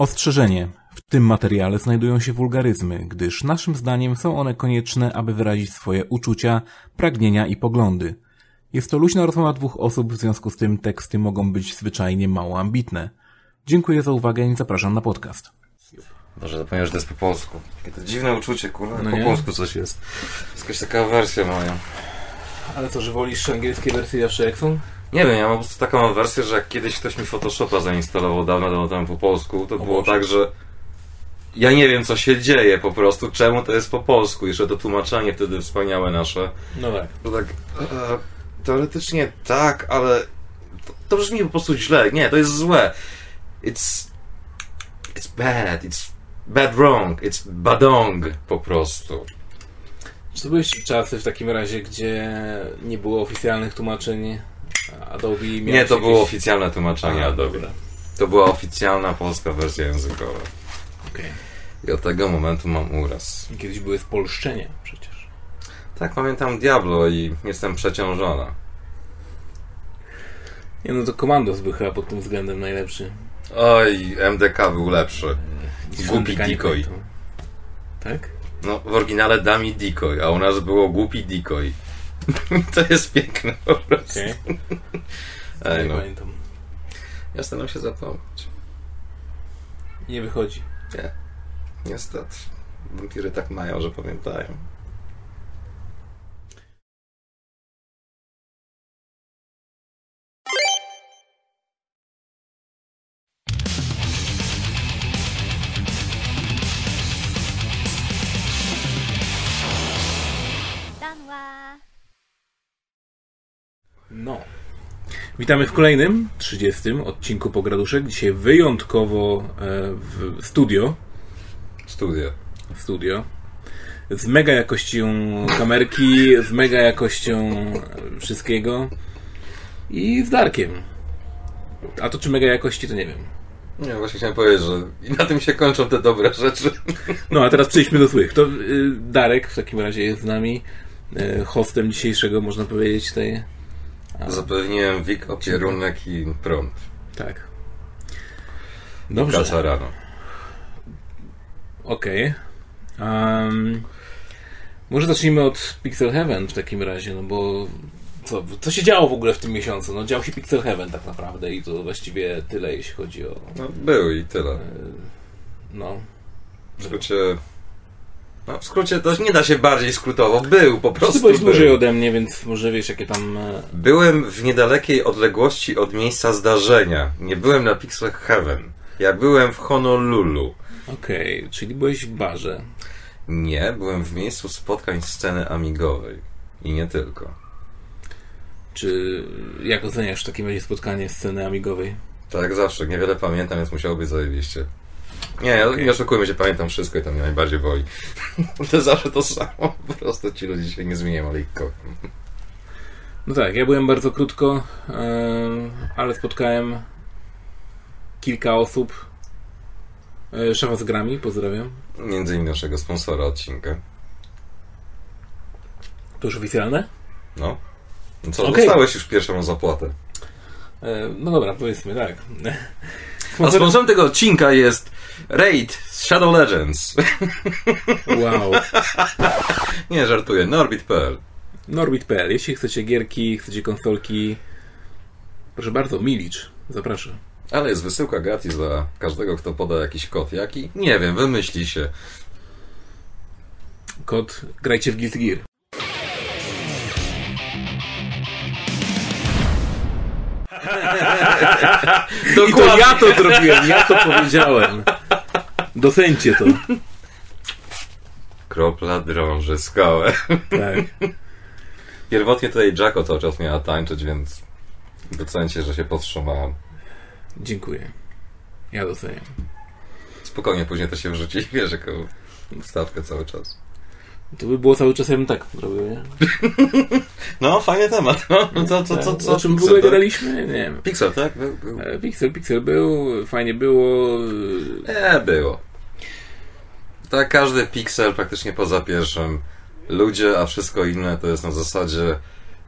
Ostrzeżenie. W tym materiale znajdują się wulgaryzmy, gdyż naszym zdaniem są one konieczne, aby wyrazić swoje uczucia, pragnienia i poglądy. Jest to luźna rozmowa dwóch osób, w związku z tym teksty mogą być zwyczajnie mało ambitne. Dziękuję za uwagę i zapraszam na podcast. Boże, zapomniałem, że to jest po polsku. Takie to dziwne uczucie, kurwa, No po nie? polsku coś jest. Jest jakaś taka wersja moja. Ale co, że wolisz angielskie wersje zawsze jak są? Nie wiem, ja mam po prostu taką wersję, że jak kiedyś ktoś mi Photoshopa zainstalował dawno, dawno temu po polsku, to było Boże. tak, że ja nie wiem, co się dzieje po prostu, czemu to jest po polsku. Jeszcze to tłumaczenie wtedy wspaniałe nasze. No tak. To tak, e, teoretycznie tak, ale to, to brzmi po prostu źle. Nie, to jest złe. It's, it's bad, it's bad wrong, it's badong po prostu. Czy to były jeszcze czasy w takim razie, gdzie nie było oficjalnych tłumaczeń Adobe? Nie, miałeś to było jakieś- oficjalne tłumaczenie Adobe. To była oficjalna polska wersja językowa. Okej. I od tego momentu mam uraz. Kiedyś były spolszczenia przecież. Tak, pamiętam Diablo i jestem przeciążona. Nie no to Komandos był chyba pod tym względem najlepszy. Oj, MDK był lepszy. Niż Głupi nie decoy. Tak? No, w oryginale Dummy Decoy, a u nas było Głupi Decoy. to jest piękne po prostu. Ej, Nie no. pamiętam. Ja staram się zapomnieć. Nie wychodzi. Nie. Niestety. Wampiry tak mają, że pamiętają. No. Witamy w kolejnym, 30 odcinku Pograduszek. Dzisiaj wyjątkowo e, w studio. Studia. w studio. Z mega jakością kamerki, z mega jakością e, wszystkiego. I z Darkiem. A to czy mega jakości, to nie wiem. Nie, właśnie chciałem powiedzieć, że i na tym się kończą te dobre rzeczy. No a teraz przejdźmy do złych. To y, Darek w takim razie jest z nami. y, Hostem dzisiejszego, można powiedzieć, tej. Zapewniłem WIG, opierunek i prąd. Tak. Dobrze. Kasa rano. Okej. Em, może zacznijmy od Pixel Heaven w takim razie, no bo co, co się działo w ogóle w tym miesiącu? No dział się Pixel Heaven tak naprawdę i to właściwie tyle, jeśli chodzi o... No, był i tyle. No, W skrócie... No, w skrócie to nie da się bardziej skrótowo. Był, po ty prostu byłeś był. dłużej ode mnie, więc może wiesz jakie tam... e, Byłem w niedalekiej odległości od miejsca zdarzenia. Nie byłem na Pixel Heaven. Ja byłem w Honolulu. Okej, czyli byłeś w barze. Nie, byłem w miejscu spotkań sceny amigowej. I nie tylko. Czy jak oceniasz w takim razie spotkanie sceny amigowej? Tak zawsze, niewiele pamiętam, więc musiało być zajebiście. Nie, Okej. nie oszukujmy się, pamiętam wszystko i to mnie najbardziej boli. to zawsze to samo, po prostu ci ludzie się nie zmieniają, ale ich kocham. No tak, ja byłem bardzo krótko, em, ale spotkałem kilka osób. E, Szefa z grami, pozdrawiam. Między innymi naszego sponsora odcinka. To już oficjalne? No. No co, Okej. dostałeś już pierwszą zapłatę. E, No dobra, powiedzmy tak. A sponsorem tego odcinka jest Raid z Shadow Legends. Wow. nie, żartuję, Norbit.pl. Norbit.pl. Jeśli chcecie gierki, chcecie konsolki, proszę bardzo, Milicz. Zapraszam. Ale jest wysyłka gratis dla każdego, kto poda jakiś kod. Jaki? Nie wiem, wymyśli się. Kod grajcie w Guilty Gear. I to ja to zrobiłem, ja to powiedziałem. Docencie to. Kropla drąży skałę. Tak. Pierwotnie tutaj Jacko cały czas miała tańczyć, więc docencie, że się powstrzymałem. Dziękuję. Ja doceniam. Spokojnie, później to się wrzuci, wiesz, jako stawkę cały czas. To by było cały czas, ja bym tak zrobił, nie? No, fajny temat. No, to, to, Tak. co? O czym w ogóle tak? gadaliśmy? Nie wiem. Pixel, tak? Był, był. E, Pixel, Pixel był, fajnie było. Nie, było. Tak, każdy Pixel praktycznie poza pierwszym. Ludzie, a wszystko inne to jest na zasadzie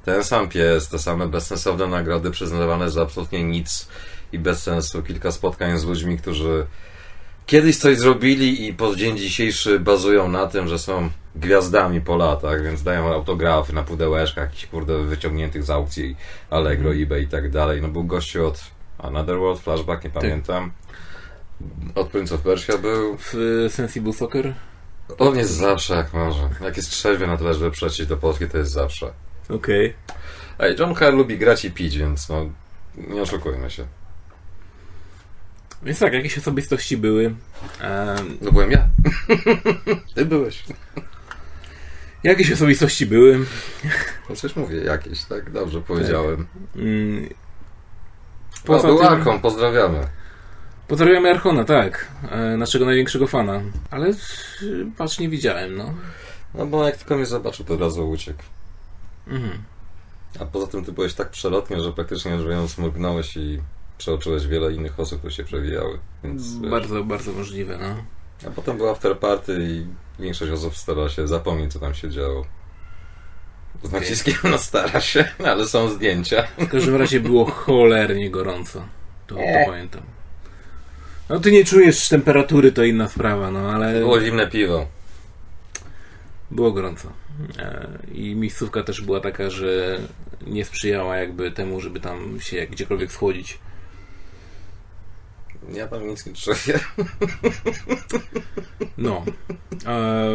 ten sam pies, te same bezsensowne nagrody przyznawane za absolutnie nic i bez sensu. Kilka spotkań z ludźmi, którzy kiedyś coś zrobili i po dzień dzisiejszy bazują na tym, że są gwiazdami po latach, więc dają autografy na pudełeczkach jakichś kurde wyciągniętych z aukcji Allegro, Mhm. eBay i tak dalej. No był gościu od Another World, Flashback, nie pamiętam. Od Prince of Persia był. W e, Sensible Soccer? On jest zawsze jak może. Jak jest trzeźwy na tyle, żeby przejść do Polski, to jest zawsze. Okej. Ej, John Carr lubi grać i pić, więc no nie oszukujmy się. Więc tak, jakieś osobistości były. Em, No byłem ja. Ty byłeś. jakieś osobistości były. No coś mówię, jakieś, tak? Dobrze powiedziałem. Mm, Poza Poza był tym- Arkon, pozdrawiamy. Pozdrawiamy Archona, tak. E, naszego największego fana. Ale patrz, nie widziałem, no. No bo jak tylko mnie zobaczył, to od razu uciekł. Mhm. A poza tym ty byłeś tak przelotnie, że praktycznie rzecz biorąc mrugnąłeś i przeoczyłeś wiele innych osób, które się przewijały. Więc, wiesz, Bardzo, bardzo możliwe, no. A potem był after party i większość osób stara się zapomnieć, co tam się działo. Z naciskiem na stara się, ale są zdjęcia. W każdym razie było cholernie gorąco. To, to pamiętam. No ty nie czujesz temperatury, to inna sprawa, no ale Było zimne piwo. było gorąco. E, I miejscówka też była taka, że nie sprzyjała jakby temu, żeby tam się gdziekolwiek schłodzić. Ja tam nic nie czuję. No. E,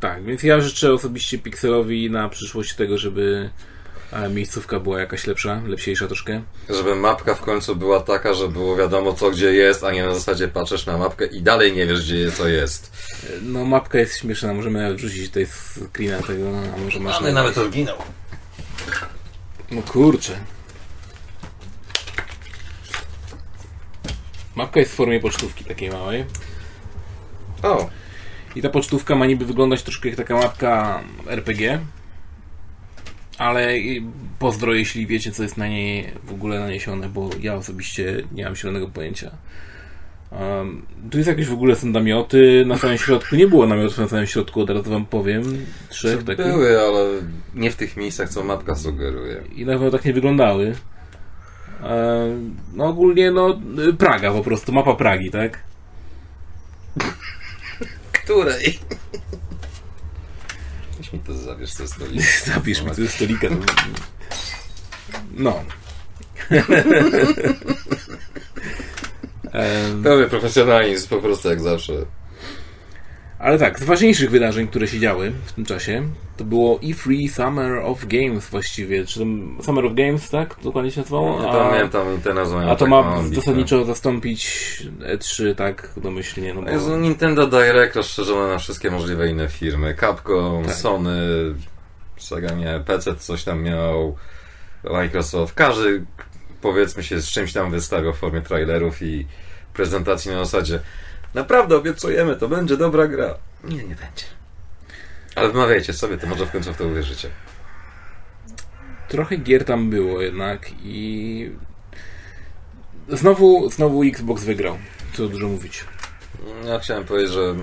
tak, więc ja życzę osobiście Pixelowi na przyszłość tego, żeby e, miejscówka była jakaś lepsza, lepsiejsza troszkę. Żeby mapka w końcu była taka, że było wiadomo co gdzie jest, a nie na zasadzie patrzysz na mapkę i dalej nie wiesz gdzie jest, co jest. No mapka jest śmieszna, możemy nawet wrzucić tutaj screena tego, a może masz... Mamy nawet oryginał. No kurczę. Mapka jest w formie pocztówki takiej małej. O, I ta pocztówka ma niby wyglądać troszkę jak taka mapka RPG. Ale pozdro, jeśli wiecie, co jest na niej w ogóle naniesione, bo ja osobiście nie mam zielonego pojęcia. Um, tu jest jakieś w ogóle są namioty na samym środku. Nie było namiotów na samym środku, od razu wam powiem. Trzech takich. były, ale nie w tych miejscach, co mapka sugeruje. i na pewno tak nie wyglądały. E, No ogólnie no Praga po prostu, mapa Pragi, tak? Której? Weź mi to zabierz ze stolika. Zabierz mi tu ze stolika. to- No. Pełny profesjonalizm, po prostu jak zawsze. Ale tak, z ważniejszych wydarzeń, które się działy w tym czasie, to było E3 Summer of Games właściwie. Czy tam Summer of Games, tak? Dokładnie się nazywało? Nie A- pamiętam i te nazwy A to tak ma ambitne. zasadniczo zastąpić E3, tak domyślnie. No bo... Jezu, Nintendo Direct rozszerzone na wszystkie możliwe inne firmy. Capcom, Tak. Sony, Sega nie, PC coś tam miał, Microsoft. Każdy, powiedzmy się, z czymś tam wystawiał w formie trailerów i prezentacji na zasadzie naprawdę obiecujemy, to będzie dobra gra. Nie, nie będzie. Ale wmawiajcie sobie, to może w końcu w to uwierzycie. Trochę gier tam było jednak i znowu, znowu Xbox wygrał. Co dużo mówić. Ja chciałem powiedzieć, że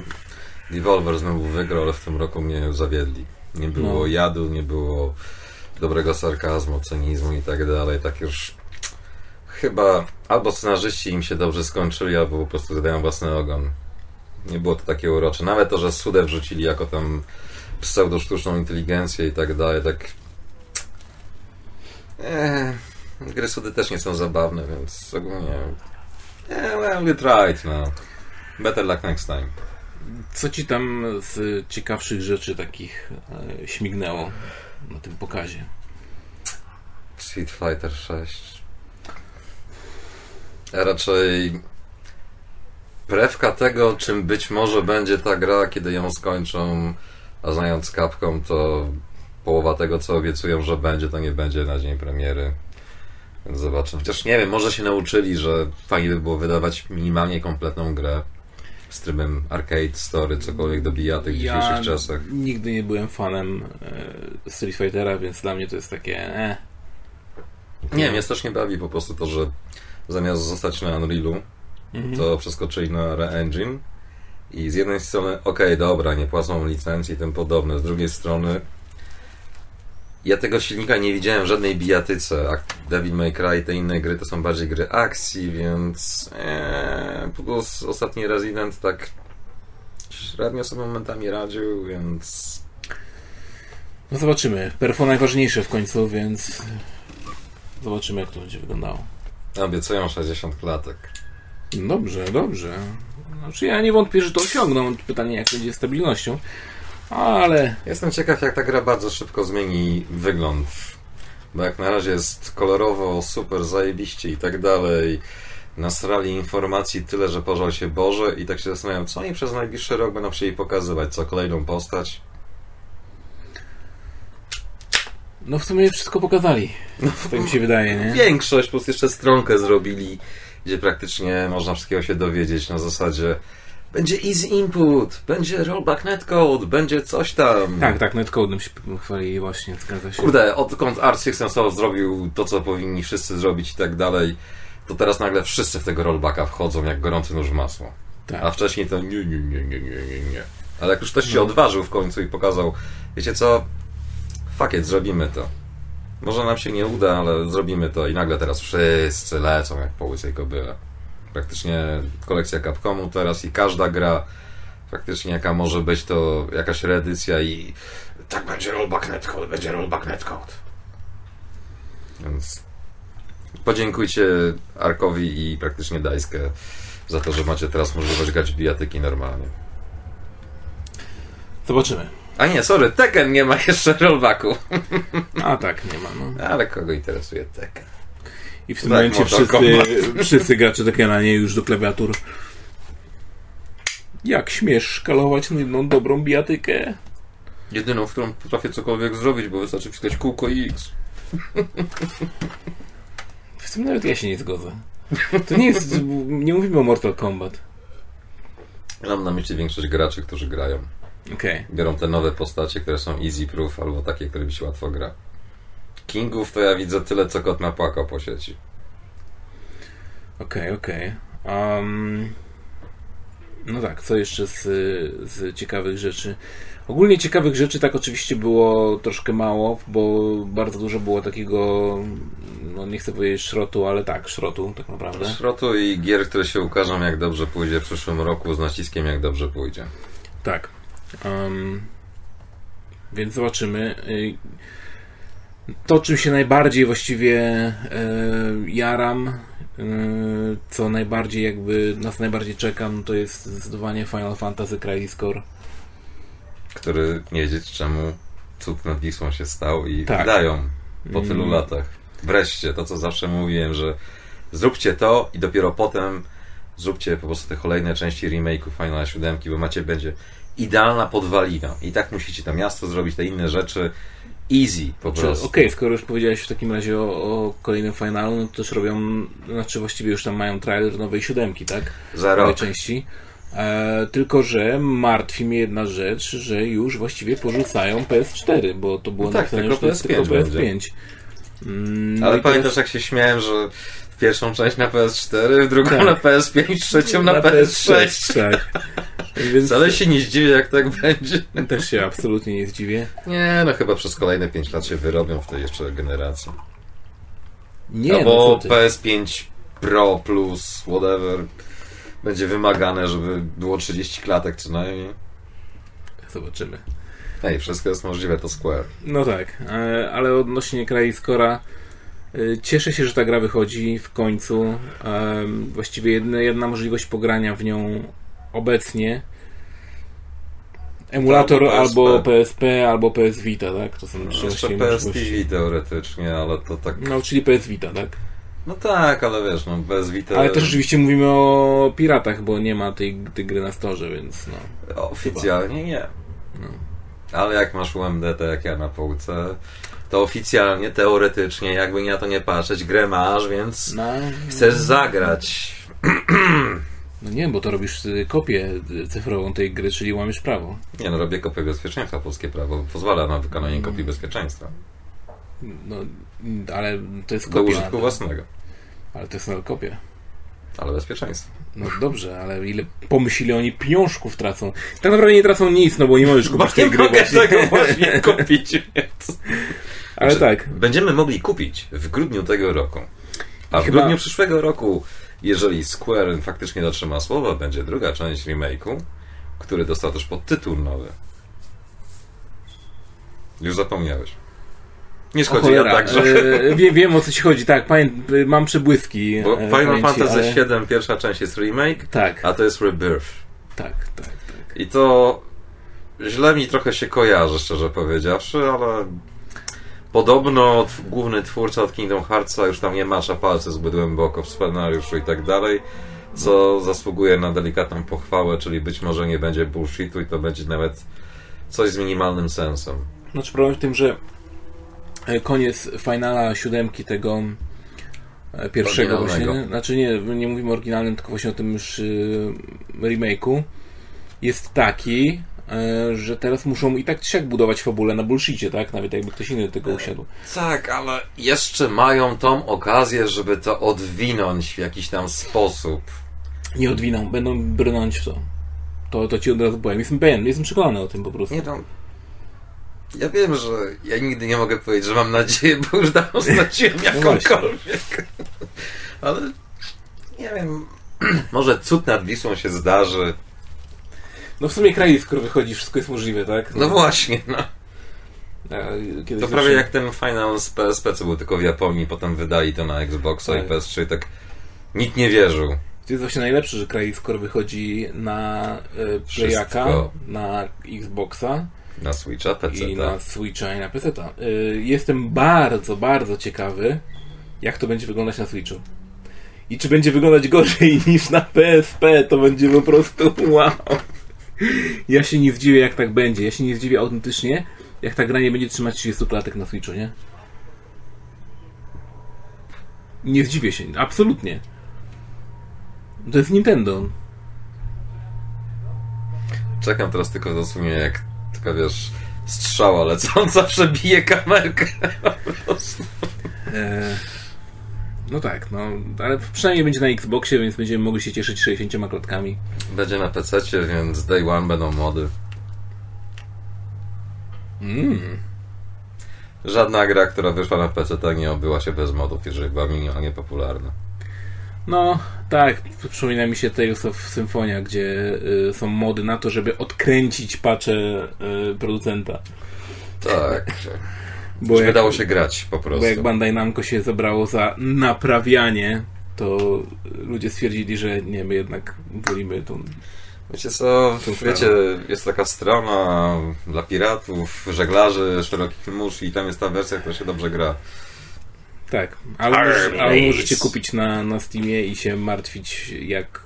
Devolver znowu wygrał, ale w tym roku mnie zawiedli. Nie było No. jadu, nie było dobrego sarkazmu, cynizmu i tak dalej. Tak już chyba albo scenarzyści im się dobrze skończyli, albo po prostu zadają własny ogon. Nie było to takie urocze. Nawet to, że Sudę wrzucili jako tam pseudo-sztuczną inteligencję i tak dalej, tak... Eee, gry Sudy też nie są zabawne, więc ogólnie... Eee, well, you tried, no. Better luck next time. Co ci tam z ciekawszych rzeczy takich e, śmignęło na tym pokazie? Street Fighter 6. Raczej prewka tego, czym być może będzie ta gra, kiedy ją skończą, a znając Capcom, to połowa tego, co obiecują, że będzie, to nie będzie na dzień premiery. Więc zobaczę. Chociaż nie wiem, może się nauczyli, że fajnie by było wydawać minimalnie kompletną grę z trybem arcade, story, cokolwiek dobija tych dzisiejszych czasach. nigdy nie byłem fanem e, Street Fightera, więc dla mnie to jest takie eh. Nie, mnie strasznie bawi po prostu to, że zamiast zostać na Unrealu, Mhm. to przeskoczyli na Re-Engine i z jednej strony, okej, dobra, nie płacą licencji i tym podobne, z drugiej strony Ja tego silnika nie widziałem w żadnej bijatyce, a Devil May Cry i te inne gry to są bardziej gry akcji, więc ee, plus ostatni Resident tak średnio sobie momentami radził, więc No zobaczymy. Perfo najważniejsze w końcu, więc zobaczymy jak to będzie wyglądało. Obiecują 60 klatek. Dobrze, dobrze. Znaczy ja nie wątpię, że to osiągną. Pytanie jak będzie z stabilnością. Ale Jestem ciekaw, jak ta gra bardzo szybko zmieni wygląd. Bo jak na razie jest kolorowo, super, zajebiście i tak dalej. Nasrali informacji tyle, że pożał się Boże i tak się zastanawiam, co oni przez najbliższy rok będą chcieli pokazywać, co kolejną postać. No w sumie wszystko pokazali. Tak mi się wydaje, nie? Większość, plus jeszcze stronkę zrobili, gdzie praktycznie można wszystkiego się dowiedzieć na zasadzie będzie easy input, będzie rollback netcode, będzie coś tam. Tak, tak, netcodem się chwalili właśnie, zgadza się. Kurde, odkąd System Soft zrobił to, co powinni wszyscy zrobić i tak dalej, to teraz nagle wszyscy w tego rollbacka wchodzą jak gorący nóż w masło. Tak. A wcześniej to nie, nie, nie, nie, nie, nie, nie. Ale jak już ktoś się No. odważył w końcu i pokazał, wiecie co, fuck it, zrobimy to. Może nam się nie uda, ale zrobimy to i nagle teraz wszyscy lecą jak po łysej kobyle. Praktycznie kolekcja Capcomu teraz i każda gra faktycznie jaka może być to jakaś reedycja i tak będzie rollback netcode, będzie rollback netcode. Więc podziękujcie Arkowi i praktycznie Dajskę za to, że macie teraz możliwość grać bijatyki normalnie. Zobaczymy. A nie, sorry, Tekken nie ma jeszcze rollbacku. A tak, nie ma, no. Ale kogo interesuje Tekken? I w tym Tak, momencie wszyscy, wszyscy gracze Tekkena nie już do klawiatur. Jak śmiesz szkalować na jedną dobrą bijatykę? Jedyną, w którą potrafię cokolwiek zrobić, bo wystarczy wpisać kółko i X. W tym nawet ja się nie zgodzę. To nie jest. Nie mówimy o Mortal Kombat. Mam na myśli większość graczy, którzy grają. Okej. Biorą te nowe postacie, które są easy proof, albo takie, które się łatwo gra. Kingów to ja widzę tyle, co kot napłakał po sieci. Okej, okej. Um, no tak, co jeszcze z, z ciekawych rzeczy? Ogólnie ciekawych rzeczy tak oczywiście było troszkę mało, bo bardzo dużo było takiego, no nie chcę powiedzieć szrotu, ale tak, szrotu tak naprawdę. Szrotu i gier, które się ukażą, jak dobrze pójdzie w przyszłym roku, z naciskiem, jak dobrze pójdzie. Tak. Em, więc zobaczymy. Y, To, czym się najbardziej właściwie e, jaram, e, co najbardziej jakby nas najbardziej czekam, to jest zdecydowanie Final Fantasy Crisis Core. Który nie wiedzieć czemu cud nad Wisłą się stał i Tak. wydają po tylu Mm. latach. Wreszcie, to co zawsze mówiłem, że zróbcie to i dopiero potem zróbcie po prostu te kolejne części remake'u Final 7, bo macie będzie idealna podwalina. I tak musicie to miasto zrobić, te inne rzeczy easy po Czy- prostu. Okej, skoro już powiedziałeś w takim razie o, o kolejnym finalu, no to też robią, znaczy właściwie już tam mają trailer nowej siódemki, tak? Za rok. części. E, tylko, że martwi mnie jedna rzecz, że już właściwie porzucają PS4, bo to było No tak, napisane, tylko że to jest tylko PS5 PS5. Mm, no Ale i pamiętasz, teraz- jak się śmiałem, że pierwszą część na PS4, w drugą Tak. na PS5, trzecią na, PS6. Tak. Więc Wcale się nie zdziwię, jak tak będzie. też się absolutnie nie zdziwię. Nie, no chyba przez kolejne 5 lat się wyrobią w tej jeszcze generacji. Nie, Albo no co ty. PS5 Pro Plus, whatever, będzie wymagane, żeby było 30 klatek co najmniej. Zobaczymy. Ej, wszystko jest możliwe, to Square. No tak, e, ale odnośnie Kraiskora cieszę się, że ta gra wychodzi w końcu. Właściwie jedna, jedna możliwość pogrania w nią obecnie. Emulator Albo PSP. albo PSP, albo PS Vita, tak? To są trzy Jeszcze właściwie PS możliwości. TV teoretycznie, ale to tak... No, czyli PS Vita, tak? No tak, ale wiesz, no PS Vita... Ale też rzeczywiście mówimy o piratach, bo nie ma tej, tej gry na storze, więc no. Oficjalnie nie. No. Ale jak masz UMD, to jak ja na półce, to oficjalnie, teoretycznie, jakby na to nie patrzeć, grę masz, więc no chcesz zagrać. No nie, bo to robisz y, kopię y, cyfrową tej gry, czyli łamiesz prawo. Nie no, robię kopię bezpieczeństwa, polskie prawo pozwala na wykonanie Mm. kopii bezpieczeństwa. No, ale to jest Do kopia. użytku własnego. Ale to jest nadal kopia. Ale bezpieczeństwo. No dobrze, ale ile pomyśleli oni pieniążków tracą? Tak naprawdę nie tracą nic, no bo nie możesz kupić tej nie gry mogę właśnie. tego właśnie kupić, więc... Ale Znaczy, tak, Będziemy mogli kupić w grudniu tego roku. A w Chyba- grudniu przyszłego roku, jeżeli Square faktycznie dotrzyma słowa, będzie druga część remake'u, który dostał też podtytuł nowy. Już zapomniałeś. Nie szkodzi, ja także. e, wie, wiem o co ci chodzi, tak, pamię, mam przebłyski. Bo e, Final pamięci, Fantasy ale- VII pierwsza część jest remake, Tak, a to jest rebirth. tak, tak, tak. I to źle mi trochę się kojarzy, szczerze powiedziawszy, ale podobno główny twórca od Kingdom Heartsa już tam nie macza palce zbyt głęboko w scenariuszu i tak dalej, co zasługuje na delikatną pochwałę, czyli być może nie będzie bullshitu i to będzie nawet coś z minimalnym sensem. Znaczy problem w tym, że koniec finala siódemki tego e, pierwszego właśnie, znaczy nie, nie mówimy o oryginalnym, tylko właśnie o tym już y, remake'u, jest taki, e, że teraz muszą i tak czy siak budować fabulę na bullshicie, tak? Nawet jakby ktoś inny do tego usiadł. Tak, ale jeszcze mają tą okazję, żeby to odwinąć w jakiś tam sposób. Nie odwiną, będą brnąć w to. To, to ci od razu powiem. Jestem pewien, jestem przekonany o tym po prostu. Nie no. Ja wiem, że ja nigdy nie mogę powiedzieć, że mam nadzieję, bo już dawno straciłem jakąkolwiek. Ale nie wiem. Może cud nad Wisłą się zdarzy. No w sumie kraj, skoro wychodzi, wszystko jest możliwe, tak? No właśnie, no. A, kiedyś To prawie jak ten Final z PSP, co był tylko w Japonii, potem wydali to na Xboxa Tak. i PS3 tak nikt nie wierzył. To jest właśnie najlepsze, że kraj skoro wychodzi na y, Playaka, na Xboxa Na Switcha, PC, i tak. na Switcha i na PC. Y, jestem bardzo, bardzo ciekawy, jak to będzie wyglądać na Switchu. I czy będzie wyglądać gorzej niż na PSP, to będzie po prostu wow. Ja się nie zdziwię, jak tak będzie. Ja się nie zdziwię autentycznie, jak ta gra nie będzie trzymać 30 klatek na Switchu, nie? Nie zdziwię się, absolutnie. To jest Nintendo. Czekam teraz tylko dosłownie jak taka wiesz strzała lecąca przebije kamerkę. Po prostu. E, no tak, no, ale przynajmniej będzie na Xboxie, więc będziemy mogli się cieszyć 60 klatkami. Będzie na PC, więc day one będą mody. Mm. Żadna gra, która wyszła na PC, tak nie obyła się bez modów, jeżeli była minimalnie popularna. No, tak, przypomina mi się Tales of Symphonia, gdzie y, są mody na to, żeby odkręcić pacze y, producenta. Tak. Bo Żeby jak, dało się grać po bo prostu. jak Bandai Namco się zabrało za naprawianie, to ludzie stwierdzili, że nie, my jednak wolimy tą... Wiecie co, wiecie, jest taka strona dla piratów, żeglarzy, szerokich mórz i tam jest ta wersja, która się dobrze gra. Tak, ale, możecie kupić na, na Steamie i się martwić, jak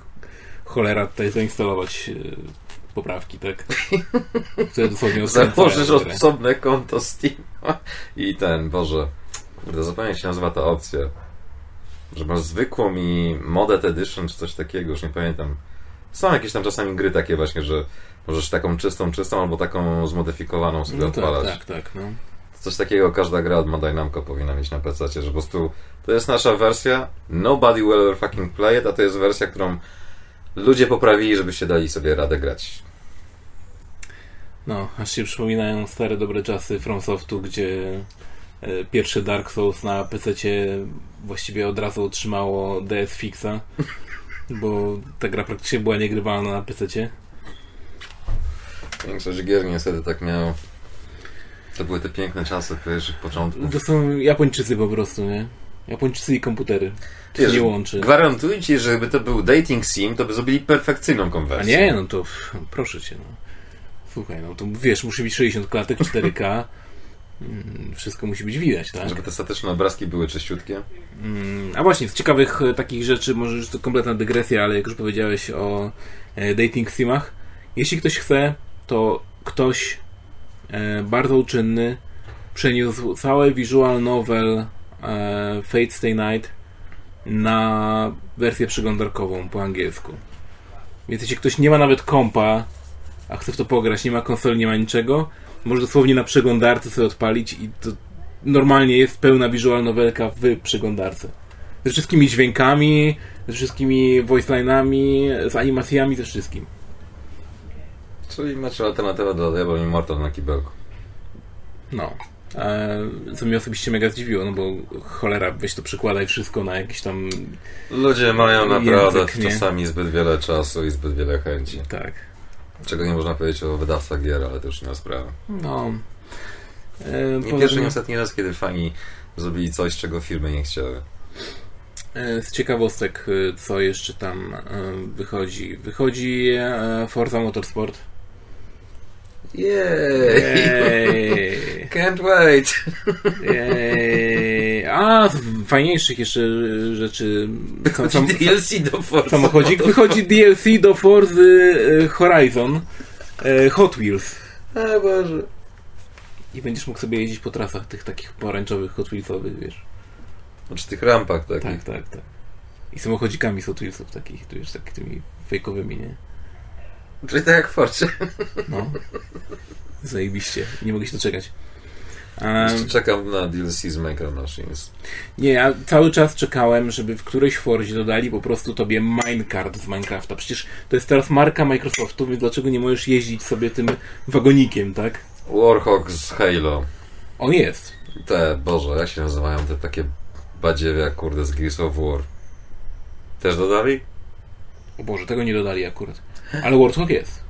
cholera tutaj zainstalować y, poprawki, tak? Założysz osobne konto Steam i ten, Boże, kurde, zapomniałem się nazywa ta opcja. Że masz zwykłą i Modded Edition czy coś takiego, już nie pamiętam. Są jakieś tam czasami gry takie właśnie, że możesz taką czystą, czystą albo taką zmodyfikowaną sobie No tak, odpalać. tak, tak, no. Coś takiego każda gra od Bandai Namco powinna mieć na PC, że po prostu to jest nasza wersja, nobody will ever fucking play it, a to jest wersja, którą ludzie poprawili, żebyście dali sobie radę grać. No, aż się przypominają stare dobre czasy FromSoftu, gdzie e, pierwszy Dark Souls na PC właściwie od razu otrzymało DS Fixa, bo ta gra praktycznie była niegrywalna na PC. Większość gier niestety tak miało. To były te piękne czasy pierwszych początków. To są Japończycy po prostu, nie? Japończycy i komputery. To się Wiesz, nie łączy. Gwarantuję ci, że gdyby to był dating sim, to by zrobili perfekcyjną A konwersję. nie, no to proszę cię, no. Słuchaj, no to wiesz, musi być 60 klatek, 4K. Mm, Wszystko musi być widać, tak? Żeby te statyczne obrazki były czyściutkie. Mm, A właśnie, z ciekawych e, takich rzeczy, może już to kompletna dygresja, ale jak już powiedziałeś o e, dating simach, jeśli ktoś chce, to ktoś bardzo uczynny przeniósł całe visual novel e, Fate Stay Night na wersję przeglądarkową po angielsku. Więc jeśli ktoś nie ma nawet kompa, a chce w to pograć, nie ma konsoli, nie ma niczego, może dosłownie na przeglądarce sobie odpalić i to normalnie jest pełna visual novelka w przeglądarce. Ze wszystkimi dźwiękami, ze wszystkimi voice line'ami, z animacjami, ze wszystkim. Czyli macie alternatywę do Diablo Immortal na kibelku. No. E, co mnie osobiście mega zdziwiło, no bo cholera, weź to przykładaj wszystko na jakiś tam... Ludzie mają naprawdę Język, czasami zbyt wiele czasu i zbyt wiele chęci. Tak. Czego nie można powiedzieć o wydawcach gier, ale to już nie ma sprawy. No. E, Nie pierwszy, nie ostatni raz, kiedy fani zrobili coś, czego firmy nie chciały. e, z ciekawostek, e, co jeszcze tam wychodzi. Wychodzi Forza Motorsport. Jej! Jej. Can't wait! Jej. A, z fajniejszych jeszcze rzeczy. Sam, DLC do Forza samochodzik. Wychodzi DLC do Forzy e, Horizon e, Hot Wheels. A Boże. I będziesz mógł sobie jeździć po trasach tych takich pomarańczowych Hot Wheelsowych, wiesz. Znaczy tych rampach takich. Tak, tak, tak. I samochodzikami z Hot Wheelsów takich, tu już tak, tymi fejkowymi, nie? Czyli tak jak w Forcie. No. Zajebiście. Nie mogę się doczekać. Um, czekam na DLC z Micro Machines. nie, ja cały czas czekałem, żeby w którejś Forzie dodali po prostu tobie minecart z Minecrafta. Przecież to jest teraz marka Microsoftu, więc dlaczego nie możesz jeździć sobie tym wagonikiem, tak? Warhawk z Halo. On jest. Te, Boże, jak się nazywają te takie badziewia, kurde, z Gears of War? Też dodali? O Boże, tego nie dodali akurat. Ale Warthog jest.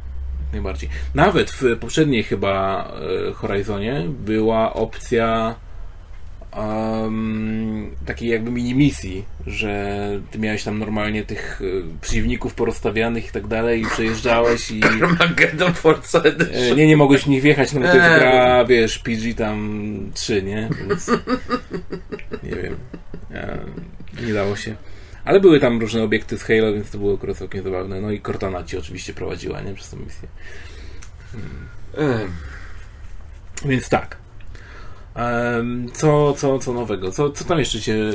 Najbardziej. Nawet w poprzedniej chyba e, Horizonie była opcja um, takiej jakby mini misji, że ty miałeś tam normalnie tych e, przeciwników porozstawianych i tak dalej i przejeżdżałeś i Armageddon Forza e, Edition. nie, nie mogłeś w nich wjechać, no bo to jest gra, wiesz, PG tam 3, nie? Więc nie wiem. Nie dało się. Ale były tam różne obiekty z Halo, więc to było akurat całkiem zabawne. No i Cortana ci oczywiście prowadziła, nie? Przez tą misję. Ech, Więc tak. Co, co, co nowego? Co, co tam jeszcze Cię y,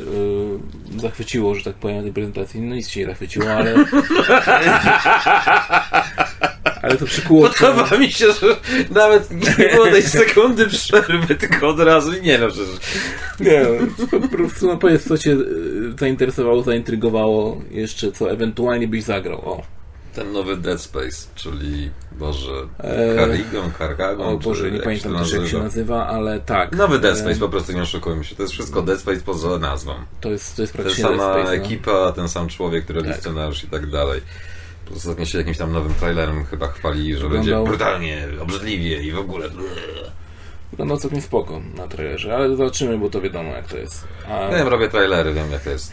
zachwyciło, że tak powiem, na tej prezentacji? No nic Cię nie zachwyciło, ale... ale to przykuło... Podoba mi się, że nawet nie było tej sekundy przerwy, tylko od razu. Nie no, przecież. Nie, no, po prostu no, powiedz, co Cię y, zainteresowało, zaintrygowało jeszcze, co ewentualnie byś zagrał. O, Ten nowy Dead Space, czyli Boże. Karigon, Karkagon. o Boże, nie pamiętam też jak się nazywa, ale tak. Nowy Dead e, Space, po prostu nie oszukujmy się. To jest wszystko Dead Space poza nazwą. To jest, to jest Ta praktycznie sama Dead Space, no. ekipa, ten sam człowiek, który robi Tak. scenariusz i tak dalej. Ostatnio się jakimś tam nowym trailerem chyba chwalili, że Wyglądał- będzie brutalnie, obrzydliwie i w ogóle. Wyglądał całkiem spoko na trailerze, ale zobaczymy, bo to wiadomo jak to jest. A, Nie wiem, robię trailery, wiem jak to jest.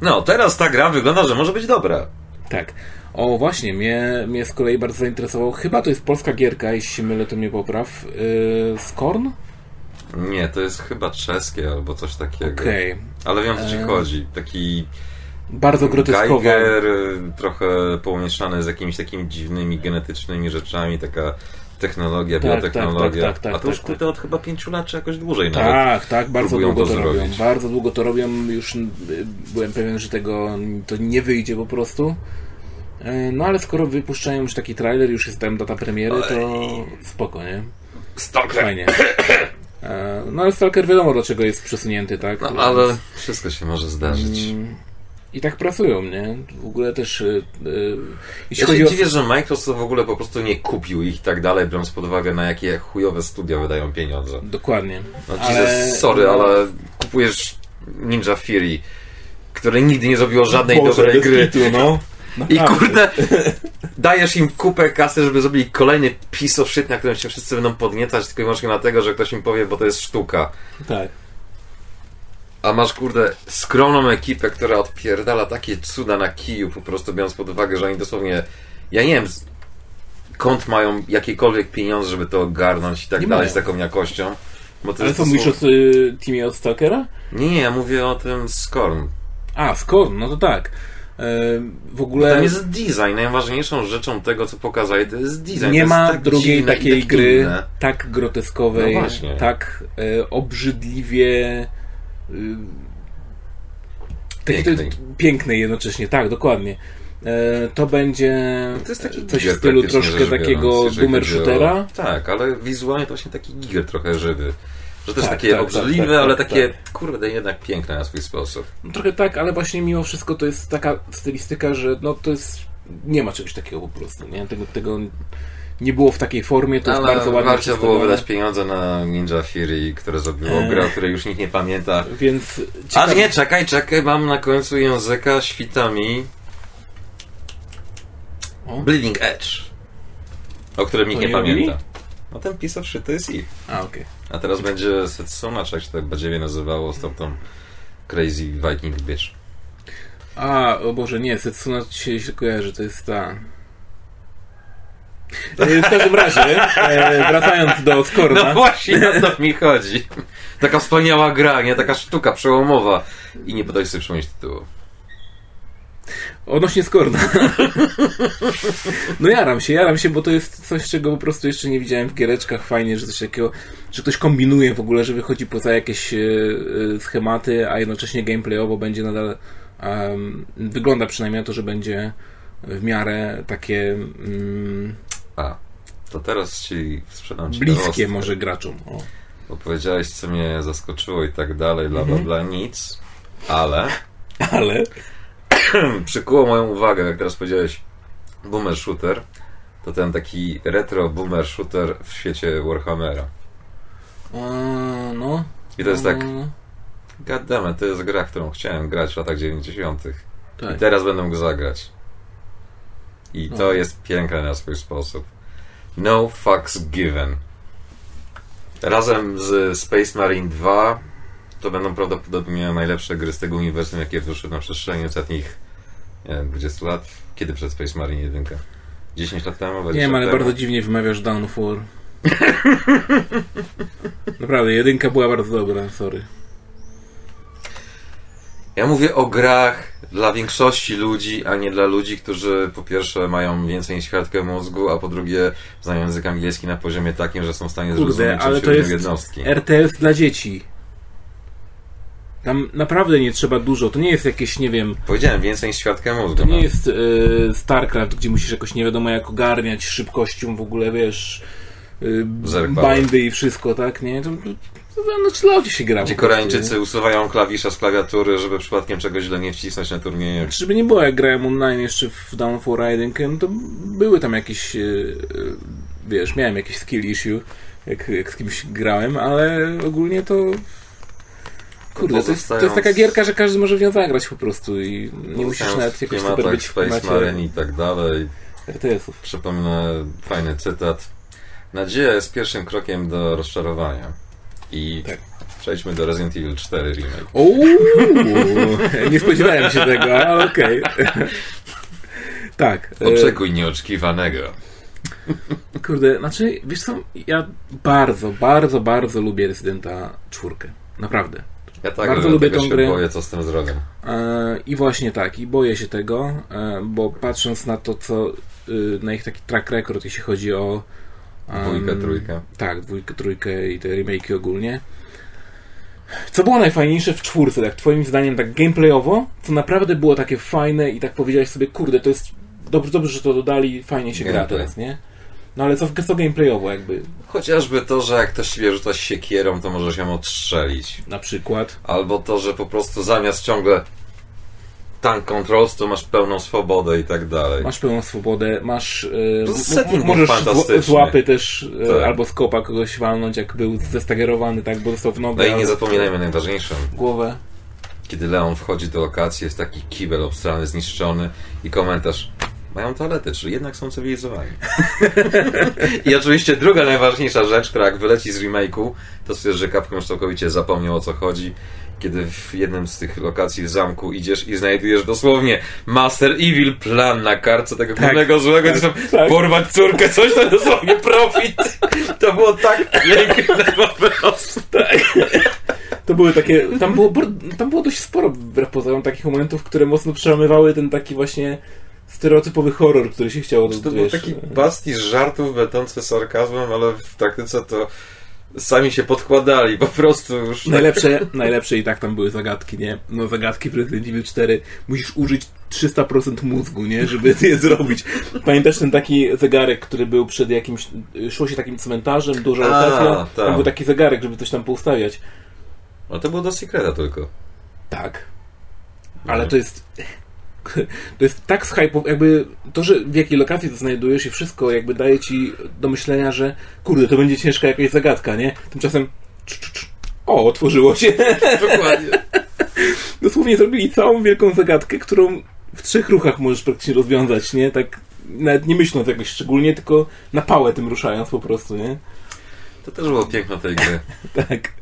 No, teraz ta gra wygląda, że może być dobra. Tak. O, właśnie, mnie, mnie z kolei bardzo zainteresował. Chyba to jest polska gierka, jeśli się mylę, to mnie popraw. Yy, Skorn? Nie, to jest chyba czeskie albo coś takiego. Okej. Ale wiem, o co ci chodzi. Taki Bardzo groteskowa. Geiger, y, trochę pomieszany z jakimiś takimi dziwnymi genetycznymi rzeczami, taka technologia, Tak, biotechnologia. tak, tak, tak, A to już tak, kurde od chyba pięciu lat czy jakoś dłużej nawet. Tak, tak, bardzo długo to, to robią. Bardzo długo to robią. Już y, byłem pewien, że tego to nie wyjdzie po prostu. E, No ale skoro wypuszczają już taki trailer, już jest tam data premiery, to spoko, nie? Stalker! Fajnie. E, No ale Stalker wiadomo dlaczego jest przesunięty, tak? No ale wszystko się może zdarzyć. I tak pracują, nie? W ogóle też. y, y, jeśli Ja chodzi się o. dziwię, że Microsoft w ogóle po prostu nie kupił ich i tak dalej, biorąc pod uwagę na jakie chujowe studia wydają pieniądze. Dokładnie. No Ale- Jesus, sorry, ale kupujesz Ninja Fury, które nigdy nie zrobiło żadnej Boże, dobrej gry. kitu, no. I kurde, dajesz im kupę kasy, żeby zrobili kolejny piece of shit, na którym się wszyscy będą podniecać tylko i wyłącznie dlatego, że ktoś im powie, bo to jest sztuka. Tak. A masz kurde skromną ekipę, która odpierdala takie cuda na kiju, po prostu biorąc pod uwagę, że oni dosłownie, ja nie wiem, skąd mają jakiekolwiek pieniądze, żeby to ogarnąć i tak Nie dalej mają. z taką jakością. Bo to Ale jest co mówisz o dosłownie- y, teamie od Stalkera? Nie, nie, ja mówię o tym Scorn. A, Skorn, no to tak. E, w Bo ogóle tam jest design. Najważniejszą rzeczą tego, co pokazali, to jest design. nie to ma jest tak drugiej takiej tak gry tak groteskowej, No tak e, obrzydliwie. Y, tak- Pięknej. pięknej jednocześnie, tak, dokładnie. E, to będzie To jest taki coś w stylu troszkę takiego boomer shootera. Tak, ale wizualnie to właśnie taki giger trochę żywy. Że też Tak, takie tak, obrzydliwe, tak, tak, ale tak, takie, kurde, jednak piękne na swój sposób. No, trochę tak, ale właśnie mimo wszystko to jest taka stylistyka, że no to jest... Nie ma czegoś takiego po prostu, nie? Tego, tego nie było w takiej formie, to jest ale bardzo ładnie warto było wydać pieniądze na Ninja Fury, które zrobiło Eee. grę, o której już nikt nie pamięta. Więc... A ciekawe- nie, czekaj, czekaj, mam na końcu języka świtami O. Bleeding Edge, o którym nikt nie nie pamięta. No ten piece of shit to jest ich. A, okej. A teraz będzie Setsuna, czy jak się tak badziewie nazywało, z tą, tą Crazy Viking Bitch. A, o Boże, nie, Setsuna ci się kojarzy, to jest ta... W każdym razie, e, wracając do Skorna, No właśnie o to mi chodzi. Taka wspaniała gra, nie? Taka sztuka przełomowa. I nie podaję sobie przypomnieć tytułu. odnośnie Skorna. No jaram się, jaram się, bo to jest coś, czego po prostu jeszcze nie widziałem w giereczkach. Fajnie, że coś takiego, że ktoś kombinuje w ogóle, że wychodzi poza jakieś e, e, schematy, a jednocześnie gameplayowo będzie nadal em, wygląda przynajmniej na to, że będzie w miarę takie mm, A, to teraz ci sprzedam ci bliskie może graczom. O. Bo powiedziałeś, co mnie zaskoczyło i tak dalej, bla bla Mhm. bla, nic. Ale Ale przykuło moją uwagę, jak teraz powiedziałeś boomer shooter, to ten taki retro boomer shooter w świecie Warhammera. e, no. I to jest tak, no, goddammit, to jest gra, którą chciałem grać w latach 90. tak. I teraz będę mógł zagrać. I to No. jest piękne na swój sposób. No fucks given. Razem z Space Marine 2 to będą prawdopodobnie najlepsze gry z tego uniwersum, jakie wyszły na przestrzeni ostatnich nie wiem, 20 lat. Kiedy przed Space Marine 1? 10 lat temu? 20 Nie wiem, ale temu? bardzo dziwnie wymawiasz Down for. Naprawdę, jedynka była bardzo dobra, sorry. Ja mówię o grach dla większości ludzi, a nie dla ludzi, którzy po pierwsze mają więcej niż świadkę mózgu, a po drugie znają język angielski na poziomie takim, że są w stanie Kurde, zrozumieć ale to jest jednostki. RTS dla dzieci. Tam naprawdę nie trzeba dużo. To nie jest jakieś, nie wiem, Powiedziałem więcej niż świadkę mózgu. to nie no. jest e, StarCraft, gdzie musisz jakoś nie wiadomo jak ogarniać szybkością w ogóle, wiesz, y, bindy i wszystko, tak, nie? To no, czy ludzie się gra. Gdzie Koreańczycy usuwają klawisze z klawiatury, żeby przypadkiem czegoś źle nie wcisnąć na turnieju. nie? Żeby nie było, jak grałem online jeszcze w Down for 1, no to były tam jakieś, e, e, wiesz, miałem jakiś skill issue, jak, jak z kimś grałem, ale ogólnie to Kurde, to jest, to jest taka gierka, że każdy może w nią zagrać po prostu i nie musisz nawet jakoś super być w Space Marine i tak dalej. RTS-ów. Przypomnę fajny cytat. Nadzieja jest pierwszym krokiem do rozczarowania. I Tak. przejdźmy do Resident Evil 4 remake. Uuu, nie spodziewałem się tego, ale okej. tak. e, Oczekuj nieoczekiwanego. Kurde, znaczy, wiesz co, ja bardzo, bardzo, bardzo lubię Residenta czwórkę. Naprawdę. Ja tak, Bardzo lubię tą się grę. boję, co z tym zrobię. E, I właśnie tak, i boję się tego, e, bo patrząc na to, co y, na ich taki track record, jeśli chodzi o Dwójkę, trójkę. Tak, dwójkę, trójkę i te remake'i ogólnie. Co było najfajniejsze w czwórce, tak twoim zdaniem, tak gameplayowo, co naprawdę było takie fajne i tak powiedziałeś sobie, kurde, to jest dobrze, dobrze, że to dodali, fajnie się gra teraz, nie? No ale co, co gameplayowo jakby, Chociażby to, że jak ktoś ciebie rzuca siekierą, to możesz ją odstrzelić. na przykład. Albo to, że po prostu zamiast ciągle tank controls, to masz pełną swobodę i tak dalej. Masz pełną swobodę, masz. był możesz z, łapy też e, Tak. albo z kopa kogoś walnąć, jak był zestagerowany, tak, bo dostał w nogę. No i nie zapominajmy o najważniejszym. głowę. Kiedy Leon wchodzi do lokacji, jest taki kibel obstrany, zniszczony i komentarz mają toalety, czyli jednak są cywilizowani. I oczywiście druga najważniejsza rzecz, która jak wyleci z remake'u, to stwierdzi, że Capcom już całkowicie zapomniał o co chodzi. Kiedy w jednym z tych lokacji w zamku idziesz i znajdujesz dosłownie Master Evil plan na kartce tego Tak, głównego złego, tak, tak, tak. porwać córkę, coś tam dosłownie profit. To było tak piękne po prostu. To były takie. Tam było, tam było dość sporo wbrew pozorom takich momentów, które mocno przełamywały ten taki właśnie stereotypowy horror, który się chciało Czy to był taki bastisz żartów będący sarkazmem, ale w praktyce to sami się podkładali, po prostu już. tak- Najlepsze, najlepsze i tak tam były zagadki, nie? No zagadki w Resident Evil 4 musisz użyć 300% mózgu, nie? Żeby je zrobić. Pamiętasz ten taki zegarek, który był przed jakimś... Szło się takim cmentarzem, duża rotacja. tak. Tam był taki zegarek, żeby coś tam poustawiać. No to było do Secreta tylko. Tak. Ale to jest... To jest tak zhypow... jakby to, że w jakiej lokacji to znajdujesz i wszystko jakby daje ci do myślenia, że kurde, to będzie ciężka jakaś zagadka, nie? Tymczasem cz, cz, cz. o, otworzyło się. Dokładnie. Dosłownie zrobili całą wielką zagadkę, którą w trzech ruchach możesz praktycznie rozwiązać, nie? Tak nawet nie myśląc jakoś szczególnie, tylko na pałę tym ruszając po prostu, nie? To też było piękno tej gry. Tak.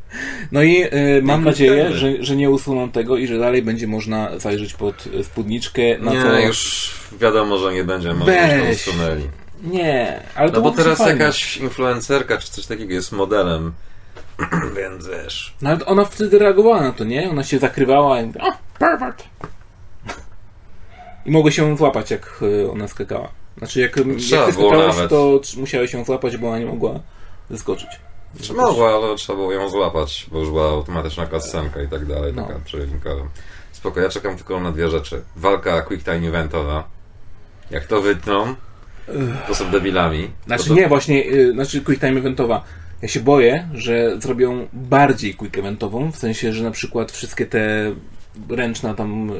No i e, mam nadzieję, że, że nie usuną tego i że dalej będzie można zajrzeć pod e, spódniczkę na nie, to... już wiadomo, że nie będzie, może już Weź. to usunęli. Nie, ale to No bo teraz fajne. jakaś influencerka czy coś takiego jest modelem. Więc wiesz. No ale ona wtedy reagowała na to, nie? Ona się zakrywała i mówi, o, perfect. I mogły się złapać, jak e, ona skakała. Znaczy, jak, jak ty skakałeś, to musiałeś się złapać, bo ona nie mogła zeskoczyć. Czy mogła, ale trzeba było ją złapać, bo już była automatyczna kascenka i tak dalej, No. taka przelinkowa. Spoko, ja czekam tylko na dwie rzeczy. Walka Quick Time Eventowa. Jak to wytną, to są debilami. Znaczy to, nie, właśnie, y, znaczy quick time eventowa. Ja się boję, że zrobią bardziej quick eventową, w sensie, że na przykład wszystkie te ręczna tam, y,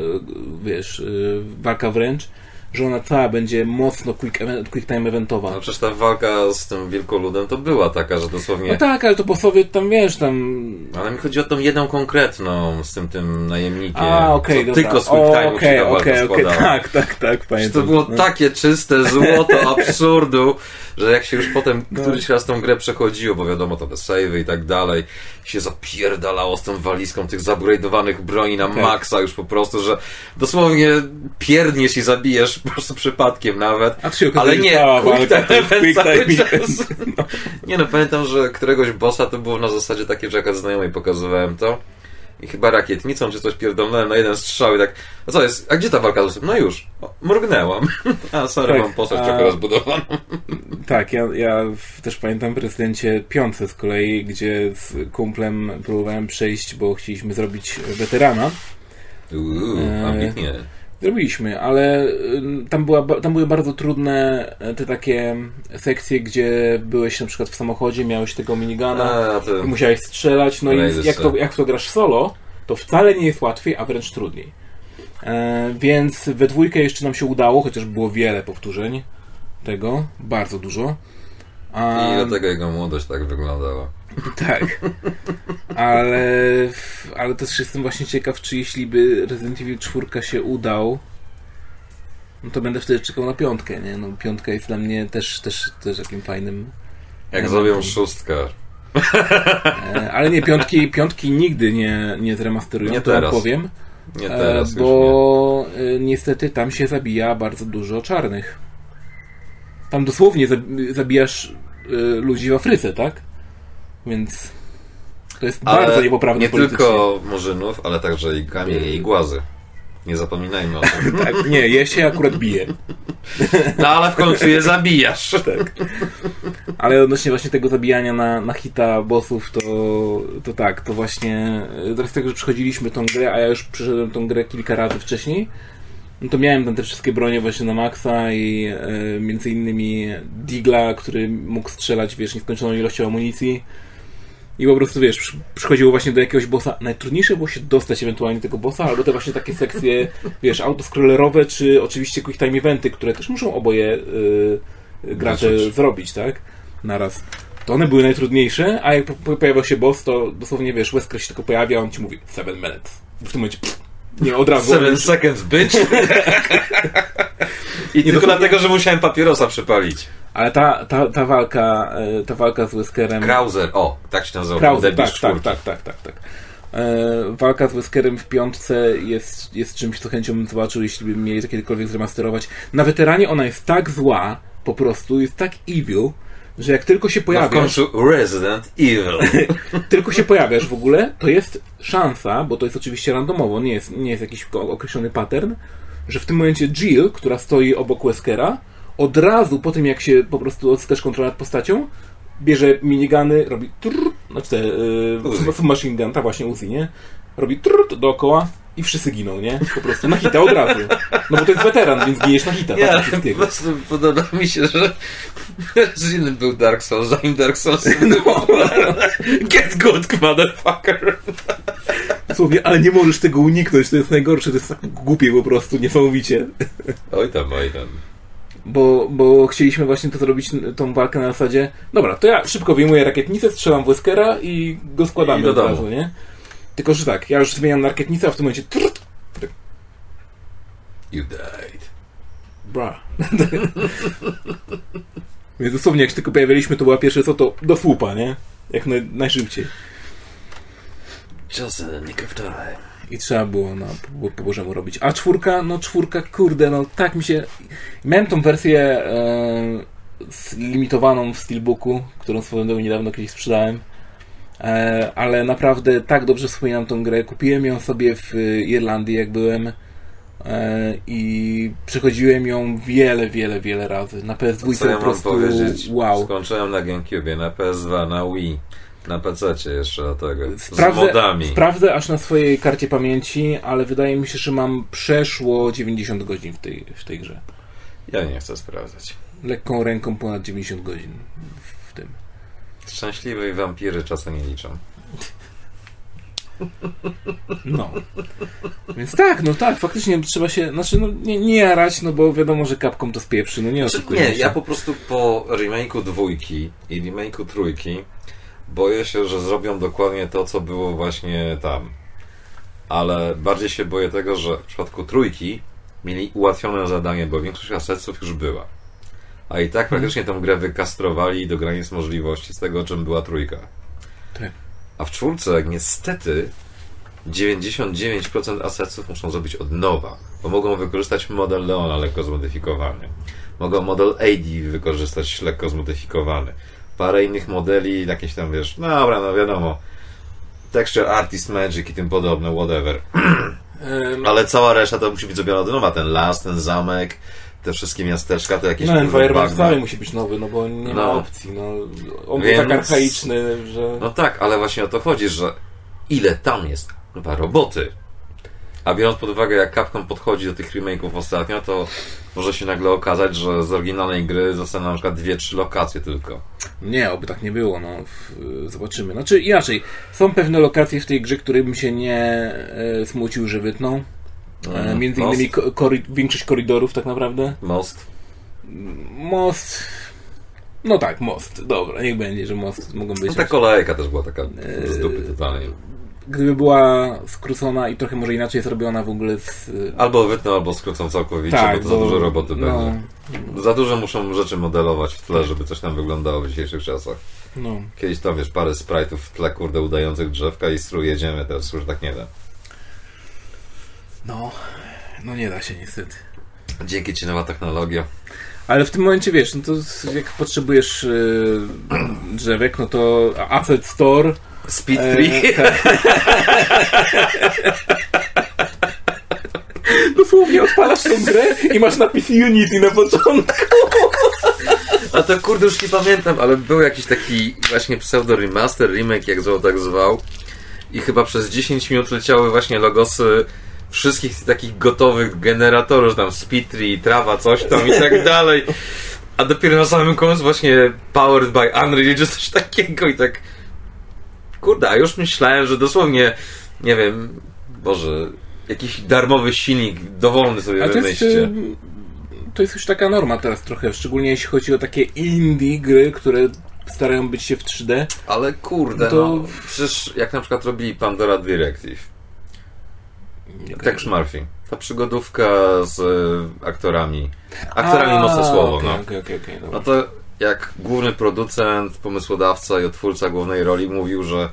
wiesz, y, walka wręcz, że ona cała będzie mocno quick, event, quick time eventowa. No przecież ta walka z tym wielkoludem to była taka, że dosłownie... No tak, ale to po sobie tam, wiesz, tam... Ale mi chodzi o tą jedną konkretną z tym tym najemnikiem. A, okej, dobra. Tylko z Quick O, Time'u Okej, się ta walka okej, okej, składała. tak, tak, tak, pamiętam. to było No. takie czyste złoto absurdu, że jak się już potem No. któryś raz tą grę przechodziło, bo wiadomo, to te savey i tak dalej, się zapierdalało z tą walizką tych zupgrade'owanych broni na Okej. maksa już po prostu, że dosłownie pierdniesz i zabijesz po prostu przypadkiem nawet. A się Ale nie, quick time event cały czas. Nie no, pamiętam, że któregoś bossa to było na zasadzie takie, że jak znajomej pokazywałem to i chyba rakietnicą czy coś pierdolnąłem na jeden strzał i tak, a co jest, a gdzie ta walka? No już, o, mrugnęłam. A sorry, Tak, mam postać a- trochę rozbudowaną. Tak, ja, ja też pamiętam w Rezydencie piące z kolei, gdzie z kumplem próbowałem przejść, bo chcieliśmy zrobić weterana. Uuu, Eee. ambitnie. Zrobiliśmy, ale y, tam, była, tam były bardzo trudne e, te takie sekcje, gdzie byłeś na przykład w samochodzie, miałeś tego minigana A, to... i musiałeś strzelać, no i jak to, jak to grasz solo, to wcale nie jest łatwiej, a wręcz trudniej. E, więc we dwójkę jeszcze nam się udało, chociaż było wiele powtórzeń tego, bardzo dużo. A, I dlatego jego młodość tak wyglądała. tak. Ale, ale też jestem właśnie ciekaw, czy jeśli by Resident Evil 4 się udał, no to będę wtedy czekał na piątkę, nie? No piątka jest dla mnie też, też, też takim fajnym... Jak zrobią szóstkę. E, ale nie, piątki, piątki nigdy nie, nie zremasterują, Nie to teraz. powiem. Nie E, teraz już nie. bo e, niestety tam się zabija bardzo dużo czarnych. Tam dosłownie zab- zabijasz ludzi w Afryce, tak? Więc to jest bardzo Ale niepoprawne nie politycznie. tylko murzynów, ale także i kamienie i głazy. Nie zapominajmy o tym. Tak, nie, je się akurat bije. No ale w końcu je zabijasz. Tak. Ale odnośnie właśnie tego zabijania na, na hita bossów, to, to tak, to właśnie e, z tego, że przechodziliśmy tą grę, a ja już przeszedłem tą grę kilka razy wcześniej, no to miałem tam te wszystkie bronie właśnie na maksa i e, między innymi Digla, który mógł strzelać, wiesz, nieskończoną ilością amunicji. I po prostu, wiesz, przy- przychodziło właśnie do jakiegoś bossa. Najtrudniejsze było się dostać ewentualnie do tego bossa, albo te właśnie takie sekcje, wiesz, autoscrollerowe, czy oczywiście quick time eventy, które też muszą oboje y, gracze zrobić, tak? Naraz. To one były najtrudniejsze, a jak po- po- pojawiał się boss, to dosłownie, wiesz, Wesker się tylko pojawia, on ci mówi 7 minutes. W tym momencie, pff, nie, od razu. Seven seconds, bitch. I tylko dosłownie- dlatego, że musiałem papierosa przypalić. Ale ta, ta, ta walka, e, ta walka z Weskerem... Krauser, o, tak się nazywał. Krauser, tak, tak, czwórki. tak, tak, tak, tak. E, walka z Weskerem w piątce jest, jest czymś, co chęcią bym zobaczył, jeśli by mieli kiedykolwiek zremasterować. Na weteranie ona jest tak zła, po prostu, jest tak evil, że jak tylko się No w pojawiasz, końcu Resident Evil. tylko się pojawiasz w ogóle, to jest szansa, bo to jest oczywiście randomowo, nie jest, nie jest jakiś określony pattern, że w tym momencie Jill, która stoi obok Weskera, od razu po tym, jak się po prostu odzyskasz kontrolę nad postacią, bierze minigany, robi trrr, znaczy te, yy, submachine gun, ta właśnie Uzi, nie? Robi trut dookoła i wszyscy giną, nie? Po prostu na hita od razu. No bo to jest weteran, więc giniesz na hita. Nie, tak, ale po prostu podoba mi się, że Resident był Dark Souls, zanim Dark Souls No. Get good, motherfucker! Dosłownie, ale nie możesz tego uniknąć, to jest najgorsze, to jest tak głupie po prostu, niesamowicie. Oj tam, oj tam. Bo, bo chcieliśmy właśnie to zrobić, tą walkę na zasadzie, dobra, to ja szybko wyjmuję rakietnicę, strzelam w Weskera i go składamy I do od domu. razu, nie? Tylko, że tak, ja już zmieniam na rakietnicę, a w tym momencie trut, You died. bra. Więc dosłownie, jak się tylko pojawialiśmy, to była pierwsze co, to do słupa, nie? Jak naj, najszybciej. Just in the nick of time. I trzeba było no, po, po Bożemu robić. A czwórka, no czwórka, kurde, no tak mi się... Miałem tą wersję e, limitowaną w Steelbooku, którą swoją drogą niedawno kiedyś sprzedałem. E, ale naprawdę tak dobrze wspominam tą grę. Kupiłem ją sobie w Irlandii, jak byłem. E, I przechodziłem ją wiele, wiele, wiele razy. Na PS2 Co ja po prostu powiedzieć? wow. Skończyłem na GameCube, na PS2, na Wii, na PC jeszcze do tego. z Sprawdzę, modami. sprawdzę aż na swojej karcie pamięci, ale wydaje mi się, że mam przeszło 90 godzin w tej, w tej grze. Ja nie chcę sprawdzać. Lekką ręką ponad 90 godzin w tym. Szczęśliwe i wampiry czasem nie liczą. No. Więc tak, no tak, faktycznie trzeba się, znaczy no, nie, nie jarać, no bo wiadomo, że kapką to spieprzy, no nie oszukujmy Nie, się. ja po prostu po remake'u dwójki i remake'u trójki boję się, że zrobią dokładnie to, co było właśnie tam. Ale bardziej się boję tego, że w przypadku trójki mieli ułatwione zadanie, bo większość asetów już była. A i tak praktycznie tę grę wykastrowali do granic możliwości z tego, czym była trójka. Tak. A w czwórce niestety 99% asetów muszą zrobić od nowa, bo mogą wykorzystać model Leona lekko zmodyfikowany. Mogą model AD wykorzystać lekko zmodyfikowany. Parę innych modeli, jakieś tam wiesz, no dobra, no wiadomo. Texture Artist Magic i tym podobne, whatever. Ale cała reszta to musi być zrobiona od nowa. Ten las, ten zamek, te wszystkie miasteczka, to jakieś no, environment cały musi być nowy, no bo nie ma No. opcji, no. On Więc- był tak archaiczny, że... No tak, ale właśnie o to chodzi, że ile tam jest chyba roboty. A biorąc pod uwagę, jak Capcom podchodzi do tych remake'ów ostatnio, to może się nagle okazać, że z oryginalnej gry zostaną na przykład dwie, trzy lokacje tylko. Nie, oby tak nie było, no. W- Zobaczymy. Znaczy inaczej, są pewne lokacje w tej grze, które bym się nie e, smucił, że wytną. E, Mhm. między Most? innymi ko- kory- większość koridorów tak naprawdę. Most. Most... No tak, most. Dobra, niech będzie, że most mogą być. No ta kolejka też była taka z dupy totalnie. Gdyby była skrócona i trochę może inaczej zrobiona w ogóle z... Albo wytną, albo skrócą całkowicie, tak, bo to za dużo roboty no, będzie. Za dużo muszą rzeczy modelować w tle, żeby coś tam wyglądało w dzisiejszych czasach. No. Kiedyś tam, wiesz, parę sprite'ów w tle, kurde, udających drzewka i stru jedziemy, teraz już tak nie da. No. No nie da się niestety. Dzięki ci nowa technologia. Ale w tym momencie wiesz, no to jak potrzebujesz e, drzewek, no to Asset Store. Speed e, 3. tak. Dosłownie odpalasz tą grę i masz napis Unity na początku. A to kurde już nie pamiętam, ale był jakiś taki właśnie pseudo remaster, remake, jak zwał tak zwał. I chyba przez 10 minut leciały właśnie logosy wszystkich takich gotowych generatorów, tam Speedtree, trawa, coś tam i tak dalej. A dopiero na samym końcu właśnie Powered by Unreal, czy coś takiego i tak... Kurde, a już myślałem, że dosłownie, nie wiem, Boże, jakiś darmowy silnik dowolny sobie A wymyślcie. e, to jest już taka norma teraz trochę, szczególnie jeśli chodzi o takie indie gry, które starają być się w 3D. Ale kurde, To- no, przecież jak na przykład robili Pandora Directive, tak Murphy, ta przygodówka z e, aktorami, aktorami A, mocne słowo, okej, no. okej, okej, dobra. No to jak główny producent, pomysłodawca i odtwórca głównej roli mówił, że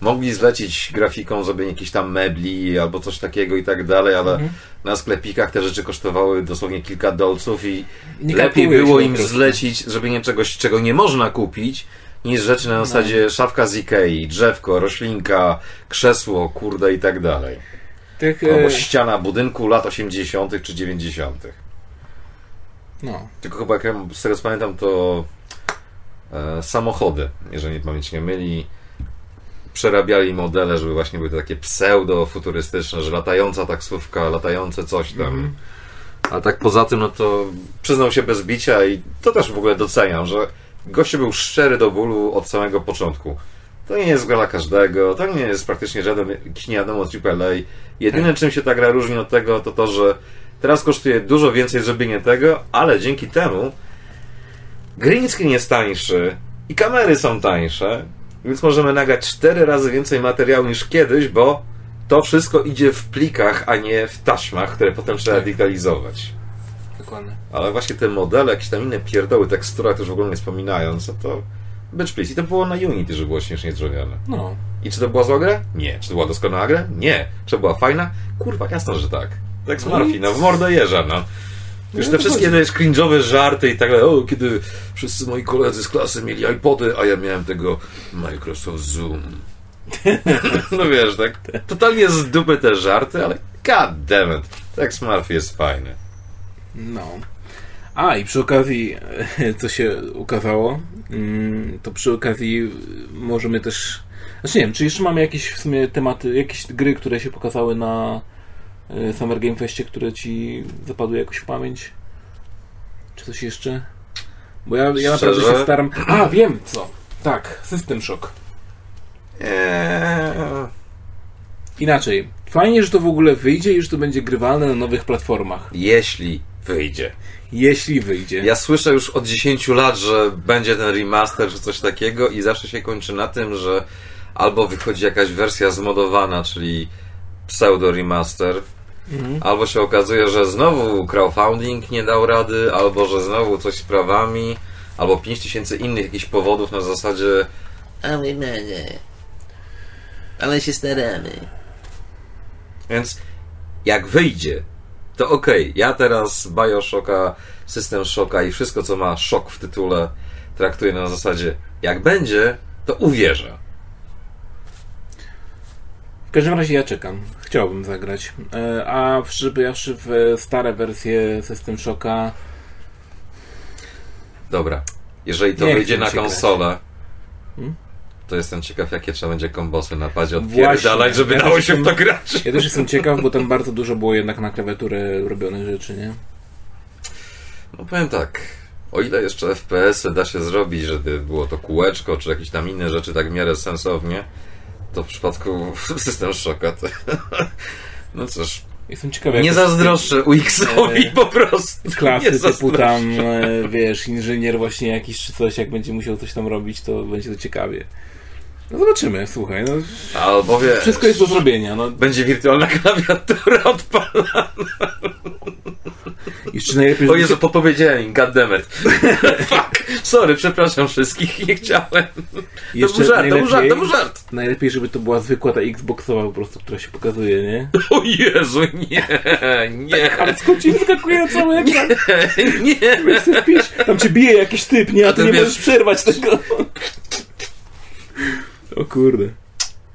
mogli zlecić grafikom zrobienie jakichś tam mebli albo coś takiego i tak dalej, ale Mhm. na sklepikach te rzeczy kosztowały dosłownie kilka dolców i Nie lepiej było im zlecić zrobienie czegoś, czego nie można kupić, niż rzeczy na zasadzie szafka z Ikei, drzewko, roślinka, krzesło, kurde i tak dalej. Albo e, ściana budynku lat 80. czy 90. no. Tylko chyba, jak ja z tego pamiętam, to e, samochody, jeżeli pamięć nie myli, przerabiali modele, żeby właśnie były to takie pseudo-futurystyczne, że latająca taksówka, latające coś tam. Mhm. A tak poza tym, no to przyznał się bez bicia i to też w ogóle doceniam, że gościu był szczery do bólu od samego początku. To nie jest gra dla każdego, to nie jest praktycznie żaden nie wiadomo AAA. Jedyne czym się ta gra różni od tego, to to, że teraz kosztuje dużo więcej zrobienie tego, ale dzięki temu green screen jest tańszy i kamery są tańsze, więc możemy nagrać cztery razy więcej materiału niż kiedyś, bo to wszystko idzie w plikach, a nie w taśmach, które potem trzeba Tak. digitalizować. Dokładnie. Ale właśnie te modele, jakieś tam inne pierdoły, tekstura, już w ogóle nie wspominając, no to bitch please. I to było na Unity, że było śmiesznie zrobione. No. I czy to była zła gra? Nie. Czy to była doskonała gra? Nie. Czy to była fajna? Kurwa, jasno, że tak. Tak z Murphy, no w mordę jeża, no. Już No te wszystkie te cringe'owe żarty i tak dalej. O, kiedy wszyscy moi koledzy z klasy mieli iPody, a ja miałem tego Microsoft Zoom. no wiesz, tak totalnie z dupy te żarty, ale god damn it. Tak Murphy jest fajny. No. A, i przy okazji, co się ukazało, mm, to przy okazji możemy też... Znaczy nie wiem, czy jeszcze mamy jakieś w sumie tematy, jakieś gry, które się pokazały na y, Summer Game Festie, które ci zapadły jakoś w pamięć? Czy coś jeszcze? Bo ja, ja naprawdę się staram... A, wiem co! Tak, System Shock. Eee, Inaczej, fajnie, że to w ogóle wyjdzie i że to będzie grywalne na nowych platformach. jeśli wyjdzie. Jeśli wyjdzie. Ja słyszę już od 10 lat, że będzie ten remaster czy coś takiego i zawsze się kończy na tym, że albo wychodzi jakaś wersja zmodowana, czyli pseudo remaster, Mhm. albo się okazuje, że znowu crowdfunding nie dał rady, albo że znowu coś z prawami, albo 5000 innych jakichś powodów na zasadzie Ale nie. Ale się staramy. Więc jak wyjdzie, to okej. Ja teraz Bioshocka, System Shocka i wszystko, co ma szok w tytule, traktuję na zasadzie jak będzie, to uwierzę. W każdym razie ja czekam. Chciałbym zagrać. E, A przybywszy w stare wersje System Shocka, Dobra. Jeżeli to Nie wyjdzie na konsolę, Hmm? To jestem ciekaw, jakie trzeba będzie kombosy na padzie odpierdalać, żeby Ja dało się w to grać. ja też jestem ciekaw, bo tam bardzo dużo było jednak na klawiaturę robionych rzeczy, nie? No powiem tak. O ile jeszcze FPS-y da się zrobić, żeby było to kółeczko, czy jakieś tam inne rzeczy tak w miarę sensownie, to w przypadku System Shocka to... No cóż, Jestem ciekaw, jak Nie zazdroszczę UX-owi E, po prostu. klasy typu tam, e, wiesz, inżynier właśnie jakiś czy coś, jak będzie musiał coś tam robić, to będzie to ciekawie. No zobaczymy, słuchaj, no Albo wiesz, wszystko jest do zrobienia, no będzie wirtualna klawiatura odpalana. jeszcze najlepiej, O Jezu, podpowiedziałem, goddammit. Fuck, sorry, przepraszam wszystkich, nie chciałem. To jeszcze był żart, to był żart, to był żart. najlepiej, żeby to była zwykła ta Xboxowa po prostu, która się pokazuje, nie? O Jezu, nie, nie, Ale skąd ci wyskakuje na cały ekran? nie. Pić? Tam cię bije jakiś typ, nie? A A ty ty nie wiesz- możesz przerwać tego. O kurde.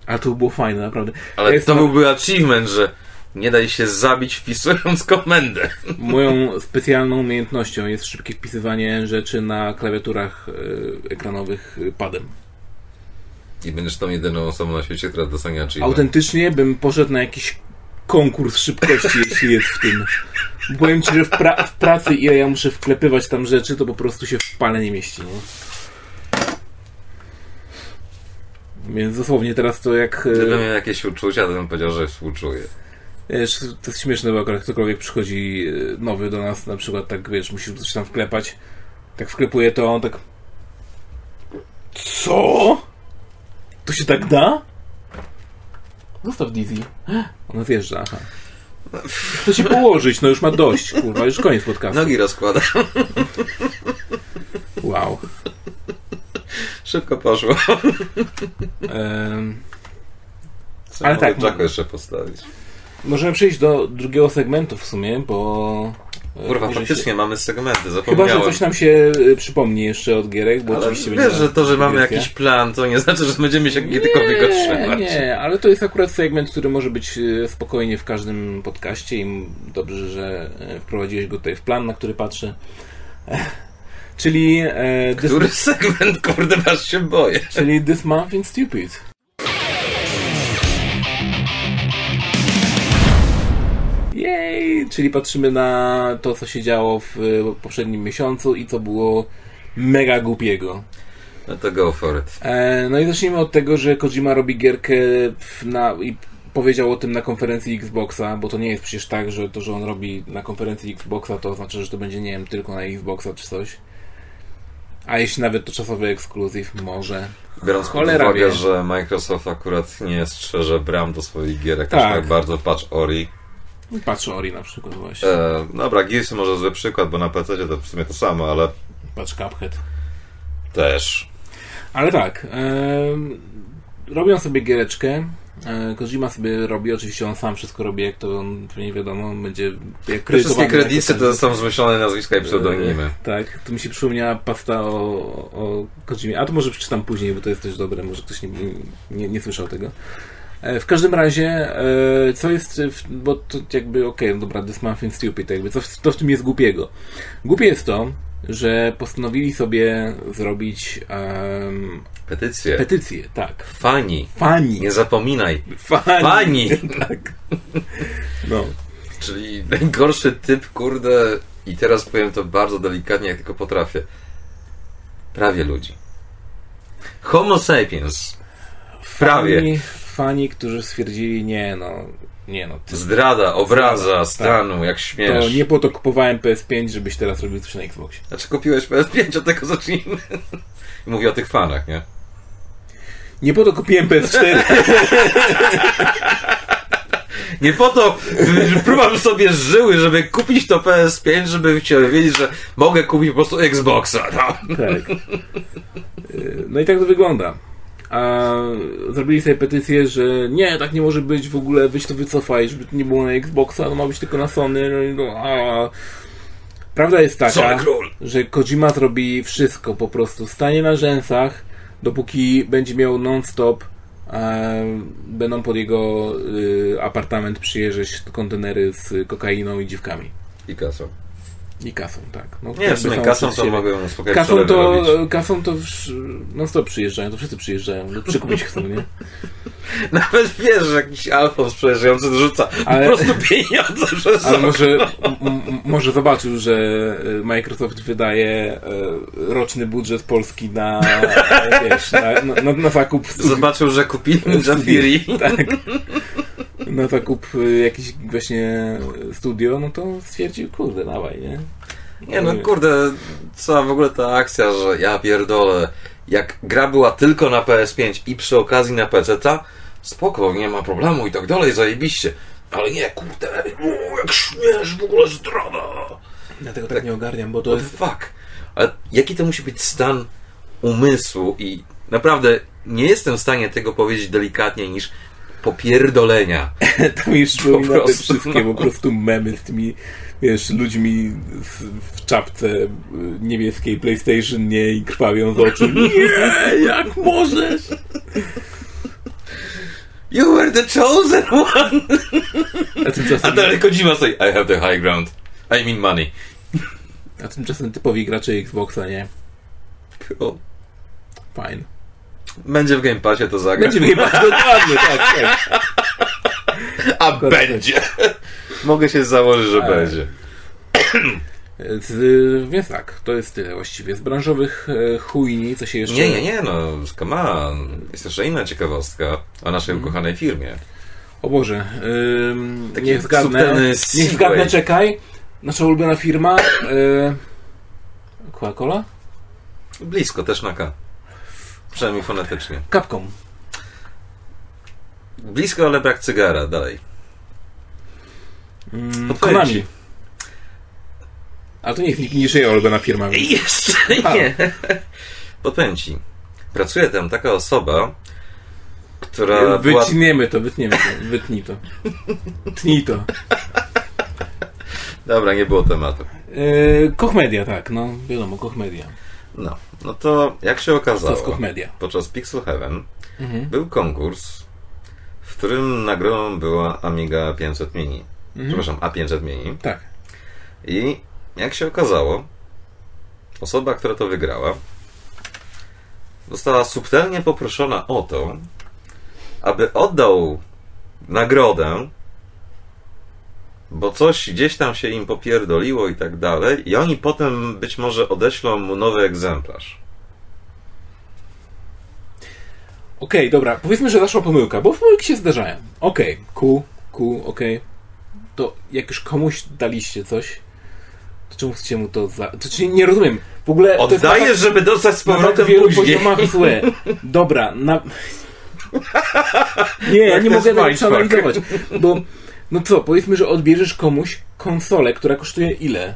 A to było fajne, naprawdę. Ale to byłby achievement, że nie daj się zabić wpisując komendę. Moją specjalną umiejętnością jest szybkie wpisywanie rzeczy na klawiaturach e, ekranowych e, padem. I będziesz tą jedyną osobą na świecie, która docenia achievement. Autentycznie bym poszedł na jakiś konkurs szybkości, jeśli jest w tym. Powiem ci, że w, pra- w pracy ile ja muszę wklepywać tam rzeczy, to po prostu się w pale nie mieści, nie? Więc dosłownie teraz to jak... e, Gdybym miał jakieś uczucia, to bym powiedział, że współczuję. Wiesz, to jest śmieszne, bo akurat ktokolwiek przychodzi e, nowy do nas, na przykład tak, wiesz, musisz coś tam wklepać, tak wklepuje to, on tak... Co? To się tak da? Zostaw Dizzy. Ona zjeżdża, aha. Chce się położyć, no już ma dość, kurwa, już koniec podcastu. Nogi rozkłada. Wow. Szybko poszło. Ale tak, Jacko jeszcze postawić. możemy przejść do drugiego segmentu w sumie, bo... e, Kurwa, faktycznie Się... mamy segmenty, Chyba, zapomniałem. że coś nam się e, przypomni jeszcze od gierek, bo Ale oczywiście wiesz, będzie że to, że mamy jakiś plan, to nie znaczy, że będziemy się kiedykolwiek go trzymać. Nie, ale to jest akurat segment, który może być e, spokojnie w każdym podcaście i dobrze, że wprowadziłeś go tutaj w plan, na który patrzę. Czyli... E, Który this... segment, kurde, was się boję? Czyli This Month in Stupid. Jej! Czyli patrzymy na to, co się działo w poprzednim miesiącu i co było mega głupiego. No to go for it. E, no i zacznijmy od tego, że Kojima robi gierkę na, i powiedział o tym na konferencji Xboxa, bo to nie jest przecież tak, że to, że on robi na konferencji Xboxa, to oznacza, że to będzie, nie wiem, tylko na Xboxa czy coś. A jeśli nawet to czasowy ekskluzyw, może. Biorąc pod uwagę, wie. że Microsoft akurat nie strzeże bram do swoich gierek Tak. aż tak bardzo, patrz Ori. Patrz Ori na przykład właśnie. E, dobra, Gears może zły przykład, bo na PC to w sumie to samo, ale Patrz Cuphead. też. Ale tak, em, robią sobie giereczkę. E, Kojima sobie robi, oczywiście on sam wszystko robi, jak to on, nie wiadomo, on będzie jak Te wszystkie kredyty to są zmyślone nazwiska i pseudonimy. E, Tak, tu mi się przypomniała pasta o, o Kojimie. A to może przeczytam później, bo to jest też dobre, może ktoś nie, nie, nie słyszał tego. E, W każdym razie, co jest, w- bo to jakby, okej, no dobra, this month in stupid, jakby, co, w- to w tym jest głupiego? Głupie jest to, że postanowili sobie zrobić em, Petycje. petycję, tak. Fani. Fani. Nie zapominaj. Fani. Fani. tak. No. Czyli najgorszy typ, kurde, i teraz powiem to bardzo delikatnie, jak tylko potrafię. Prawie ludzi. Homo sapiens. Prawie. Fani, fani, którzy stwierdzili, nie no, nie no, ty, Zdrada, obraza Zdrada, stanu, jak to śmiesz. nie po to kupowałem PS5, żebyś teraz robił coś na Xboxie. Znaczy kupiłeś PS5, od tego zacznijmy. Mówię o tych fanach, nie? Nie po to kupiłem PS4. Nie po to próbowałem sobie żyły, żeby kupić to PS5, żeby chciał wiedzieć, że mogę kupić po prostu Xboxa. No. tak. Y, No i tak to wygląda. A zrobili sobie petycję, że nie, tak nie może być, w ogóle weź to wycofaj, żeby to nie było na Xboxa, no ma być tylko na Sony. No, i no, a... Prawda jest taka, że Kojima zrobi wszystko, po prostu stanie na rzęsach, dopóki będzie miał non-stop, e, będą pod jego y, apartament przyjeżdżać kontenery z kokainą i dziwkami. I kasą. I kasą, tak. No, Nie, w sumie przed to mogę spokojnie Kasą przelewy to, robić. kasą to non stop przyjeżdżają, to wszyscy przyjeżdżają, no, przykupić chcą, nie? Nawet wiesz, że jakiś Alfons przejeżdżający dorzuca Ale- po prostu pieniądze przez Ale może, może zobaczył, że e, Microsoft wydaje e, roczny budżet Polski na, e, wiesz, na, na, na zakup Zobaczył, że kupili Jafiri. tak, na zakup e, jakiś właśnie studio, no to stwierdził, kurde, dawaj, nie? Nie no kurde, cała w ogóle ta akcja, że ja pierdolę, jak gra była tylko na PS5 i przy okazji na PC, ta spoko, nie ma problemu i tak dalej, zajebiście. Ale nie, kurde, o, jak śmiesz, w ogóle zdrada. Dlatego tak, nie ogarniam, bo to What jest... fuck? Ale jaki to musi być stan umysłu i naprawdę nie jestem w stanie tego powiedzieć delikatniej niż popierdolenia. To mi przypomina te prostu, wszystkie no. po prostu memy z tymi, wiesz, ludźmi w, w czapce y, niebieskiej PlayStation, nie, i krwawią z oczu. Nie, jak możesz? You were the chosen one! A tymczasem, A dalej Kojima I have the high ground. I mean money. a tymczasem typowi gracze Xboxa, nie? Cool. Fine. Będzie w Game Passie to zagra. Będzie chyba dokładnie, tak, tak. A będzie! Mogę się założyć, że Tak. będzie. Z, więc tak, to jest tyle właściwie. Z branżowych e, chujni, co się jeszcze... Nie, nie, nie, no, come on. Jest jeszcze inna ciekawostka o naszej Mhm. ukochanej firmie. O Boże, ym, Taki niech zgadnę, niech zgadnę, czekaj. Nasza ulubiona firma, y, Coca-Cola? Blisko, też na K. Przynajmniej fonetycznie. Capcom. Blisko, ale brak cygara, dalej. Mm, Konami. ci. A to nie jest niższa ulubiona firma. Więc... Jeszcze nie. Podpowiem ci. Pracuje tam taka osoba, która była... Wytniemy to, wytniemy to, wytnij to. Tnij to. Dobra, nie było tematu. Yy, Koch Media, tak, no wiadomo, Koch Media. No, no to jak się okazało, Media. podczas Pixel Heaven Mhm. był konkurs, w którym nagrodą była Amiga 500 Mini. Mhm. Przepraszam, A500 Mini. Tak. I jak się okazało, osoba, która to wygrała, została subtelnie poproszona o to, aby oddał nagrodę bo coś gdzieś tam się im popierdoliło i tak dalej, i oni potem być może odeślą mu nowy egzemplarz. Okej, dobra, powiedzmy, że zaszła pomyłka, bo pomyłki się zdarzają. Okej, cool, cool, okej. To jak już komuś daliście coś, to czemu chcecie mu to za... To czyli nie rozumiem. W ogóle Oddajesz, żeby dostać z na tak powrotem wielu później. poziomach złe. Dobra, na... Nie, ja nie mogę tego mindfuck. przeanalizować, bo no co, powiedzmy, że odbierzesz komuś konsolę, która kosztuje ile?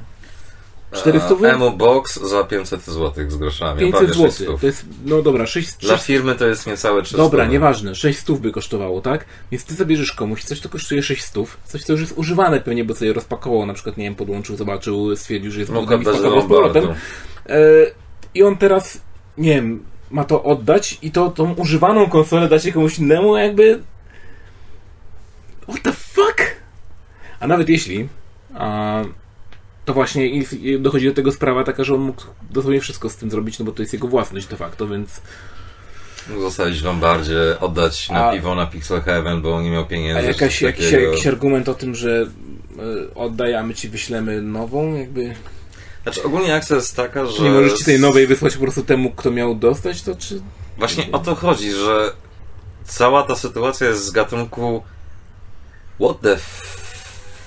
400 E, Emu Box za 500 zł z groszami. 500 prawie 600. zł. To jest, no dobra, 6, Dla firmy to jest niecałe 300. Dobra, nieważne, 6 stów by kosztowało, tak? Więc ty zabierzesz komuś coś, co kosztuje 6 stów, coś, co już jest używane pewnie, bo sobie rozpakował, na przykład, nie wiem, podłączył, zobaczył, stwierdził, że jest Mógł brudny i spakował z powrotem. E, I on teraz, nie wiem, ma to oddać i to tą używaną konsolę dacie komuś innemu, jakby... What the fuck? A nawet jeśli... A, to właśnie dochodzi do tego sprawa taka, że on mógł dosłownie wszystko z tym zrobić, no bo to jest jego własność de facto, więc... Mógł zostawić w Lombardzie, oddać na A- piwo na Pixel Heaven, bo on nie miał pieniędzy. A jakaś, jakiś, jakiś argument o tym, że y, oddaj, a my ci wyślemy nową, jakby... Znaczy ogólnie akcja jest taka, że... Nie możesz ci tej nowej wysłać po prostu temu, kto miał dostać to, czy... Właśnie o to chodzi, że cała ta sytuacja jest z gatunku what the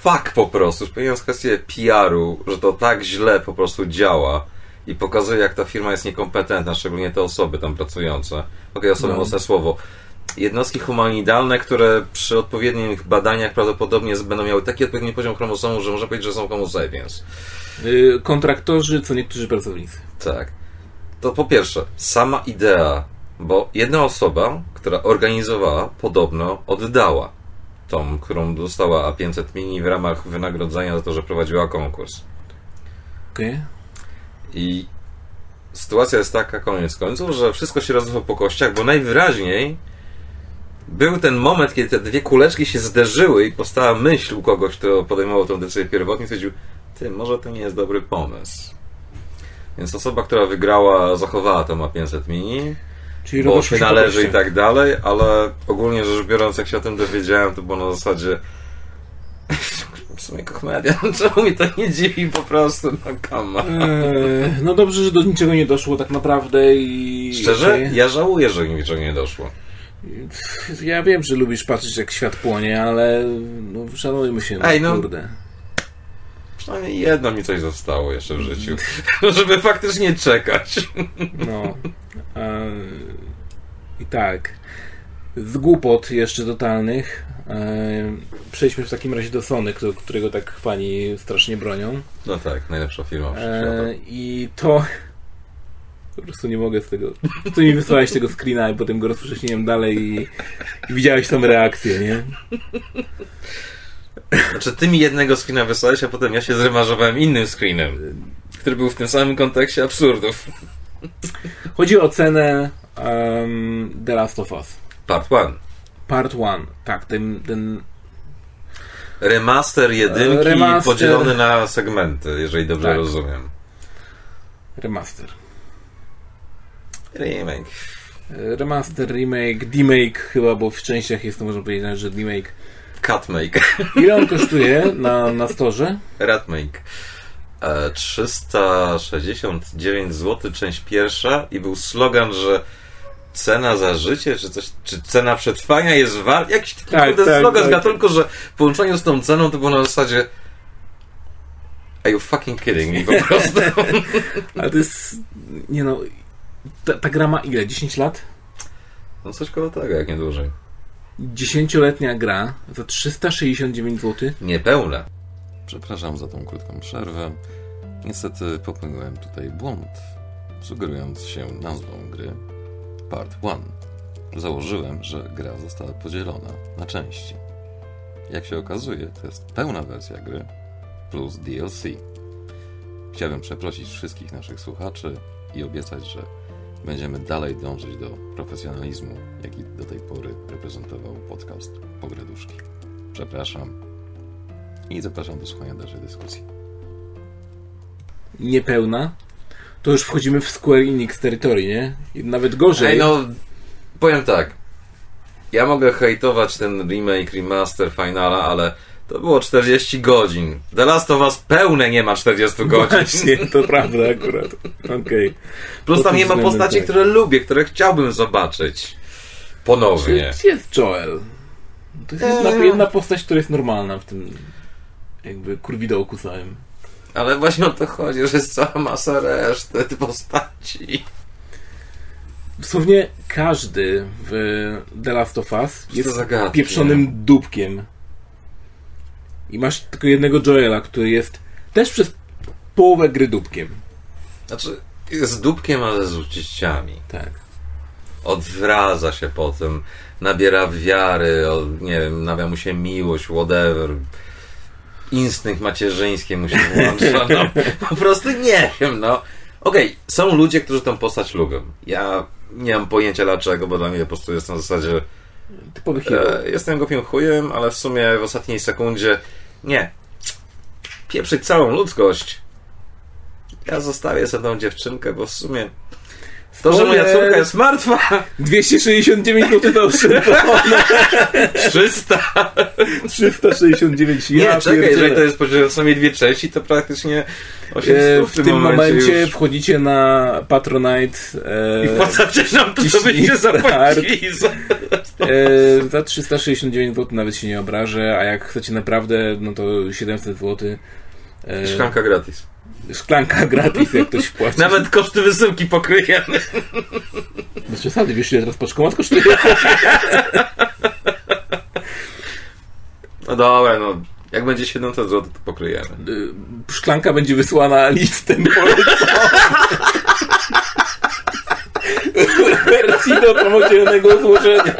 fuck po prostu, spełniając kwestię PR-u, że to tak źle po prostu działa i pokazuje, jak ta firma jest niekompetentna, szczególnie te osoby tam pracujące. Okej, osoby No. mocne słowo. Jednostki humanidalne, które przy odpowiednich badaniach prawdopodobnie będą miały taki odpowiedni poziom chromosomu, że można powiedzieć, że są homo sapiens. Y, kontraktorzy, co niektórzy pracownicy. Tak. To po pierwsze, sama idea, bo jedna osoba, która organizowała, podobno oddała tą, którą dostała A500 Mini w ramach wynagrodzenia za to, że prowadziła konkurs. Okej? I sytuacja jest taka, koniec końców, że wszystko się rozrywa po kościach, bo najwyraźniej był ten moment, kiedy te dwie kuleczki się zderzyły i powstała myśl u kogoś, kto podejmował tę decyzję pierwotnie, stwierdził, ty, może to nie jest dobry pomysł. Więc osoba, która wygrała, zachowała to ma 500 mini, Czyli bo się należy i kościach. tak dalej, ale ogólnie rzecz biorąc, jak się o tym dowiedziałem, to było na zasadzie w sumie komedia, czemu mi to nie dziwi po prostu, no on. Eee, no dobrze, że do niczego nie doszło tak naprawdę i... Szczerze? Ja żałuję, że niczego nie doszło. Ja wiem, że lubisz patrzeć jak świat płonie, ale no, szanujmy się, no, Ej, no. kurde. Przynajmniej jedno mi coś zostało jeszcze w życiu. Żeby faktycznie czekać. No. Eee, I tak. Z głupot jeszcze totalnych. eee, przejdźmy w takim razie do Sony, którego tak fani strasznie bronią. No tak, najlepsza firma. Eee, I to. Po prostu nie mogę z tego. Ty mi wysłałeś tego screena i potem go rozprzestrzeniłem dalej i, i widziałeś tam reakcję, nie? Znaczy, ty mi jednego screena wysłałeś, a potem ja się zremarzowałem innym screenem, który był w tym samym kontekście absurdów. Chodzi o cenę um, The Last of Us. Part 1. Part 1. Tak, ten, ten Remaster jedynki Remaster. podzielony na segmenty, jeżeli dobrze Tak. rozumiem. remaster. Remake. Remaster, remake, demake chyba, bo w częściach jest to można powiedzieć, że demake. Cutmake. Ile on kosztuje na, na storze? Ratmake. E, 369 zł, część pierwsza i był slogan, że cena za życie, czy coś, czy cena przetrwania jest warta. Jakiś taki Tak, tak, slogan z tak. gatunku, że w połączeniu z tą ceną to było na zasadzie Are you fucking kidding me po prostu? Ale to jest, nie no, ta, ta gra ma ile? 10 lat? No coś koło tego, jak nie dłużej. 10-letnia gra za 369 zł. Niepełne. Przepraszam za tą krótką przerwę. Niestety popełniłem tutaj błąd, sugerując się nazwą gry Part 1. Założyłem, że gra została podzielona na części. Jak się okazuje, to jest pełna wersja gry plus DLC. Chciałbym przeprosić wszystkich naszych słuchaczy i obiecać, że będziemy dalej dążyć do profesjonalizmu, jaki do tej pory reprezentował podcast Pogreduszki. Przepraszam, i zapraszam do słuchania dalszej dyskusji. Niepełna. To już wchodzimy w Square Enix territory, nie? I nawet gorzej. Ej, no, powiem tak. Ja mogę hejtować ten remake, remaster, finala, ale To było 40 godzin. The Last of Us pełne nie ma 40 godzin. Właśnie, to prawda akurat. Okej. Plus pod tam nie ma postaci, tak. które lubię, które chciałbym zobaczyć. Ponownie. Gdzie jest Joel? To jest jedna, Eee. jedna postać, która jest normalna w tym jakby kurwidołku całym. Ale właśnie o to chodzi, że jest cała masa reszty postaci. Dosłownie każdy w The Last of Us jest pieprzonym dupkiem. I masz tylko jednego Joela, który jest też przez połowę gry dupkiem. Znaczy, jest dupkiem, ale z uciściami. Tak. Odwraca się potem, nabiera wiary, nie wiem, nawia mu się miłość, whatever. Instynkt macierzyński mu się włącza. No, po prostu nie wiem, no. Okej, są ludzie, którzy tę postać lubią. Ja nie mam pojęcia dlaczego, bo dla mnie po prostu jest na zasadzie Typowy hero. E, jestem głupim chujem, ale w sumie w ostatniej sekundzie nie. Pieprzyć całą ludzkość. Ja zostawię sobie tą dziewczynkę, bo w sumie to, że moja córka jest martwa, 269 zł to oszczędzone. 300. 369. Nie, Ja czekaj, pierdzielę. jeżeli to jest podzielone co najmniej dwie części, to praktycznie 800 E, w w tym, tym momencie już. wchodzicie na Patronite e, I wpłacacie nam to, co byście zapłacili za... e, za 369 zł nawet się nie obrażę, a jak chcecie naprawdę, no to 700 zł. E, Szklanka gratis. Szklanka gratis, jak ktoś wpłaci. Nawet koszty wysyłki pokryjemy. Bez przesady, wiesz ile teraz paczkomat kosztuje? No dobra, no. Jak będzie 700 zł, to pokryjemy. Y, Szklanka będzie wysłana listem. W wersji do samodzielnego złożenia.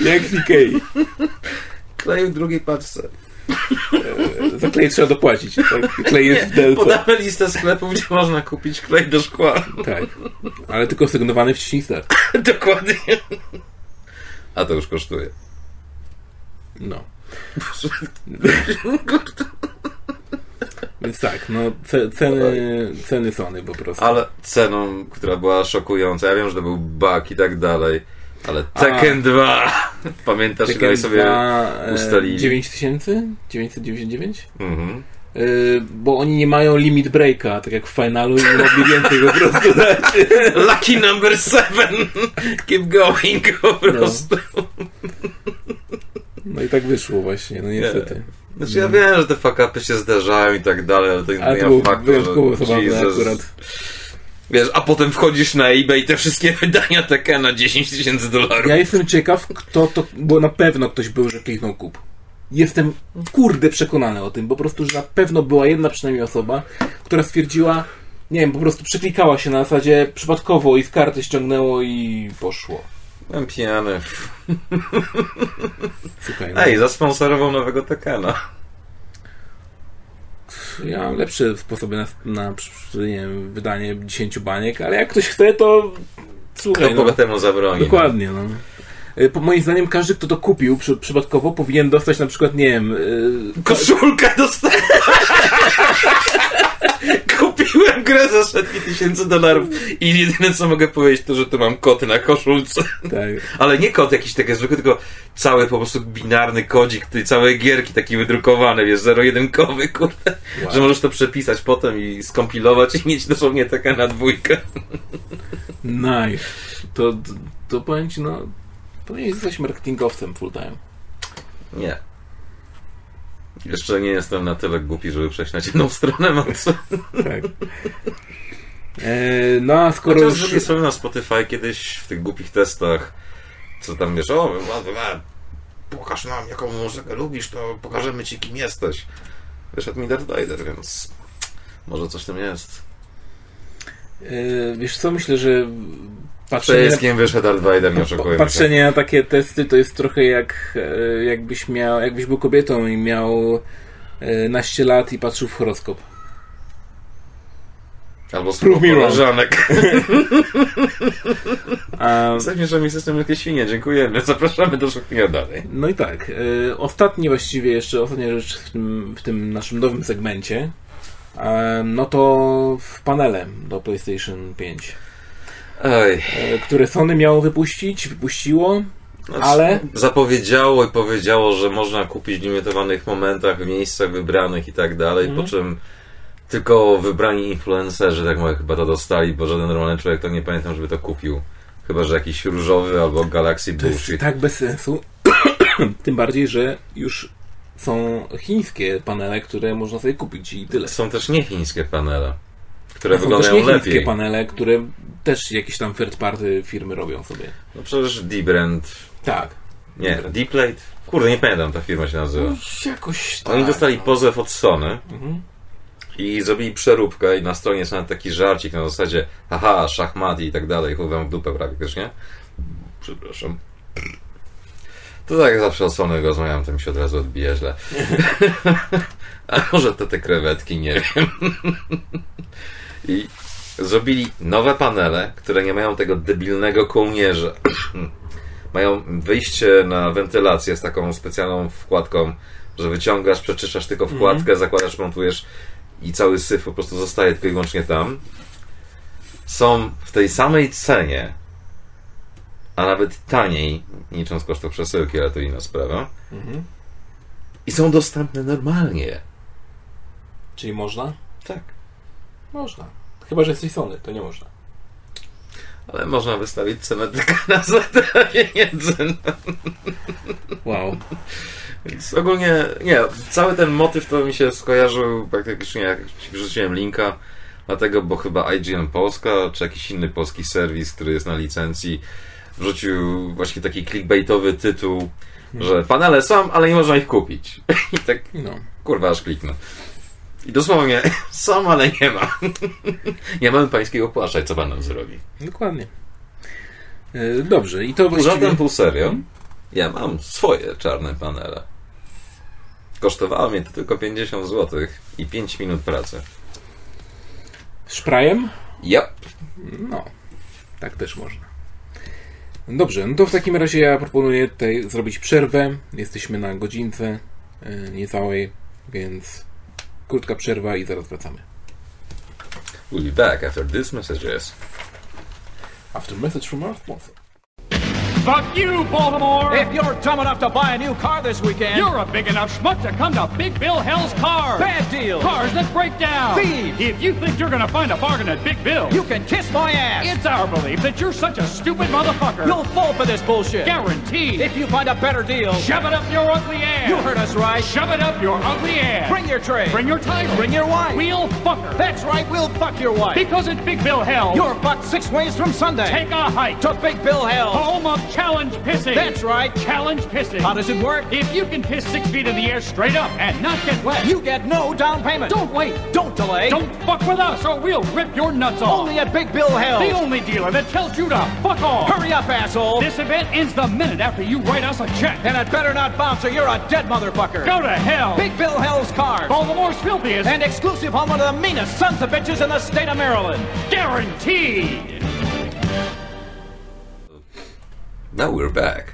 Jak w Ikei. Klej w drugiej paczce. Za klej trzeba dopłacić. Tak? Klej jest w delce. Podamy listę sklepów, gdzie można kupić klej do szkła. Tak. Ale tylko sygnowany wciśnij start. Dokładnie. A to już kosztuje. No. Więc tak, no ce, ceny, ceny Sony po prostu. Ale ceną, która była szokująca. Ja wiem, że to był bug i tak dalej. Ale Tekken 2. Pamiętasz, ile Tekken sobie 2, e, ustalili? 9000? 999? Mhm. Yy, bo oni nie mają limit breaka, tak jak w finalu i nie mogli więcej po prostu dać. Lucky number 7. Keep going po prostu. No i tak wyszło właśnie, no niestety. Znaczy ja wiem, że te fuck-upy się zdarzają i tak dalej, ale to nie zmienia faktu, że zabawne Jesus. akurat. Wiesz, a potem wchodzisz na eBay i te wszystkie wydania Tekkena 10 tysięcy dolarów. Ja jestem ciekaw, kto to, bo na pewno ktoś był, że kliknął kup. Jestem kurde przekonany o tym, po prostu, że na pewno była jedna przynajmniej osoba, która stwierdziła, nie wiem, po prostu przeklikała się na zasadzie przypadkowo i z karty ściągnęło i poszło. Byłem pijany. Słuchaj, no, Ej, zasponsorował nowego Tekkena. Ja mam lepsze sposoby na, na wiem, wydanie 10 baniek, ale jak ktoś chce, to słuchaj, Kto no, bogatemu zabroni? dokładnie, no. Y, Po moim zdaniem każdy, kto to kupił przy, przypadkowo, powinien dostać na przykład, nie wiem, y, Koszulkę dostałem. Kupiłem grę za setki tysięcy dolarów i jedyne co mogę powiedzieć to, że tu mam koty na koszulce. tak, Ale nie kod jakiś taki zwykły, tylko cały po prostu binarny kodzik, tej całej gierki taki wydrukowany, wiesz, zero-jedynkowy, kurde. Wow. Że możesz to przepisać potem i skompilować i mieć dosłownie taka na dwójkę. Nice. To, to, to powiem ci, no, powinien jesteś marketingowcem full time. Nie. Jeszcze nie jestem na tyle głupi, żeby przejść na ciemną stronę mocy. Tak. E, no a skoro Chociaż już... strony na Spotify kiedyś w tych głupich testach, co tam wiesz, o, pokaż nam jaką muzykę lubisz, to pokażemy ci kim jesteś. Wyszedł mi Darth Vader, więc może coś tam jest. E, wiesz co, myślę, że patrzenie wyszedł Darth Vader, nie oszukujmy się. patrzenie na takie testy to jest trochę jak e, jakbyś miał, jakbyś był kobietą i miał e, naście lat i patrzył w horoskop. Albo Prove me koleżanek. Jesteśmy, że mi system jakieś świnie, dziękujemy. Zapraszamy do szukania dalej. no i tak, e, ostatni właściwie jeszcze, ostatnia rzecz w tym, w tym naszym nowym segmencie, e, no to w panele do PlayStation 5. Oj, e, które Sony miało wypuścić, wypuściło. Ale Zapowiedziało i powiedziało, że można kupić w limitowanych momentach, w miejscach wybranych i tak dalej, Mhm. po czym tylko wybrani influencerzy tak mówię, chyba to dostali, bo żaden normalny człowiek to nie pamiętam, żeby to kupił. Chyba, że jakiś różowy albo Galaxy to jest Bullshit. tak bez sensu. Tym bardziej, że już są chińskie panele, które można sobie kupić i tyle. Są też niechińskie panele, które Są też wyglądają nie chińskie lepiej. panele, które też jakieś tam third party firmy robią sobie. No przecież Deebrand, Tak. nie. Deeplate? Kurde, nie pamiętam, ta firma się nazywa. Już jakoś tak. Oni dostali pozew od Sony Mhm. i zrobili przeróbkę i na stronie jest nawet taki żarcik na zasadzie haha, szachmat i tak dalej, chuj wam w dupę praktycznie. Przepraszam. To tak jak zawsze o Sony rozmawiam, to mi się od razu odbija źle. A może to te krewetki, nie wiem. I zrobili nowe panele, które nie mają tego debilnego kołnierza. mają wyjście na wentylację z taką specjalną wkładką, że wyciągasz, przeczyszczasz tylko wkładkę, zakładasz, montujesz i cały syf po prostu zostaje tylko i wyłącznie tam. Są w tej samej cenie, a nawet taniej, licząc kosztów przesyłki, ale to inna sprawa. Mhm. I są dostępne normalnie. Czyli można? Tak. Można. Chyba, że jesteś Sony, to nie można. Ale można wystawić cenę tylko na zadanie pieniędzy. Wow. Więc ogólnie, nie, cały ten motyw to mi się skojarzył praktycznie jak ci wrzuciłem linka, dlatego, bo chyba IGN Polska, czy jakiś inny polski serwis, który jest na licencji, wrzucił właśnie taki clickbaitowy tytuł, że panele są, ale nie można ich kupić. I tak, No. kurwa, aż kliknę. I dosłownie, są, ale nie ma. nie mamy pańskiego płaszcza, co pan nam zrobi? Dokładnie. E, Dobrze, i to właściwie... żartem, pół serio. Ja mam swoje czarne panele. Kosztowało mnie to tylko 50 zł i 5 minut pracy. Szprajem? Yep. No, tak też można. Dobrze, no to w takim razie ja proponuję tutaj zrobić przerwę. Jesteśmy na godzince e, niecałej, więc krótka przerwa i zaraz wracamy. We'll be back after this messages. After message from our sponsor. Fuck you, Baltimore! If you're dumb enough to buy a new car this weekend, You're a big enough schmuck to come to Big Bill Hell's Cars! bad deal. Cars that break down! Thieves. If you think you're gonna find a bargain at Big Bill, You can kiss my ass. it's our belief that you're such a stupid motherfucker! You'll fall for this bullshit. guaranteed! If you find a better deal, Shove it up your ugly ass! you heard us right. Shove it up your ugly ass! Bring your tray. Bring your title! Bring your wife. We'll fuck her! That's right, we'll fuck your wife. Because at Big Bill Hell, You're fucked six ways from Sunday. take a hike to Big Bill Hell. home of challenge pissing! That's right. Challenge pissing! How does it work? If you can piss six feet in the air straight up and not get wet, You get no down payment. don't wait! Don't delay. Don't fuck with us or we'll rip your nuts off! Only at Big Bill Hell. The only dealer that tells you to fuck off! Hurry up, asshole. This event ends the minute after you write us a check. and it better not bounce or you're a dead motherfucker. Go to hell! Big Bill Hell's cars. Baltimore's filthiest And exclusive home of the meanest sons of bitches in the state of Maryland. guaranteed! Now we're back.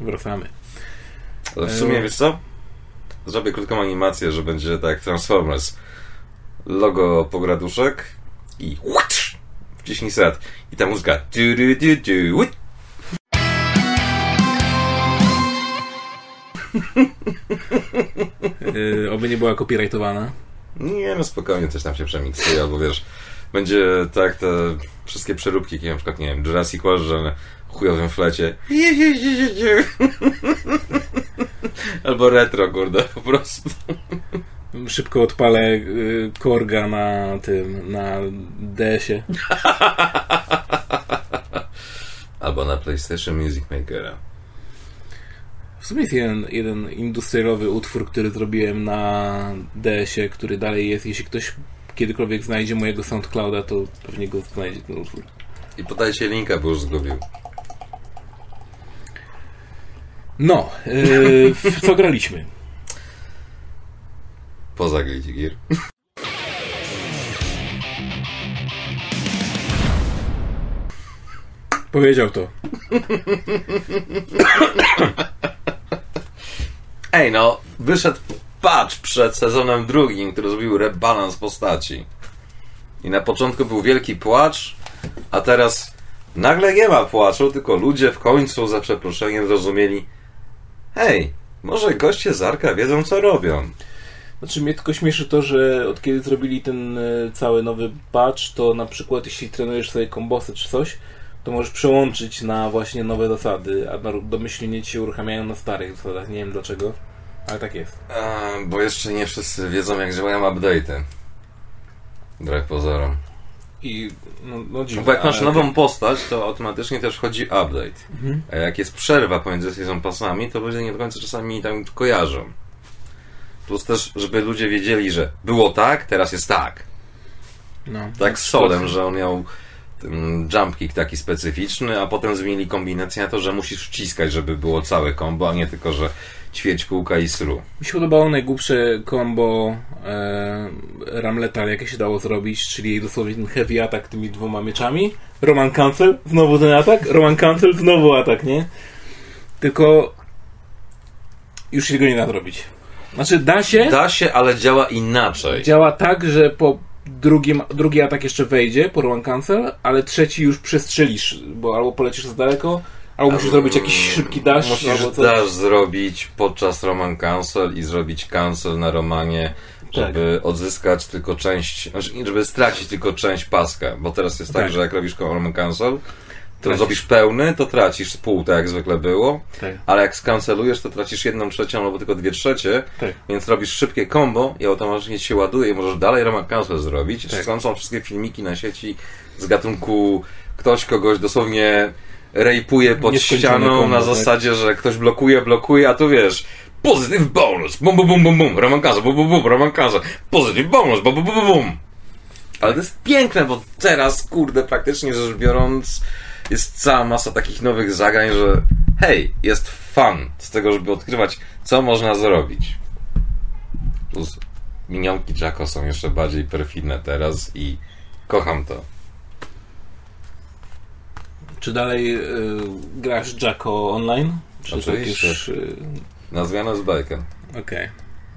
Wracamy. Ale w sumie, wiesz co? Zrobię krótką animację, że będzie tak jak Transformers. Logo pograduszek i wciśnij set. I ta muzyka. Du, du, du, du, łyt. E, oby nie była copyrightowana. Nie, no spokojnie, coś tam się przemiksuje, albo wiesz, będzie tak te wszystkie przeróbki, jakie na przykład, nie wiem, Jurassic World, że chujowym flecie. Albo retro, kurde, po prostu. Szybko odpalę y, Korga na tym, na DS-ie. Albo na PlayStation Music Makera. W sumie jest jeden, jeden industrialowy utwór, który zrobiłem na DS-ie, który dalej jest. Jeśli ktoś kiedykolwiek znajdzie mojego SoundClouda, to pewnie go znajdzie ten utwór. I podajcie linka, bo już zgubił. No, yy, w co graliśmy? Poza Guilty Gear. Powiedział to. Ej, no, wyszedł patch przed sezonem drugim, który zrobił rebalans postaci. I na początku był wielki płacz, a teraz nagle nie ma płaczu, tylko ludzie w końcu za przeproszeniem zrozumieli hej, może goście z Arka wiedzą co robią. Znaczy mnie tylko śmieszy to, że od kiedy zrobili ten e, cały nowy patch, to na przykład jeśli trenujesz sobie kombosy czy coś, to możesz przełączyć na właśnie nowe zasady, a domyślnie ci się uruchamiają na starych zasadach. Nie wiem dlaczego, ale tak jest. A, bo jeszcze nie wszyscy wiedzą jak działają update'y. Wbrew pozorom. I no, no dziwne, Bo jak masz nową postać, to automatycznie też wchodzi update. A jak jest przerwa pomiędzy season passami, to ludzie nie do końca czasami tam kojarzą. Plus też, żeby ludzie wiedzieli, że było tak, teraz jest tak. No, Tak z Solem, że on miał jump kick taki specyficzny, a potem zmienili kombinację na to, że musisz wciskać, żeby było całe combo, a nie tylko, że ćwierć kółka i sru. Mi się podobało najgłupsze combo e, Ramleta, jakie się dało zrobić, czyli dosłownie ten heavy atak tymi dwoma mieczami. Roman Cancel, znowu ten atak. Roman Cancel, znowu atak, nie? Tylko już się go nie da zrobić. Znaczy da się, Da się, ale działa inaczej. działa tak, że po drugim, drugi atak jeszcze wejdzie po Roman Cancel, ale trzeci już przestrzelisz, bo albo polecisz za daleko, albo musisz zrobić jakiś szybki dash, Musisz albo coś. dash zrobić podczas Roman Cancel i zrobić cancel na Romanie, żeby odzyskać tylko część, znaczy, żeby stracić tylko część paska, bo teraz jest tak, Tak. że jak robisz Roman Cancel, to Tracisz. zrobisz pełny, to tracisz pół, tak jak zwykle było, Tak. ale jak skancelujesz, to tracisz jedną trzecią albo tylko dwie trzecie, Tak. więc robisz szybkie combo i automatycznie się ładuje i możesz dalej Roman Cancel zrobić. Tak. Są wszystkie filmiki na sieci z gatunku ktoś kogoś dosłownie rejpuje pod ścianą combo, na tak. zasadzie, że ktoś blokuje, blokuje, a tu wiesz Positive bonus, bum bum bum bum bum, Roman Cancel, bum bum bum, Roman Cancel, positive bonus, bum bum bum bum. Ale to jest piękne, bo teraz, kurde, praktycznie rzecz biorąc, jest cała masa takich nowych zagrań, że hej, jest fun z tego, żeby odkrywać, co można zrobić. Plus minionki Jacko są jeszcze bardziej perfidne teraz i kocham to. Czy dalej y, grasz Jacko online? Czy Oczywiście. już... Y, Na zmianę z bajkiem. Okej.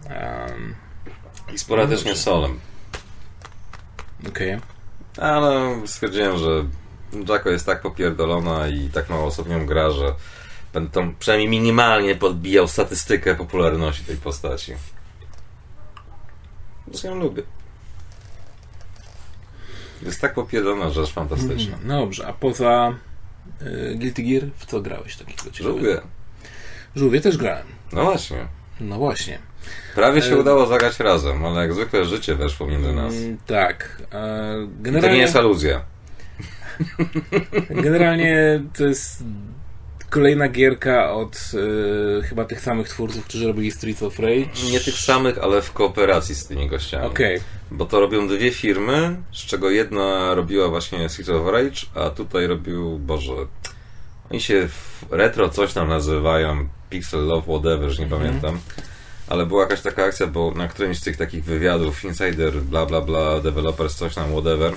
Em, I sporadycznie solem. Okej. Ale stwierdziłem, że Jacko jest tak popierdolona i tak mało osób nią gra, że będę tam przynajmniej minimalnie podbijał statystykę popularności tej postaci. Bo ją lubię. Jest tak popierdolona, że aż fantastyczna. No dobrze, a poza Guilty Gear, w co grałeś takiego ciekawego? Lubię. Żółwie też grałem. No właśnie. No właśnie. Prawie się E, udało zagrać razem, ale jak zwykle życie weszło między nas. Mm, tak. E, I to nie generalnie, jest aluzja. generalnie to jest kolejna gierka od y, chyba tych samych twórców, którzy robili Streets of Rage. Nie tych samych, ale w kooperacji z tymi gościami. Okej. Bo to robią dwie firmy, z czego jedna robiła właśnie Streets of Rage, a tutaj robił, Boże, oni się w retro coś tam nazywają, Pixel Love, whatever, że nie pamiętam. Ale była jakaś taka akcja, bo na którymś z tych takich wywiadów, Insider, bla bla bla, developers, coś tam, whatever,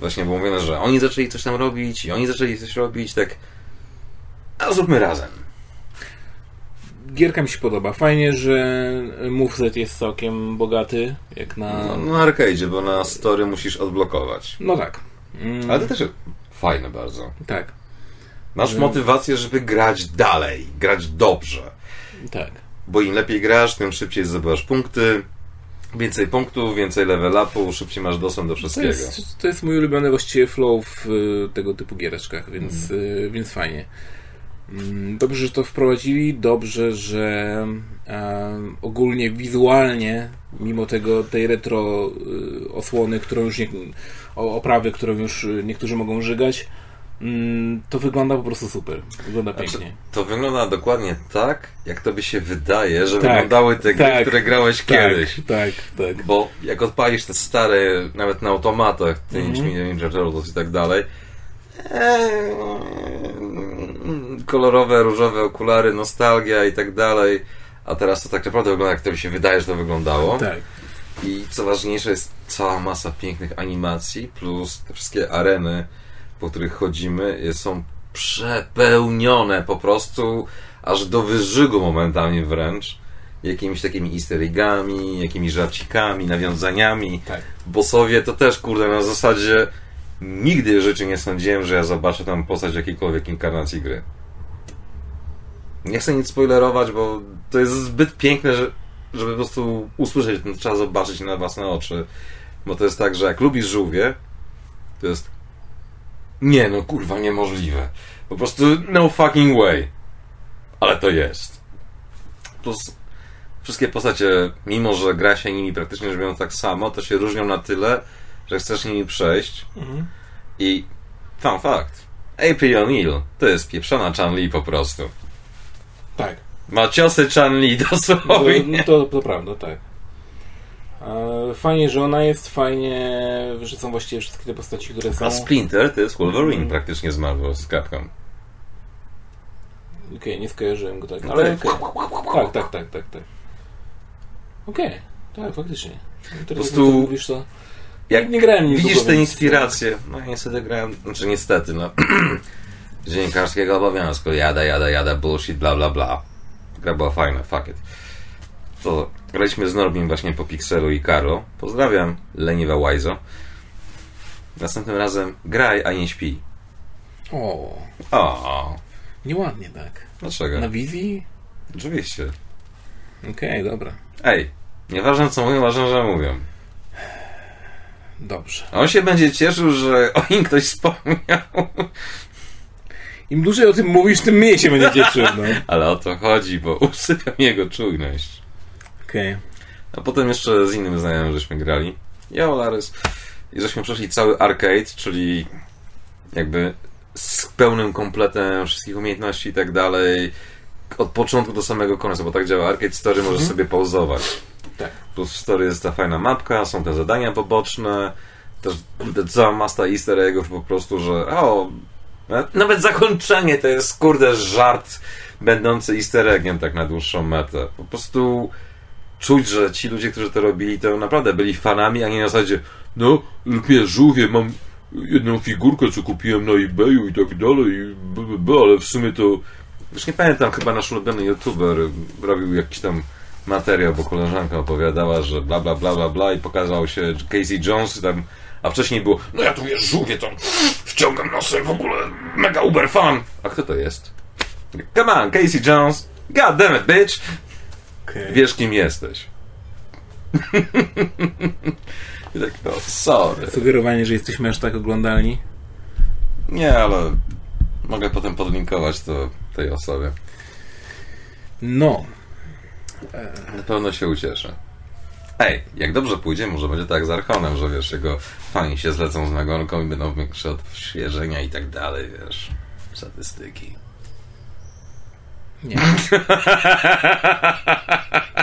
właśnie było mówione, że oni zaczęli coś tam robić i oni zaczęli coś robić, tak, a zróbmy razem. Gierka mi się podoba. Fajnie, że moveset jest całkiem bogaty, jak na... No, na arcade, bo na story musisz odblokować. No tak. Mm, Ale to też fajne bardzo. Tak, Masz motywację, żeby grać dalej, grać dobrze. tak. Bo im lepiej grasz, tym szybciej zdobywasz punkty. Więcej punktów, więcej level upu, szybciej masz dostęp do To wszystkiego. jest, to jest mój ulubiony właściwie flow w y, tego typu giereczkach, więc, y, więc fajnie. Mm, Dobrze, że to wprowadzili, dobrze, że em, ogólnie wizualnie, mimo tego tej retro y, osłony, którą już nie, oprawy, którą już niektórzy mogą żygać, mm, to wygląda po prostu super. Wygląda Znaczy, pięknie. to wygląda dokładnie tak, jak tobie się wydaje, że Tak, wyglądały te gry, tak, które grałeś kiedyś. Tak, tak, tak. Bo jak odpalisz te stare, nawet na automatach, Teenage Mhm. Mutant Ninja Turtles i tak dalej, kolorowe, różowe okulary, nostalgia i tak dalej, a teraz to tak naprawdę wygląda, jak to się wydaje, że to wyglądało. Tak. I co ważniejsze, jest cała masa pięknych animacji, plus te wszystkie areny, po których chodzimy, są przepełnione po prostu aż do wyżygu momentami wręcz. Jakimiś takimi easter eggami, jakimiś żarcikami, nawiązaniami. Tak. Bossowie to też, kurde, na zasadzie nigdy w życiu nie sądziłem, że ja zobaczę tam postać jakiejkolwiek inkarnacji gry. Nie chcę nic spoilerować, bo to jest zbyt piękne, że, żeby po prostu usłyszeć, to trzeba zobaczyć na własne oczy. Bo to jest tak, że jak lubisz żółwie, to jest nie no kurwa, niemożliwe. Po prostu no fucking way. Ale to jest. Plus wszystkie postacie, mimo że gra się nimi praktycznie biorąc tak samo, to się różnią na tyle, że chcesz nimi przejść. I fun fact. April O'Neil to jest pieprzona Chan-Li po prostu. Tak. Ma ciosy Chan-Li No, dosłownie. to, to prawda, tak. Fajnie, że ona jest, fajnie, że są właściwie wszystkie te postaci, które są. A Splinter to jest Wolverine praktycznie z Marvel, z Capcom. Okej, nie skojarzyłem go tak, No ale tak. okej. Tak, tak, tak, tak, tak. Okej, tak, faktycznie. Po prostu- Mówisz to... Jak Nie grałem niedługo, Widzisz te więc- inspiracje. No niestety grałem, znaczy niestety, no. Dziennikarskiego obowiązku, jada, jada, jada, bullshit, bla, bla, bla. Gra była fajna, fuck it. To graliśmy z Norbim właśnie po Pixelu i Karo. Pozdrawiam, leniwa Wajzo. Następnym razem graj, a nie śpi. O, O, nieładnie tak. dlaczego? Na wizji? Oczywiście. Okej, dobra. Ej, nieważne co mówią, ważne, że mówią. Dobrze. On się będzie cieszył, że o nim ktoś wspomniał. Im dłużej o tym mówisz, tym mniej się będzie cieszył, no. Ale o to chodzi, bo usypiam jego czujność. Okej. A potem jeszcze z innym znajomym żeśmy grali. Ja, Larys. I żeśmy przeszli cały arcade, czyli jakby z pełnym kompletem wszystkich umiejętności i tak dalej. Od początku do samego końca, bo tak działa arcade story, możesz sobie pauzować. Tak. Plus w story jest ta fajna mapka, są te zadania poboczne. Też cała masa easter eggów po prostu, że o, na- nawet zakończenie to jest kurde żart będący easter eggiem tak na dłuższą metę. Po prostu czuć, że ci ludzie, którzy to robili, to naprawdę byli fanami, a nie na zasadzie no, lubię żółwie, mam jedną figurkę, co kupiłem na eBayu i tak dalej, b, b, b, ale w sumie to już nie pamiętam, chyba nasz ulubiony youtuber robił jakiś tam materiał, bo koleżanka opowiadała, że bla bla bla bla bla i pokazał się Casey Jones tam, a wcześniej było no ja tu wiesz, żółwie to wciągam nosem w ogóle, mega uber fan. A kto to jest? Come on, Casey Jones, god damn it, bitch! Okej. Wiesz kim jesteś. I tak, no, sorry. Sugerowanie, że jesteśmy aż tak oglądalni. Nie, ale mogę potem podlinkować to tej osobie. No. Na pewno się ucieszę. Ej, jak dobrze pójdzie, może będzie tak z Archonem, że wiesz, jego fani się zlecą z nagonką i będą większe odświeżenia i tak dalej, wiesz. Statystyki. Nie.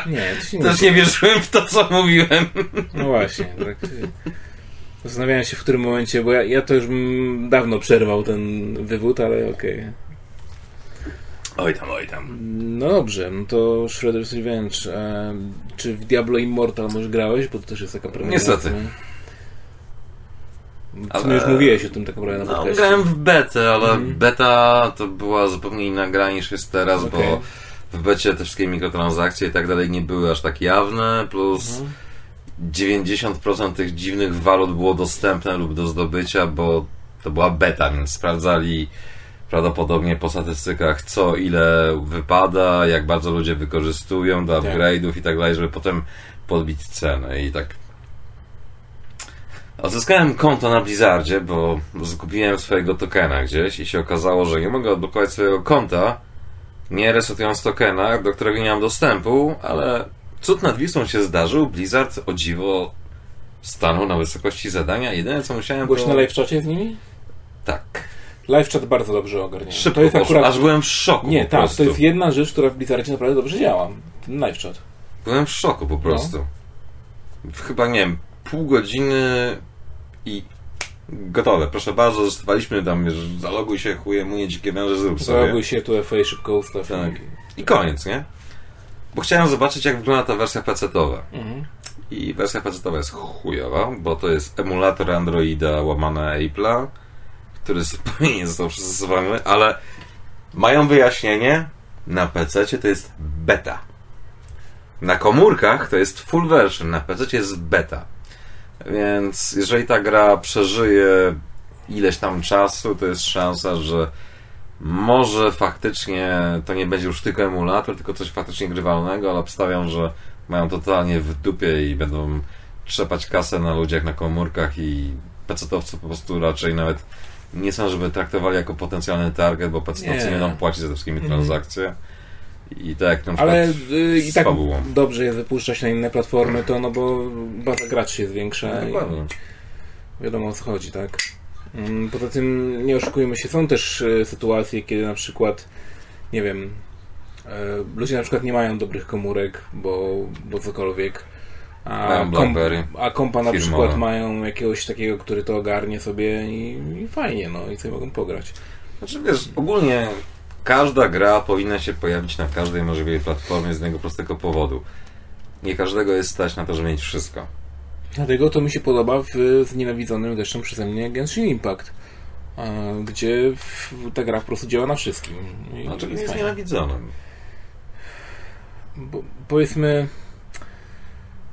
Nie, to się nie Też nie wierzyłem w to, co mówiłem. No właśnie, tak. Zastanawiałem się w którym momencie, bo ja, ja to już dawno przerwał ten wywód, ale okej. Oj tam, oj tam. No dobrze, no to Shredder's Revenge. E, czy w Diablo Immortal może grałeś? Bo to też jest taka premiera. Niestety. Ale- sumie już mówiłeś o tym tak naprawdę na No, podcaście. grałem w betę, ale beta to była zupełnie inna gra niż jest teraz, Okej. bo w becie te wszystkie mikrotransakcje i tak dalej nie były aż tak jawne, plus 90% tych dziwnych walut było dostępne lub do zdobycia, bo to była beta, więc sprawdzali prawdopodobnie po statystykach co ile wypada, jak bardzo ludzie wykorzystują do Tak. upgrade'ów i tak dalej, żeby potem podbić cenę i tak Odzyskałem konto na Blizzardzie, bo zgubiłem swojego tokena gdzieś i się okazało, że nie mogę odblokować swojego konta, nie resetując tokena, do którego nie mam dostępu, ale cud nad Wisłą się zdarzył. Blizzard o dziwo stanął na wysokości zadania. Jedyne co musiałem Byłeś to... na live czacie z nimi? Tak. Live chat bardzo dobrze ogarniają. Szybko to jest poszło, akurat... aż byłem w szoku Nie, tak, to jest jedna rzecz, która w Blizzardzie naprawdę dobrze działa. Ten live chat. Byłem w szoku po prostu. Chyba, nie wiem, pół godziny i gotowe. Proszę bardzo, zostawaliśmy tam, wiesz, zaloguj się, chuje, mu dzikie węże, zrób sobie. Zaloguj się, tu FA szybko ustaw. Tak. I koniec, nie? Bo chciałem zobaczyć, jak wygląda ta wersja PC-towa. Mhm. I wersja PC-towa jest chujowa, bo to jest emulator Androida łamane Apple'a, który zupełnie nie został przystosowany, ale mają wyjaśnienie, na PC to jest beta. Na komórkach to jest full version, na PC jest beta. Więc jeżeli ta gra przeżyje ileś tam czasu, to jest szansa, że może faktycznie to nie będzie już tylko emulator, tylko coś faktycznie grywalnego, ale obstawiam, że mają totalnie w dupie i będą trzepać kasę na ludziach na komórkach i pecetowcy po prostu raczej nawet nie są, żeby traktowali jako potencjalny target, bo pecetowcy Nie. będą płacić za te wszystkie transakcje. I tak jak na Ale y, i tak fabułą. dobrze jest wypuszczać na inne platformy, to no bo baza graczy się zwiększa i Dokładnie. wiadomo o co chodzi, tak? Mm, Poza tym nie oszukujmy się, są też e, sytuacje, kiedy na przykład, nie wiem, e, ludzie na przykład nie mają dobrych komórek, bo, bo cokolwiek. A, BlackBerry a kompa na firmowe. przykład mają jakiegoś takiego, który to ogarnie sobie i, i fajnie, no i sobie mogą pograć. Znaczy wiesz, ogólnie każda gra powinna się pojawić na każdej możliwej platformie z jednego prostego powodu. Nie każdego jest stać na to, żeby mieć wszystko. Dlatego to mi się podoba w znienawidzonym zresztą przeze mnie Genshin Impact, gdzie ta gra po prostu działa na wszystkim. Dlaczego nie jest jest fajnie. nienawidzonym? Bo, powiedzmy,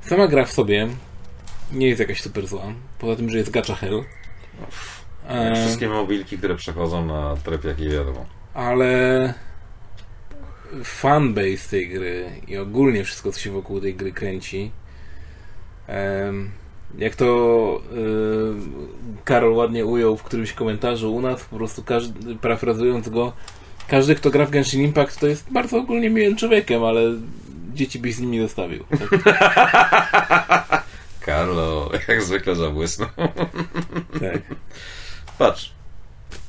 sama gra w sobie nie jest jakaś super zła. Poza tym, że jest gacha hell. E, Wszystkie mobilki, które przechodzą na tryb, jaki wiadomo. ale fanbase tej gry i ogólnie wszystko, co się wokół tej gry kręci. jak to y, Karol ładnie ujął w którymś komentarzu u nas, po prostu każdy, parafrazując go, każdy, kto gra w Genshin Impact, to jest bardzo ogólnie miłym człowiekiem, ale dzieci byś z nim nie zostawił. Tak, Carlo, jak zwykle zabłysnął. tak. Patrz.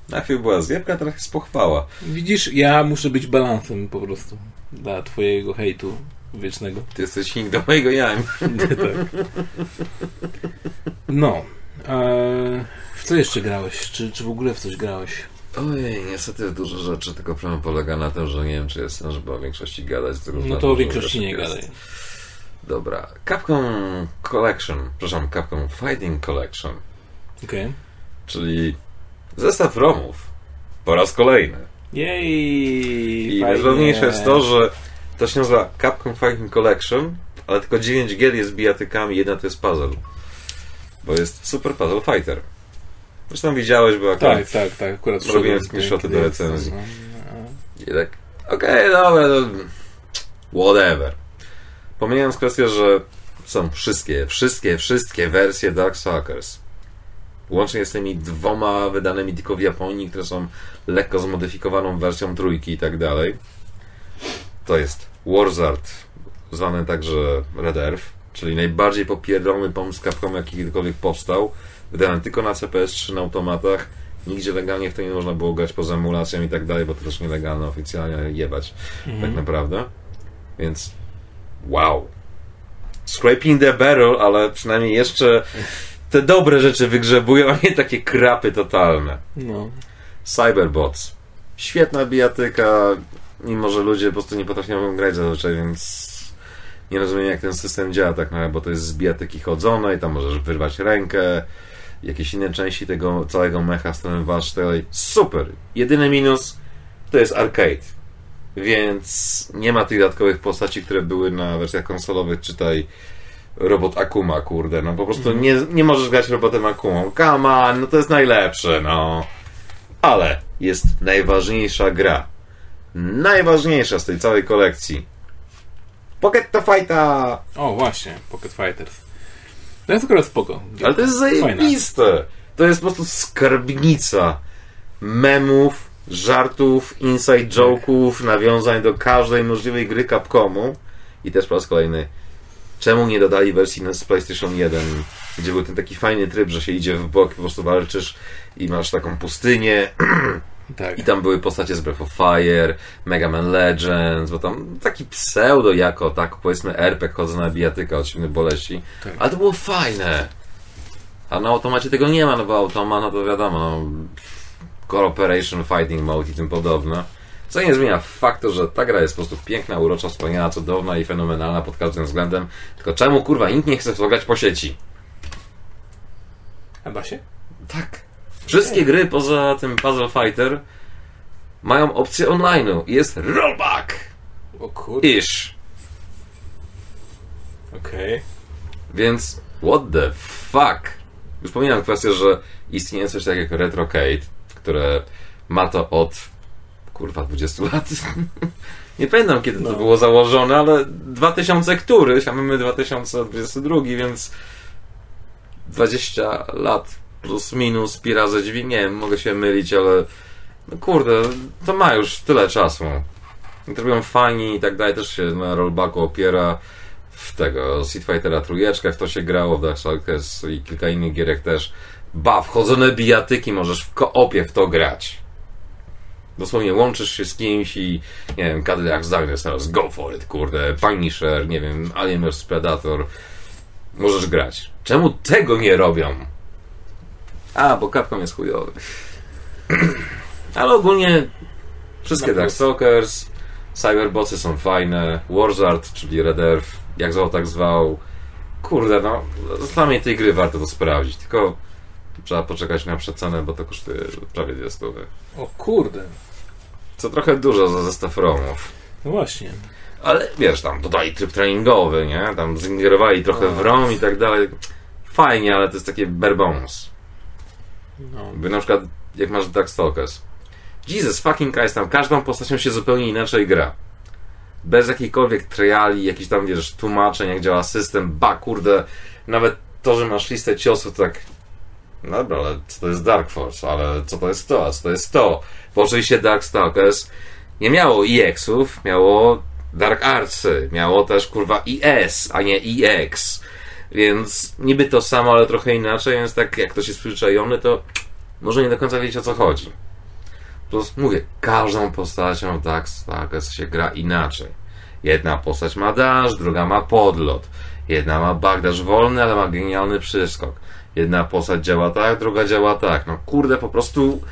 Najpierw była zjebka, teraz jest pochwała. Widzisz, ja muszę być balansem po prostu dla twojego hejtu wiecznego. Ty jesteś nik do mojego jajm. tak. No. E, w co jeszcze grałeś? Czy, czy w ogóle w coś grałeś? Ojej, niestety dużo rzeczy, tylko problem polega na tym, że nie wiem, czy jest sens, żeby o większości gadać. z tego No to o większości nie jest. gadaj. Dobra. Capcom Collection, przepraszam, Capcom Fighting Collection, Okej. czyli zestaw ROMów po raz kolejny. Jej! I najważniejsze jest to, że to się nazywa Capcom Fighting Collection, ale tylko 9 gier jest bijatykami, jedna to jest puzzle. Bo jest Super Puzzle Fighter. Zresztą widziałeś, bo akurat Tak, tak, tak. Akurat Robiłem screenshoty do recenzji. I tak, okej, dobra, no, whatever. Pomijając kwestię, że są wszystkie, wszystkie, wszystkie wersje Darkstalkers. Łącznie z tymi dwoma wydanymi tylko w Japonii, które są lekko zmodyfikowaną wersją trójki i tak dalej. To jest Warzard, zwany także Red Earth, czyli najbardziej popierdolony pomysł Capcom, jaki kiedykolwiek powstał. Wydany tylko na CPS-3 na automatach. Nigdzie legalnie w to nie można było grać poza emulacją i tak dalej, bo to też nielegalne oficjalnie jebać tak naprawdę. Więc wow. Scraping the barrel, ale przynajmniej jeszcze te dobre rzeczy wygrzebują, a nie takie krapy totalne. no. Cyberbots. Świetna bijatyka, mimo że ludzie po prostu nie potrafią grać zazwyczaj, więc nie rozumiem jak ten system działa tak naprawdę, bo to jest z bijatyki chodzone i tam możesz wyrwać rękę, jakieś inne części tego całego mecha, strony walcznej. Super! Jedyny minus to jest arcade. Więc nie ma tych dodatkowych postaci, które były na wersjach konsolowych, czytaj robot Akuma, kurde, no po prostu nie, nie możesz grać robotem Akumą. Come on, no to jest najlepsze, no. Ale jest najważniejsza gra. Najważniejsza z tej całej kolekcji. Pocket to Fighta! O, właśnie, Pocket Fighters. To jest akurat spoko. Ale to jest zajebiste! To jest po prostu skarbnica memów, żartów, inside joke'ów, nawiązań do każdej możliwej gry Capcomu. I też po raz kolejny, czemu nie dodali wersji na- z PlayStation 1, gdzie był ten taki fajny tryb, że się idzie w bok, po prostu walczysz i masz taką pustynię, Tak. I tam były postacie z Breath of Fire, Mega Man Legends, bo tam taki pseudo jako, tak powiedzmy RPG chodzę na bijatyka od silnych boleści. Tak. Ale to było fajne. A na automacie tego nie ma, no bo automa, no to wiadomo, no, Cooperation Fighting Mode i tym podobne. Co nie zmienia faktu, że ta gra jest po prostu piękna, urocza, wspaniała, cudowna i fenomenalna pod każdym względem. Tylko czemu kurwa nikt nie chce w po sieci? A da się? Tak. Wszystkie gry poza tym Puzzle Fighter mają opcję online'u. Jest rollback! O kurde. Ish. Okej. Więc what the fuck? Już pomijam kwestię, że istnieje coś takiego jak Retrocade, które ma to od kurwa 20 lat. Nie pamiętam kiedy to było założone, ale 2000 któryś, a mamy 2022, więc 20 lat plus minus pi razy dźwig, nie wiem, mogę się mylić, ale no kurde, to ma już tyle czasu. I to robią fani i tak dalej, też się na rollbacku opiera w tego Street Fightera trójeczkę, w to się grało, w Darkstalkers i kilka innych gierek też. Ba, wchodzone bijatyki możesz w koopie w to grać. Dosłownie łączysz się z kimś i nie wiem, Cadillac Darkness teraz go for it, kurde, Punisher, nie wiem, Alien vs Predator. Możesz grać. Czemu tego nie robią? A, bo Capcom jest chujowy. Ale ogólnie wszystkie Darkstalkers, Cyberbotsy są fajne, Warzard, czyli Red Earth, jak zwał, tak zwał. Kurde, no, dla mnie tej gry warto to sprawdzić, tylko trzeba poczekać na przecenę, bo to kosztuje prawie 200 stówy. O kurde. Co trochę dużo za zestaw ROMów. No właśnie. Ale wiesz, tam dodali tryb treningowy, nie? Tam zingerowali trochę w ROM i tak dalej. Fajnie, ale to jest takie bare bones. No. By na przykład, jak masz Darkstalkers. Jesus fucking Christ, tam każdą postacią się zupełnie inaczej gra. Bez jakichkolwiek triali, jakichś tam, wiesz, tłumaczeń, jak działa system. Ba, kurde, nawet to, że masz listę ciosów, tak... No Dobra, ale co to jest Dark Force? Ale co to jest to? A co to jest to? Bo oczywiście Darkstalkers nie miało EX-ów, miało Dark Artsy, miało też, kurwa, ES, a nie EX. Więc niby to samo, ale trochę inaczej, więc tak jak ktoś jest przyzwyczajony, to może nie do końca wiedzieć o co chodzi. Plus mówię, każdą postacią w Darkstalkers się gra inaczej. Jedna postać ma dash, druga ma podlot. Jedna ma backdash wolny, ale ma genialny przyskok. Jedna postać działa tak, druga działa tak. No kurde, po prostu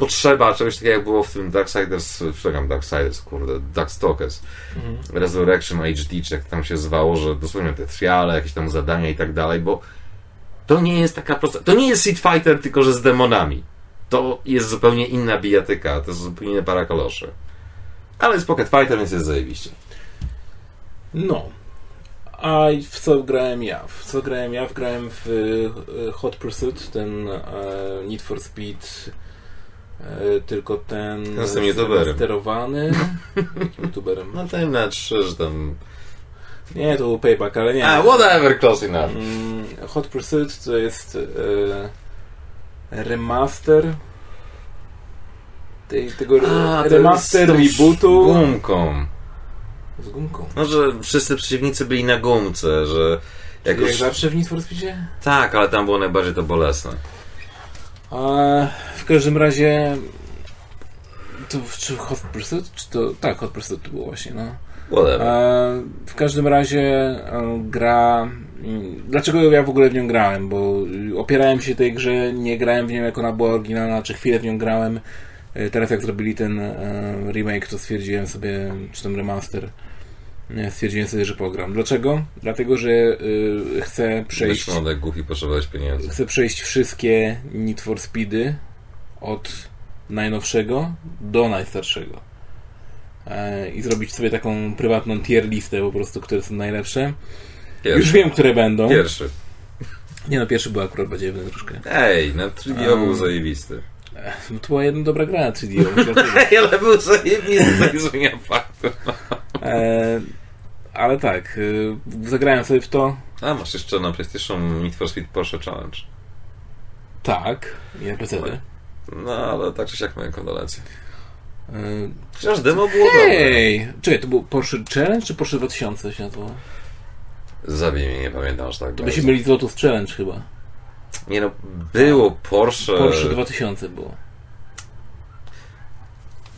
potrzeba czegoś takiego jak było w tym Darksiders, przepraszam, Darksiders, kurde, Darkstalkers, Resurrection HD, czy jak tam się zwało, że dosłownie te triale, jakieś tam zadania i tak dalej, bo to nie jest taka prosta, to nie jest Street Fighter, tylko że z demonami. To jest zupełnie inna bijatyka, to jest zupełnie inne parakolosze. Ale jest Pocket Fighter, więc jest zajebiście. No. A w co grałem ja? W co grałem ja? Grałem w e, Hot Pursuit, ten e, Need for Speed, tylko ten z youtuberem. sterowany. Jakim youtuberem? No ten na trzy, że tam... Nie, to był Payback, ale nie. A, whatever, close enough. Mm, Hot Pursuit to jest e, remaster tej, tego A, to remaster z tą rebootu Gumką. z gumką. No, że wszyscy przeciwnicy byli na gumce, że... Jak Jak już... zawsze w Need for Speedzie? Tak, ale tam było najbardziej to bolesne. A w każdym razie to czy Hot Pursuit? Czy to, tak, Hot Pursuit to było właśnie, no. Whatever. E, w każdym razie e, gra. mm, Dlaczego ja w ogóle w nią grałem? Bo y, opierałem się tej grze, nie grałem w nią jak ona była oryginalna, czy chwilę w nią grałem. E, Teraz jak zrobili ten e, remake, to stwierdziłem sobie, czy ten remaster, stwierdziłem sobie, że pogram. Dlaczego? Dlatego, że y, chcę przejść Byliśmy one głupi, potrzebowałeś pieniędzy. chcę przejść wszystkie Need for Speedy od najnowszego do najstarszego. E, I zrobić sobie taką prywatną tier listę po prostu, które są najlepsze. Już Pierwszy. wiem, które będą. Pierwszy. Nie no, pierwszy był akurat badziewny troszkę. Ej, na 3DO był Um. zajebisty. No to była jedna dobra gra 3D. powiedzieć. Ej, ale był zajebisty, tak zmienia faktu. Ale tak, y, zagrałem sobie w to. A, masz jeszcze na PlayStation Need for Speed Porsche Challenge. Tak, i PC. No, ale tak czy siak moje kondolencje. E, Chociaż demo było dobre. Hej! Czekaj, to był Porsche Challenge czy Porsche 2000 się nazywało? Zabij mnie, nie pamiętam aż tak To by bardzo. się myli z Lotus Challenge chyba. Nie no, było Porsche... Porsche 2000 było.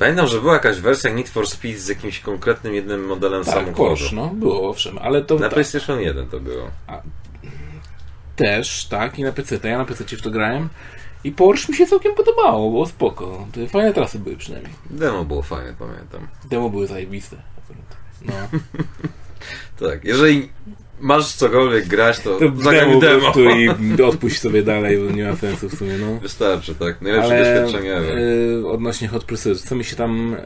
Pamiętam, że była jakaś wersja Need for Speed z jakimś konkretnym jednym modelem Tak, samochodu. Porsche, no, było owszem, ale to Na tak, PlayStation 1 to było. też, tak, i na PC. Ja na PC w to grałem i Porsche mi się całkiem podobało, było spoko. To fajne trasy były przynajmniej. Demo było fajne, pamiętam. Demo były zajebiste. No. Tak, jeżeli masz cokolwiek grać, to, To zagraj demo, demo. i odpuść sobie dalej, bo nie ma sensu w sumie, no. Wystarczy, tak? Najlepsze Ale doświadczenie ever. y, odnośnie Hot Pursuit, co mi się tam y,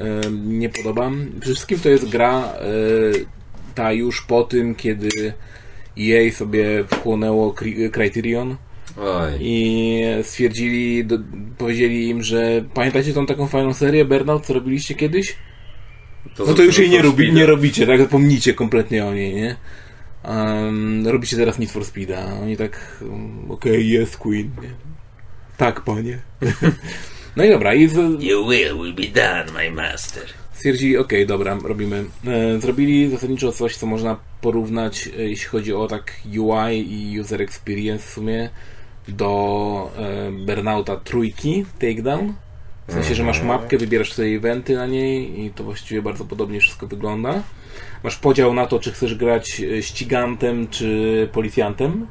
nie podoba? Przede wszystkim to jest gra y, ta już po tym, kiedy EA sobie wchłonęło Cri- Criterion Oj, i stwierdzili, do, powiedzieli im, że pamiętacie tą taką fajną serię Burnout, co robiliście kiedyś? No to już jej nie, robi, nie robicie, tak? Zapomnijcie kompletnie o niej, nie? Um, robicie teraz Need for Speeda. Oni tak, um, okej, jest Queen. Tak, panie. no i dobra, i z, Your will will be done, my master. stwierdzili, okej, dobra, robimy. E, zrobili zasadniczo coś, co można porównać, e, jeśli chodzi o tak UI i user experience w sumie, do e, Burnouta trójki Takedown. W sensie, że masz mapkę, wybierasz sobie eventy na niej i to właściwie bardzo podobnie wszystko wygląda. Masz podział na to, czy chcesz grać e, ścigantem, czy policjantem.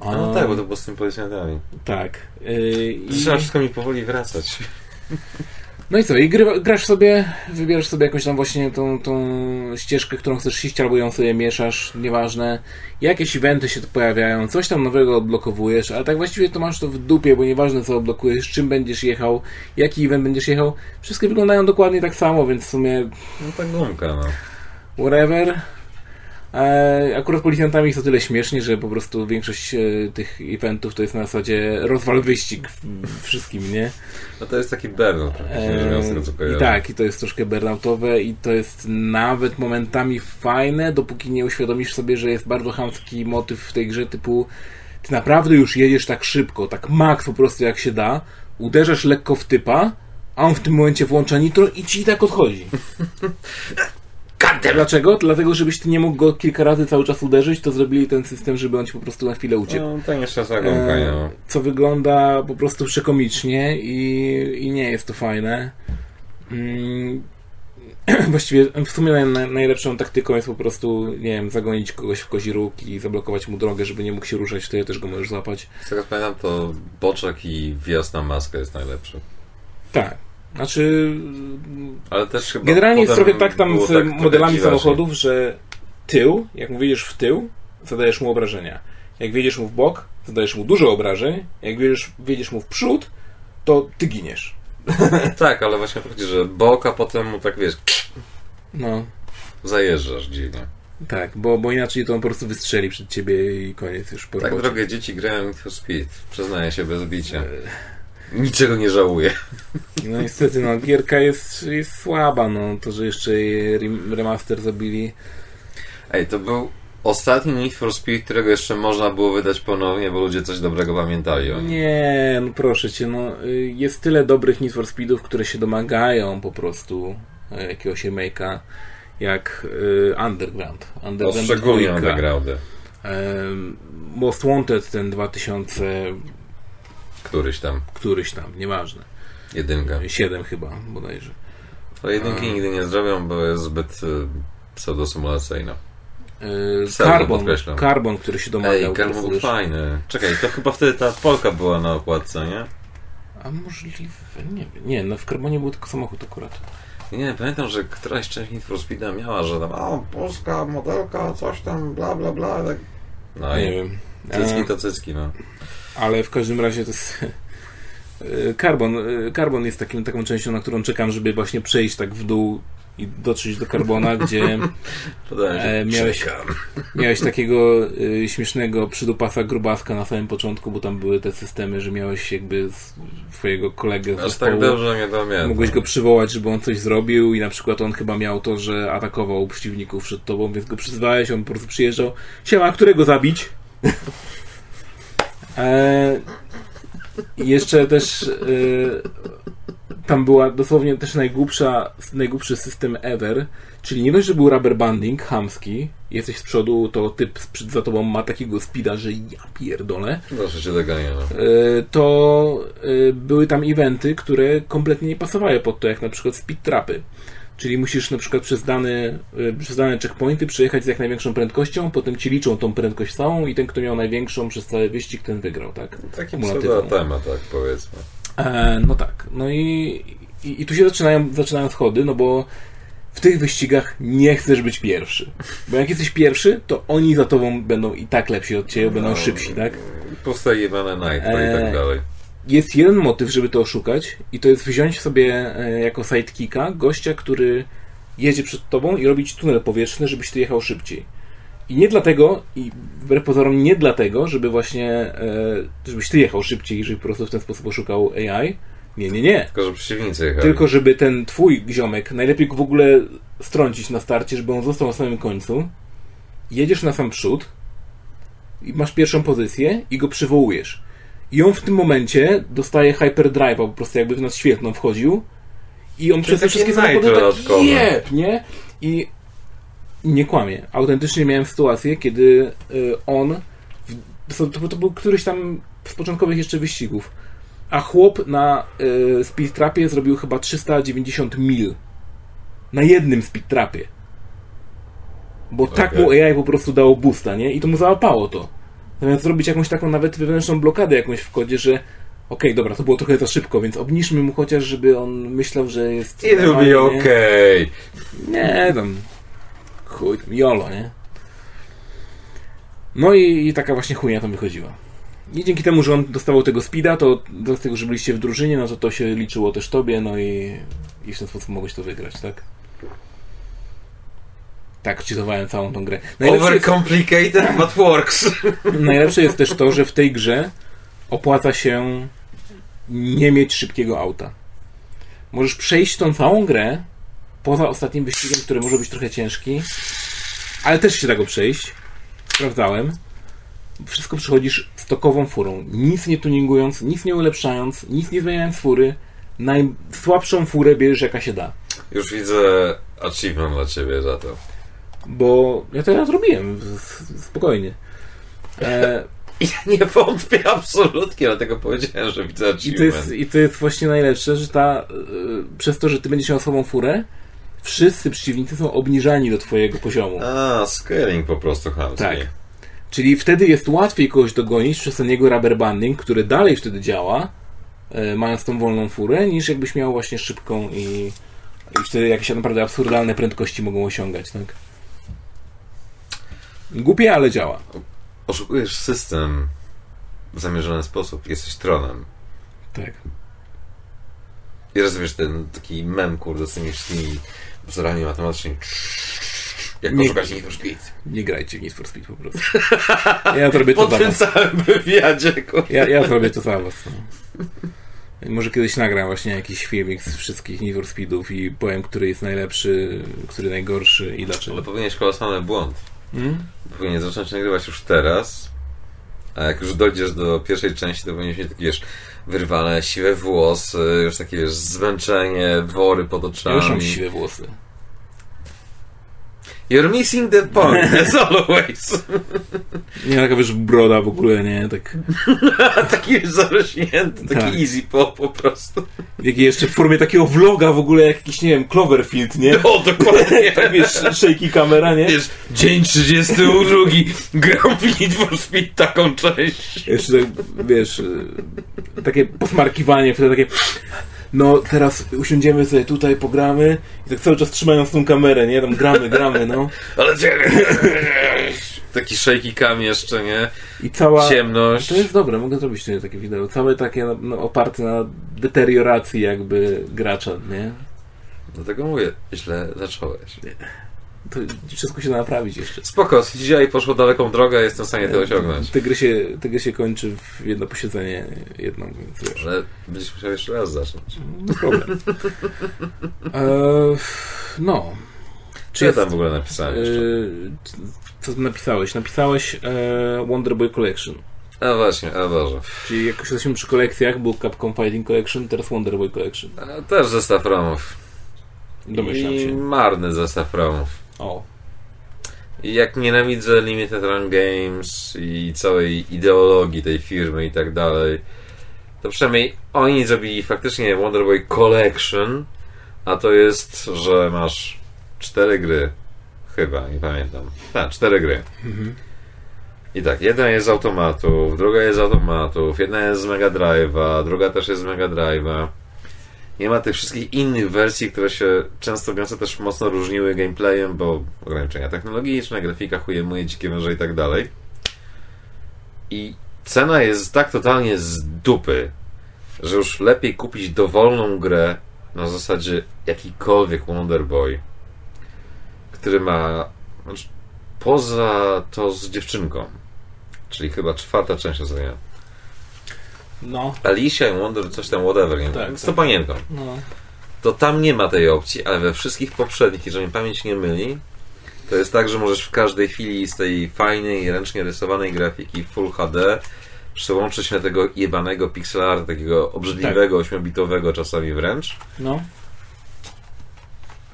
A, No tak, bo to było z tym policjantami. Tak. E, i- wszystko mi powoli wracać. No i co, i gry, grasz sobie, wybierasz sobie jakąś tam właśnie tą, tą ścieżkę, którą chcesz iść, albo ją sobie mieszasz, nieważne. Jakieś eventy się tu pojawiają, coś tam nowego odblokowujesz, ale tak właściwie to masz to w dupie, bo nieważne co odblokujesz, czym będziesz jechał, jaki event będziesz jechał, wszystkie wyglądają dokładnie tak samo, więc w sumie No tak gumka, no. whatever. E, akurat policjantami jest o tyle śmiesznie, że po prostu większość e, tych eventów to jest na zasadzie rozwal wyścig wszystkim, nie? No to jest taki burnout, praktycznie z tego co kojarzę. tak, i to jest troszkę burnoutowe i to jest nawet momentami fajne, dopóki nie uświadomisz sobie, że jest bardzo chamski motyw w tej grze typu ty naprawdę już jedziesz tak szybko, tak max po prostu jak się da, uderzasz lekko w typa, a on w tym momencie włącza nitro i ci i tak odchodzi. Dlaczego? Dlatego, żebyś ty nie mógł go kilka razy cały czas uderzyć, to zrobili ten system, żeby on ci po prostu na chwilę uciekł. No to nieszczęsna gumka, E, no. co wygląda po prostu przekomicznie i, i nie jest to fajne. Mm, Właściwie w sumie naj, naj, najlepszą taktyką jest po prostu, nie wiem, zagonić kogoś w kozi róg i zablokować mu drogę, żeby nie mógł się ruszać, wtedy też go możesz złapać. Z tego pamiętam, to boczek i wjazd na maskę jest najlepszy. Tak. Znaczy, Ale też chyba generalnie jest trochę tak tam z tak modelami samochodów, że tył, jak mu wiedziesz w tył, zadajesz mu obrażenia. Jak wiedziesz mu w bok, zadajesz mu dużo obrażeń. Jak wiedziesz, wiedziesz mu w przód, to ty giniesz. Tak, ale właśnie chodzi, że bok, a potem mu tak wiesz, No, zajeżdżasz dziwnie. tak, bo, bo inaczej to on po prostu wystrzeli przed ciebie i koniec już po Tak, robocie. drogie dzieci, grałem w Speed. Przyznaję się bez bicia. Niczego nie żałuję. No niestety, no, gierka jest, jest słaba, no, to, że jeszcze remaster zrobili. Ej, to był ostatni Need for Speed, którego jeszcze można było wydać ponownie, bo ludzie coś dobrego pamiętali o nim. Nie, no proszę cię, no, y, jest tyle dobrych Need for Speedów, które się domagają po prostu e, jakiegoś remake'a, jak y, Underground. Underground szczególnie 2. undergroundy. Em, Most Wanted ten 2000 Któryś tam. któryś tam, nieważne. Jedynka. 7 chyba bodajże. To jedynki nigdy nie zrobią, bo jest zbyt y, pseudosymulacyjna. E, Pseudo Carbon, podkreślam. Carbon, który się domagał. Ej, Karmon był fajny. Czekaj, to chyba wtedy ta Polka była na okładce, nie? A możliwe, nie wiem. Nie, no w Carbonie był tylko samochód akurat. Nie, pamiętam, że któraś część Need for Speeda miała, że tam, a, polska modelka, coś tam, bla, bla, bla. Tak. No nie i wiem. cycki E, to cycki, no. Ale w każdym razie to jest... e, Carbon, e, Carbon jest takim, taką częścią, na którą czekam, żeby właśnie przejść tak w dół i dotrzeć do Carbona, gdzie E, miałeś- czekam. miałeś takiego y, śmiesznego przydupasa grubaska na samym początku, bo tam były te systemy, że miałeś jakby swojego kolegę z Aż zespołu. tak dobrze nie pamiętam. Mogłeś go przywołać, żeby on coś zrobił i na przykład on chyba miał to, że atakował przeciwników przed tobą, więc go przyzwałeś, on po prostu przyjeżdżał. Siema, którego zabić? E, jeszcze też e, tam była dosłownie też najgłupsza, najgłupszy system ever, czyli nie dość, że był rubber banding chamski, jesteś z przodu, to typ za tobą ma takiego speeda, że ja pierdolę, Proszę cię dogania, no. E, to e, były tam eventy, które kompletnie nie pasowały pod to, jak na przykład speed trapy. Czyli musisz na przykład przez dane, e, przez dane checkpointy przejechać z jak największą prędkością, potem ci liczą tą prędkość całą i ten, kto miał największą przez cały wyścig, ten wygrał, tak? Taki temat, tak powiedzmy. E, no tak. No i, i, i tu się zaczynają, zaczynają schody, no bo w tych wyścigach nie chcesz być pierwszy. Bo jak jesteś pierwszy, to oni za tobą będą i tak lepsi od ciebie, będą szybsi, tak? Puste jebane Nitro i Eee, tak dalej. Jest jeden motyw, żeby to oszukać i to jest wziąć sobie e, jako sidekicka gościa, który jedzie przed tobą i robić tunel powietrzny, żebyś ty jechał szybciej. I nie dlatego, i wbrew pozorom nie dlatego, żeby właśnie, e, żebyś ty jechał szybciej, żeby po prostu w ten sposób oszukał AI. Nie, nie, nie. Tylko, że przeciwnicy jechali. Tylko, żeby ten twój ziomek, najlepiej w ogóle strącić na starcie, żeby on został na samym końcu. Jedziesz na sam przód i masz pierwszą pozycję i go przywołujesz. I on w tym momencie dostaje hyperdrive'a, po prostu jakby w nas świetną wchodził. I on przez te wszystkie samochody tak jeb, nie? I nie kłamie. Autentycznie miałem sytuację, kiedy y, on to, to, był któryś tam z początkowych jeszcze wyścigów. A chłop na y, speed trapie zrobił chyba 390 mil. Na jednym speed trapie. Bo tak Okej. mu AI po prostu dało boosta, nie? I to mu załapało to. Zamiast zrobić jakąś taką nawet wewnętrzną blokadę jakąś w kodzie, że okej, dobra, to było trochę za szybko, więc obniżmy mu chociaż, żeby on myślał, że jest... Will be normalnie, nie? okay. Nie, tam. Chuj, tam jolo, nie? No i, i taka właśnie chujnia tam wychodziła. I dzięki temu, że on dostawał tego speeda, to do tego, że byliście w drużynie, no to to się liczyło też tobie, no i, i w ten sposób mogłeś to wygrać, tak? Tak, czytowałem całą tą grę. Najlepsze jest, Overcomplicated, but works. najlepsze jest też to, że w tej grze opłaca się nie mieć szybkiego auta. Możesz przejść tą całą grę poza ostatnim wyścigiem, który może być trochę ciężki, ale też się da go przejść. Sprawdzałem. Wszystko przychodzisz stokową furą. Nic nie tuningując, nic nie ulepszając, nic nie zmieniając fury. Najsłabszą furę bierzesz jaka się da. Już widzę achievement dla ciebie za to. Bo ja to ja zrobiłem. Spokojnie. E, Ja nie wątpię absolutnie, dlatego powiedziałem, że widzę I to, achievement. jest, I to jest właśnie najlepsze, że ta, y, przez to, że ty będziesz miał słabą furę, wszyscy przeciwnicy są obniżani do twojego poziomu. A, scaling po prostu chamski. Tak. Czyli wtedy jest łatwiej kogoś dogonić przez ten jego rubber banding, który dalej wtedy działa, e, mając tą wolną furę, niż jakbyś miał właśnie szybką i, i wtedy jakieś naprawdę absurdalne prędkości mogą osiągać, tak? Głupie, ale działa. Oszukujesz system w zamierzony sposób. Jesteś tronem. Tak. I rozumiesz ten taki mem, kurde, z tymi wszystkimi wzorami matematycznymi. Jak Nie- oszukać Need for Speed. Nie grajcie w Need for Speed po prostu. Ja zrobię to Po tym całym wywiadzie, kurde. Ja, ja zrobię to za was. No. Może kiedyś nagram właśnie jakiś filmik z wszystkich Need for Speedów i powiem, który jest najlepszy, który najgorszy i dlaczego. Ale popełniłeś kolosalny błąd. Hmm? Powinien zacząć nagrywać już teraz. A jak już dojdziesz do pierwszej części, to powinieneś mieć takie, wiesz, wyrwane siwe włosy, już takie, wiesz, zmęczenie, wory pod Ja oczami. już mam siwe włosy. You're missing the point, as always. Nie taka wiesz broda w ogóle, nie? Tak. taki już zarośnięty, taki Tak. easy pop po prostu. Jaki jeszcze w formie takiego vloga w ogóle jak jakiś, nie wiem, Cloverfield, nie? O, dokładnie. Tak wiesz, shaky kamera, nie? Wiesz, dzień 32, gram w Need for Speed taką część. Jeszcze tak, wiesz, takie posmarkiwanie, wtedy takie no teraz usiądziemy sobie tutaj, pogramy i tak cały czas trzymając tą kamerę, nie? Tam gramy, gramy, no. Ale. Taki shaky cam jeszcze, nie? I cała... Ciemność. To jest dobre, mogę zrobić sobie takie wideo. Całe takie no, oparte na deterioracji jakby gracza, nie? Dlatego mówię, źle zacząłeś. To wszystko się da naprawić jeszcze. Spoko, dzisiaj poszło daleką drogę, jestem w stanie to osiągnąć. Te gry się, te gry się kończy w jedno posiedzenie jedną, więc. Ale będziesz musiał jeszcze raz zacząć. No problem. Eee, no. Czy ja tam w ogóle napisałem jeszcze? Eee, co napisałeś? Napisałeś e, Wonder Boy Collection. A właśnie, a Boże. Czyli jak już jesteśmy przy kolekcjach, był Capcom Fighting Collection, teraz Wonder Boy Collection. A też zestaw romów. Domyślam I się. marny zestaw romów. O. Jak nienawidzę Limited Run Games i całej ideologii tej firmy i tak dalej, to przynajmniej oni zrobili faktycznie Wonder Boy Collection, a to jest, że masz cztery gry. Chyba, nie pamiętam. Tak, cztery gry. I tak, jedna jest z automatów, druga jest z automatów, jedna jest z Mega Drive'a, druga też jest z Mega Drive'a. Nie ma tych wszystkich innych wersji, które się często gęsto też mocno różniły gameplayem, bo ograniczenia technologiczne, grafika chujemuje, dzikie węże i tak dalej. I cena jest tak totalnie z dupy, że już lepiej kupić dowolną grę na zasadzie jakikolwiek Wonder Boy, który ma znaczy, poza to z dziewczynką, czyli chyba czwarta część nazywania. No, Alicia i Wonder, coś tam, whatever, nie Tak, z tak. to panienką. no. To tam nie ma tej opcji, ale we wszystkich poprzednich, jeżeli mi pamięć nie myli, to jest tak, że możesz w każdej chwili z tej fajnej, ręcznie rysowanej grafiki Full HD przełączyć na tego jebanego pixel art, takiego obrzydliwego, ośmiobitowego czasami wręcz no.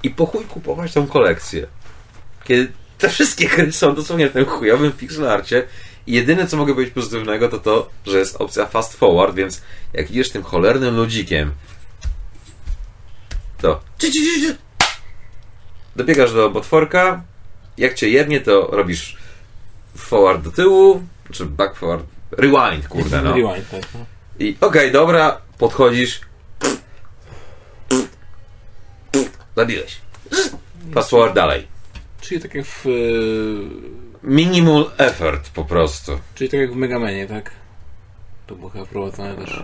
i po chuj kupować tą kolekcję. Kiedy te wszystkie gry są dosłownie w tym chujowym pixelarcie jedyne co mogę powiedzieć pozytywnego to to, że jest opcja fast forward, więc jak idziesz tym cholernym ludzikiem to dobiegasz do potworka jak cię jednie to robisz forward do tyłu czy back forward rewind kurde no Rewind, tak. No. i okej dobra podchodzisz zabiłeś fast forward dalej Czyli tak jak w... Minimal effort po prostu. Czyli tak jak w Megamanie, tak? To było chyba wprowadzone też.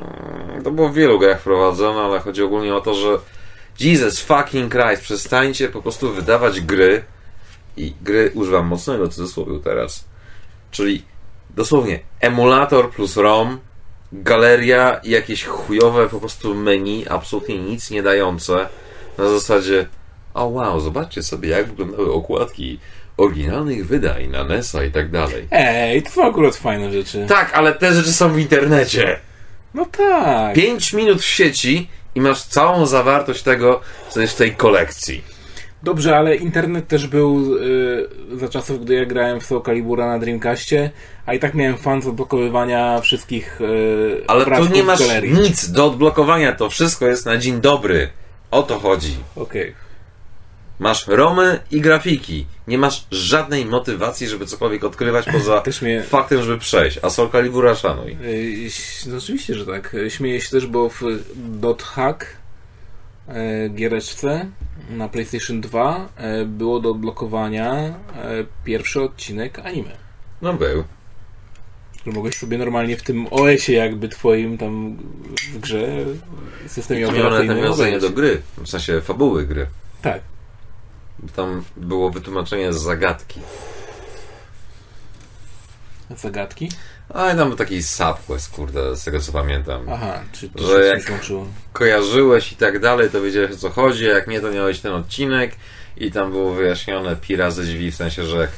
To było w wielu grach wprowadzone, ale chodzi ogólnie o to, że Jesus fucking Christ, przestańcie po prostu wydawać gry i gry używam mocnego cudzysłowiu teraz. Czyli dosłownie emulator plus ROM, galeria i jakieś chujowe po prostu menu, absolutnie nic nie dające. Na zasadzie o wow, zobaczcie sobie jak wyglądały okładki oryginalnych wydań na NES-a i tak dalej. Ej, to są akurat fajne rzeczy. Tak, ale te rzeczy są w internecie. No tak. 5 minut w sieci i masz całą zawartość tego, co jest w tej kolekcji. Dobrze, ale internet też był y, za czasów, gdy ja grałem w Soul Calibura na Dreamcastie, a i tak miałem fan z odblokowywania wszystkich y, Ale tu nie masz nic do odblokowania, to wszystko jest na dzień dobry. O to chodzi. Okej. Masz romy i grafiki. Nie masz żadnej motywacji, żeby cokolwiek odkrywać poza mnie- faktem, żeby przejść. A Soul Calibura szanuj. Ś- No oczywiście, że tak. Śmieję się też, bo w Dot Hack y, giereczce na PlayStation 2 y, było do odblokowania pierwszy odcinek anime. No był. Że mogłeś sobie normalnie w tym OS-ie jakby twoim tam w grze systemie operacyjnym nawiązanie do gry. W sensie fabuły gry. Tak. Tam było wytłumaczenie z zagadki. Zagadki? A i tam był taki subquest, kurde, z tego co pamiętam. Aha, czy to Że się jak- kojarzyłeś i tak dalej, to wiedziałeś o co chodzi, jak nie, to miałeś ten odcinek i tam było wyjaśnione pi razy drzwi, w sensie, że jak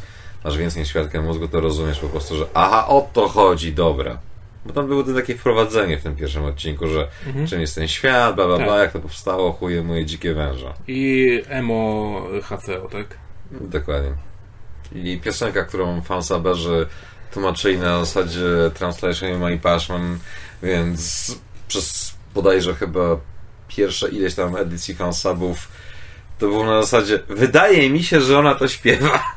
masz więcej niż świadkę mózgu, to rozumiesz po prostu, że aha, o to chodzi, dobra. Bo tam było to takie wprowadzenie w tym pierwszym odcinku, że czym jest ten świat, bla bla bla, Tak. jak to powstało, chuje moje dzikie węża. I emo HCO, tak? Dokładnie. I piosenka, którą fansaberzy tłumaczyli na zasadzie Translation My Passion, więc przez bodajże chyba pierwsze ileś tam edycji fansubów to było na zasadzie wydaje mi się, że ona to śpiewa.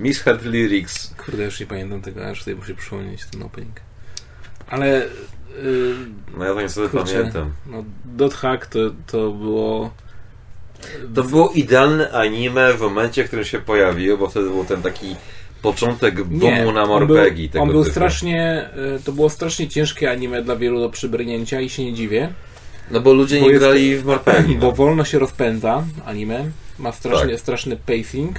Misheard Lyrics. Kurde, już nie pamiętam tego, aż sobie muszę przypomnieć ten opening. Ale... Yy, No ja to niestety kurczę, pamiętam. No, Dot Hack to, to było... To było idealne anime w momencie, w którym się pojawiło, bo wtedy był ten taki początek boomu na on Morpegi. był, tego on był strasznie... y, To było strasznie ciężkie anime dla wielu do przybrnięcia i się nie dziwię. No bo ludzie Bo nie jest- grali w Morpegi. Bo No. wolno się rozpędza anime. Ma strasznie, Tak. straszny pacing,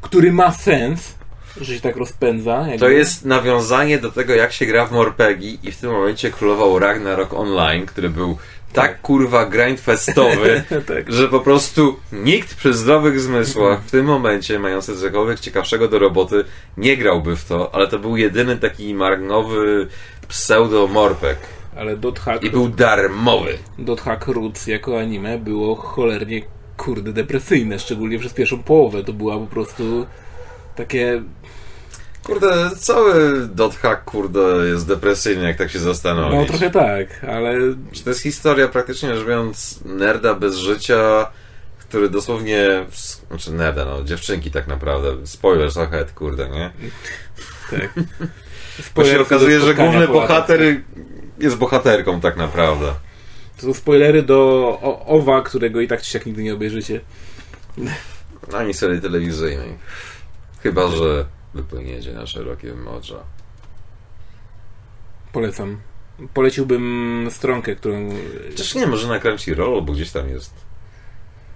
który ma sens, że się tak rozpędza. Jakby. To jest nawiązanie do tego, jak się gra w Morpegi i w tym momencie królował Ragnarok Online, który był tak kurwa grindfestowy, tak. że po prostu nikt przy zdrowych zmysłach w tym momencie, mający cokolwiek ciekawszego do roboty, nie grałby w to, ale to był jedyny taki marnowy pseudo-morpeg. Ale Dot Hack, I był darmowy. Dot Hack Roots jako anime było cholernie kurde depresyjne, szczególnie przez pierwszą połowę. To była po prostu takie... Kurde, cały dot hack, kurde, jest depresyjny, jak tak się zastanowić. No trochę tak, ale Czy to jest historia praktycznie rzecz biorąc nerda bez życia, który dosłownie, znaczy nerda, no dziewczynki tak naprawdę, spoiler ahead, kurde, nie? tak. Bo się okazuje, że główny bohater jest bohaterką tak naprawdę. To są spoilery do o, Owa, którego i tak czy siak nigdy nie obejrzycie. Ani serii telewizyjnej. Chyba, że wypłyniecie na szerokie morza. Polecam. Poleciłbym stronkę, którą... Chociaż nie, może na Crunchyroll, bo gdzieś tam jest.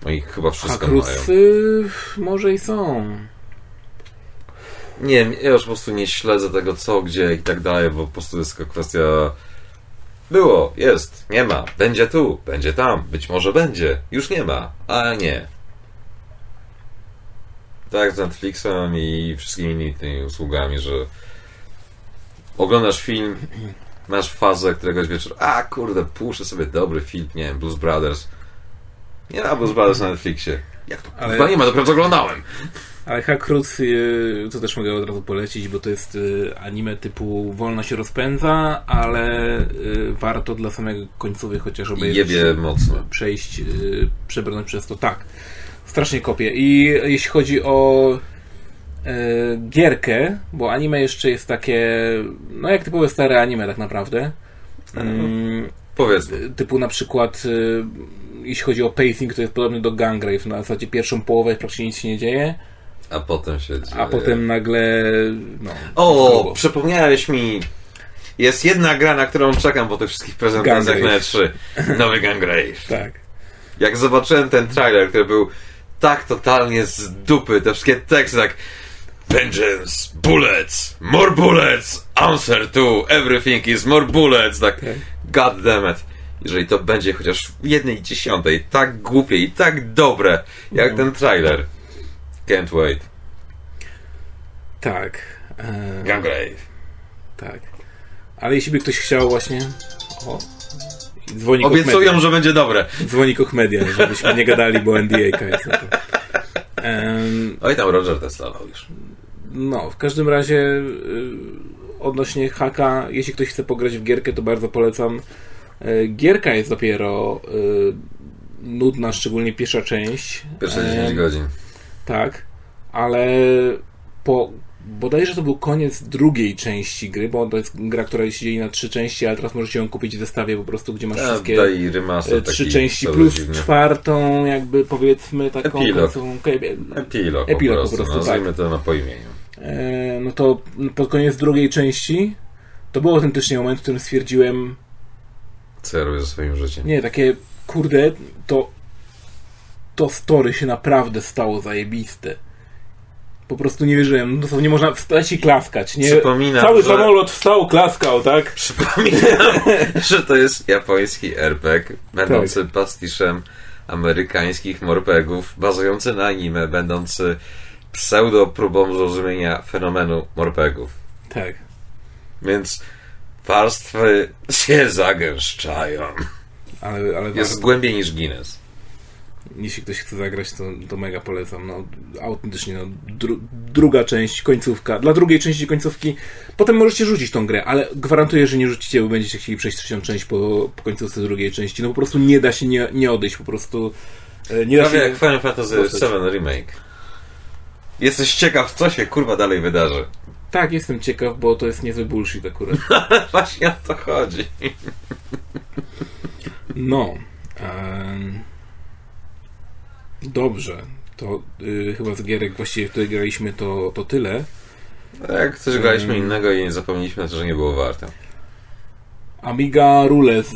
Oni chyba wszystko Hakrus mają. może i są. Nie wiem, ja już po prostu nie śledzę tego co, gdzie i tak dalej, bo po prostu jest tylko kwestia było, jest, nie ma, będzie tu, będzie tam, być może będzie, już nie ma, a nie. Tak z Netflixem i wszystkimi innymi tymi usługami, że oglądasz film, masz fazę któregoś wieczoru, a kurde, puszczę sobie dobry film, nie wiem, Blues Brothers. Nie ma Blues Brothers na Netflixie. Jak to? Ale- Chyba nie ma, dopiero co oglądałem. Ale Hakrus, y, to też mogę od razu polecić, bo to jest y, anime typu wolno się rozpędza, ale y, warto dla samego końcowy chociaż obejrzeć. jebie mocno. przejść, przebrnąć przez to. Tak, strasznie kopię. I jeśli chodzi o gierkę, bo anime jeszcze jest takie, no jak typowe stare anime tak naprawdę. Mm, Powiedzmy. typu na przykład jeśli chodzi o pacing, to jest podobny do Gangrave. Na zasadzie pierwszą połowę praktycznie nic się nie dzieje, A potem się dzieje. a potem nagle no, O, przypomniałeś mi. Jest jedna gra, na którą czekam po tych wszystkich prezentacjach na Gangrave. E3. Nowy Gangrave. Tak. Jak zobaczyłem ten trailer, który był tak totalnie z dupy, te wszystkie teksty tak Vengeance, bullets, more bullets, answer to, everything is more bullets, tak god damn it. Jeżeli to będzie chociaż w jednej dziesiątej tak głupie i tak dobre, jak ten trailer. Can't wait. Tak. E, Gangrave. tak. Ale jeśli by ktoś chciał właśnie... O, Obiecują, że będzie dobre. Dzwoni Koch Media, żebyśmy nie gadali, bo NDA jest na to. Oj, tam Roger testował już. No, w każdym razie y, odnośnie haka, jeśli ktoś chce pograć w gierkę, to bardzo polecam. Y, Gierka jest dopiero y, nudna, szczególnie pierwsza część. Pierwsze Em, 10 godzin. Tak, ale po bodajże to był koniec drugiej części gry, bo to jest gra, która się dzieje na trzy części, ale teraz możecie ją kupić w zestawie po prostu, gdzie masz A, wszystkie remaster e, trzy części plus dziwny. czwartą, jakby powiedzmy taką Epilog. końcową- e, Epilog, Epilog po po prostu, prostu, nazwijmy tak. to na po imieniu. E, no to pod koniec drugiej części to był autentycznie moment, w którym stwierdziłem, robię ze swoim życiem? nie, takie kurde, to to story się naprawdę stało zajebiste. Po prostu nie wierzyłem. No dosłownie można wstać i klaskać. Nie? Przypominam, Cały że- samolot wstał, klaskał, tak? Przypominam, że to jest japoński RPG, będący Tak. pastiszem amerykańskich morpegów, bazujący na anime, będący pseudo próbą zrozumienia fenomenu morpegów. Tak. Więc warstwy się zagęszczają. Ale, ale Jest warto. głębiej niż Guinness. Jeśli ktoś chce zagrać, to, to mega polecam. No, autentycznie, no, dru, druga część, końcówka. Dla drugiej części końcówki, potem możecie rzucić tą grę, ale gwarantuję, że nie rzucicie, bo będziecie chcieli przejść trzecią część po, po końcówce drugiej części. No po prostu nie da się nie, nie odejść, po prostu e, nie da Prawie się... jak Final Fantasy. VII Remake. Jesteś ciekaw, co się kurwa dalej wydarzy. Tak, jestem ciekaw, bo to jest niezły bullshit akurat. Właśnie o to chodzi. No. em, dobrze. To y, chyba z gierek właściwie, w której graliśmy, to, to tyle. Jak coś graliśmy Mm. innego i nie zapomnieliśmy, to że nie było warte. Amiga Rules.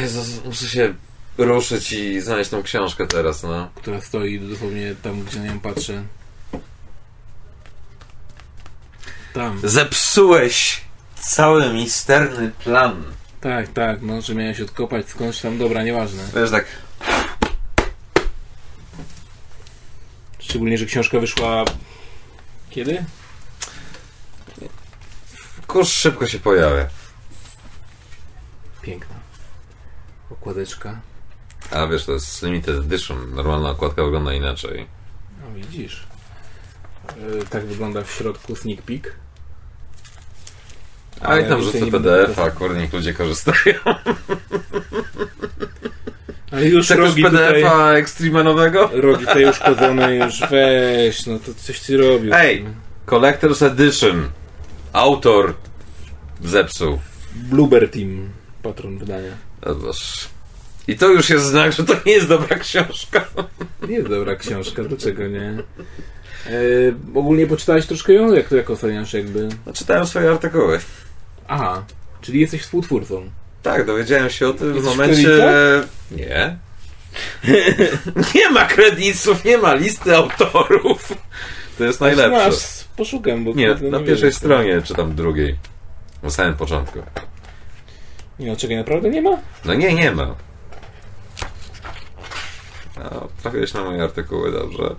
Jezus, muszę się ruszyć i znaleźć tą książkę teraz, no. która stoi dosłownie tam, gdzie na nią patrzę. Tam. Zepsułeś cały misterny plan. Tak, tak, no, że miałeś odkopać skądś tam, dobra, nieważne. Wiesz, tak, Szczególnie, że książka wyszła... Kiedy? kurz szybko się pojawia. Piękna. Okładeczka. A wiesz, to jest limited edition. Normalna okładka wygląda inaczej. No widzisz. Yy, tak wygląda w środku sneak peek. A i tam więcej rzucę będę PDF-a, kurde, niech ludzie korzystają. Ale już Chcesz rogi tutaj... PDF-a ekstremanowego? Rogi tutaj uszkodzone już, weź, no to coś ty robił. Ej! Collector's Edition. Autor zepsuł. Blueber Team, patron wydania. I to już jest znak, że to nie jest dobra książka. Nie jest dobra książka, dlaczego nie? E, ogólnie poczytałeś troszkę ją? Jak to jak oceniasz jakby? No, czytałem swoje artykuły. Aha, czyli jesteś współtwórcą. Tak, dowiedziałem się o tym w Jesteś w momencie... Krylicach? Nie. Nie ma kredytów, nie ma listy autorów. To jest najlepsze. Masz, poszukam, bo Nie, na nie pierwszej stronie, czy tam drugiej. Na samym początku. Nie, no czekaj, naprawdę nie ma? No nie, nie ma. No, trafiłeś na moje artykuły, dobrze.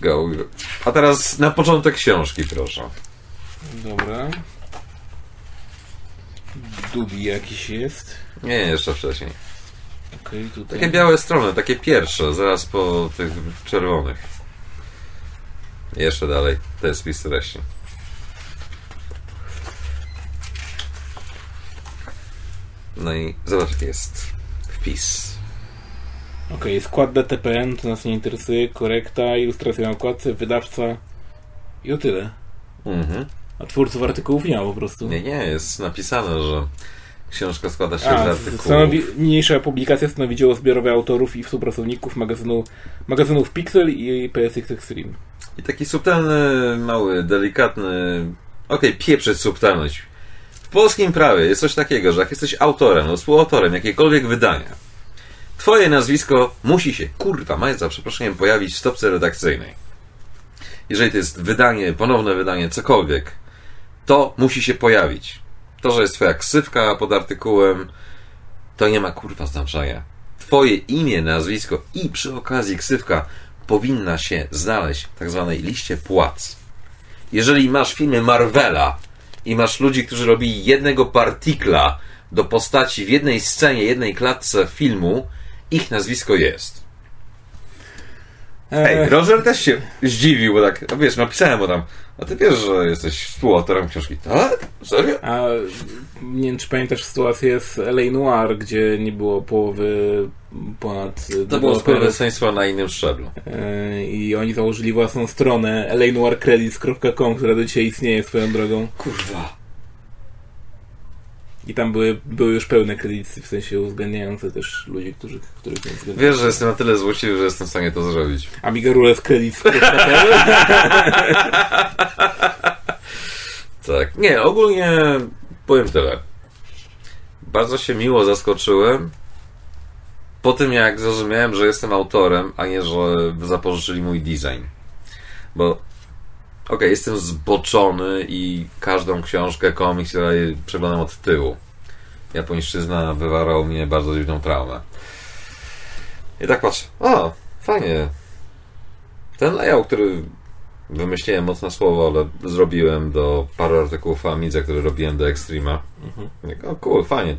Go. A teraz na początek książki, proszę. Dobra. Dubi jakiś jest. Nie, jeszcze wcześniej. Okej, tutaj. Takie białe strony, takie pierwsze, zaraz po tych czerwonych. Jeszcze dalej, to jest spis treści. No i zobacz, jaki jest wpis. Okej, skład DTPN, to nas nie interesuje, korekta, ilustracja na okładce, wydawca i o tyle. Mhm. A twórców artykułów nie ma po prostu. Nie, nie, jest napisane, że książka składa się z A, artykułów. stanowi, niniejsza publikacja stanowi dzieło zbiorowe autorów i współpracowników magazynu, magazynów Pixel i PSX Extreme. I taki subtelny, mały, delikatny. Okej, pieprzyć subtelność. W polskim prawie jest coś takiego, że jak jesteś autorem, no współautorem jakiegokolwiek wydania, twoje nazwisko musi się, kurwa, mać za przeproszeniem, pojawić w stopce redakcyjnej. Jeżeli to jest wydanie, ponowne wydanie, cokolwiek, to musi się pojawić. To, że jest twoja ksywka pod artykułem, to nie ma kurwa znaczenia. Twoje imię, nazwisko i przy okazji ksywka powinna się znaleźć w tak zwanej liście płac. Jeżeli masz filmy Marvela i masz ludzi, którzy robili jednego partikla do postaci w jednej scenie, jednej klatce filmu, ich nazwisko jest. Ej, Roger też się zdziwił, bo tak, no wiesz, napisałem mu tam, a ty wiesz, że jesteś współautorem książki. Tak? Serio? A nie wiem, czy pamiętasz sytuację z L.A. Noir, gdzie nie było połowy ponad... To było społeczeństwo na innym szczeblu. I oni założyli własną stronę lanoircredits.com, która do dzisiaj istnieje swoją drogą. Kurwa. I tam były, były już pełne kredyty, w sensie uwzględniające też ludzi, którzy, których nie uwzględniają. Wiesz, że jestem na tyle złośliwy, że jestem w stanie to zrobić. Amiga Rules Credits. Tak. Nie, ogólnie powiem tyle. Bardzo się miło zaskoczyłem po tym, jak zrozumiałem, że jestem autorem, a nie, że zapożyczyli mój design. Bo okej, jestem zboczony i każdą książkę, komiks tak dalej przeglądam od tyłu. Japońszczyzna wywarał mnie bardzo dziwną traumę. I tak patrzę, o, fajnie. Ten layout, który wymyśliłem mocne słowo, ale zrobiłem do paru artykułów Amidze, które robiłem do Extrema. Jak, O cool, fajnie.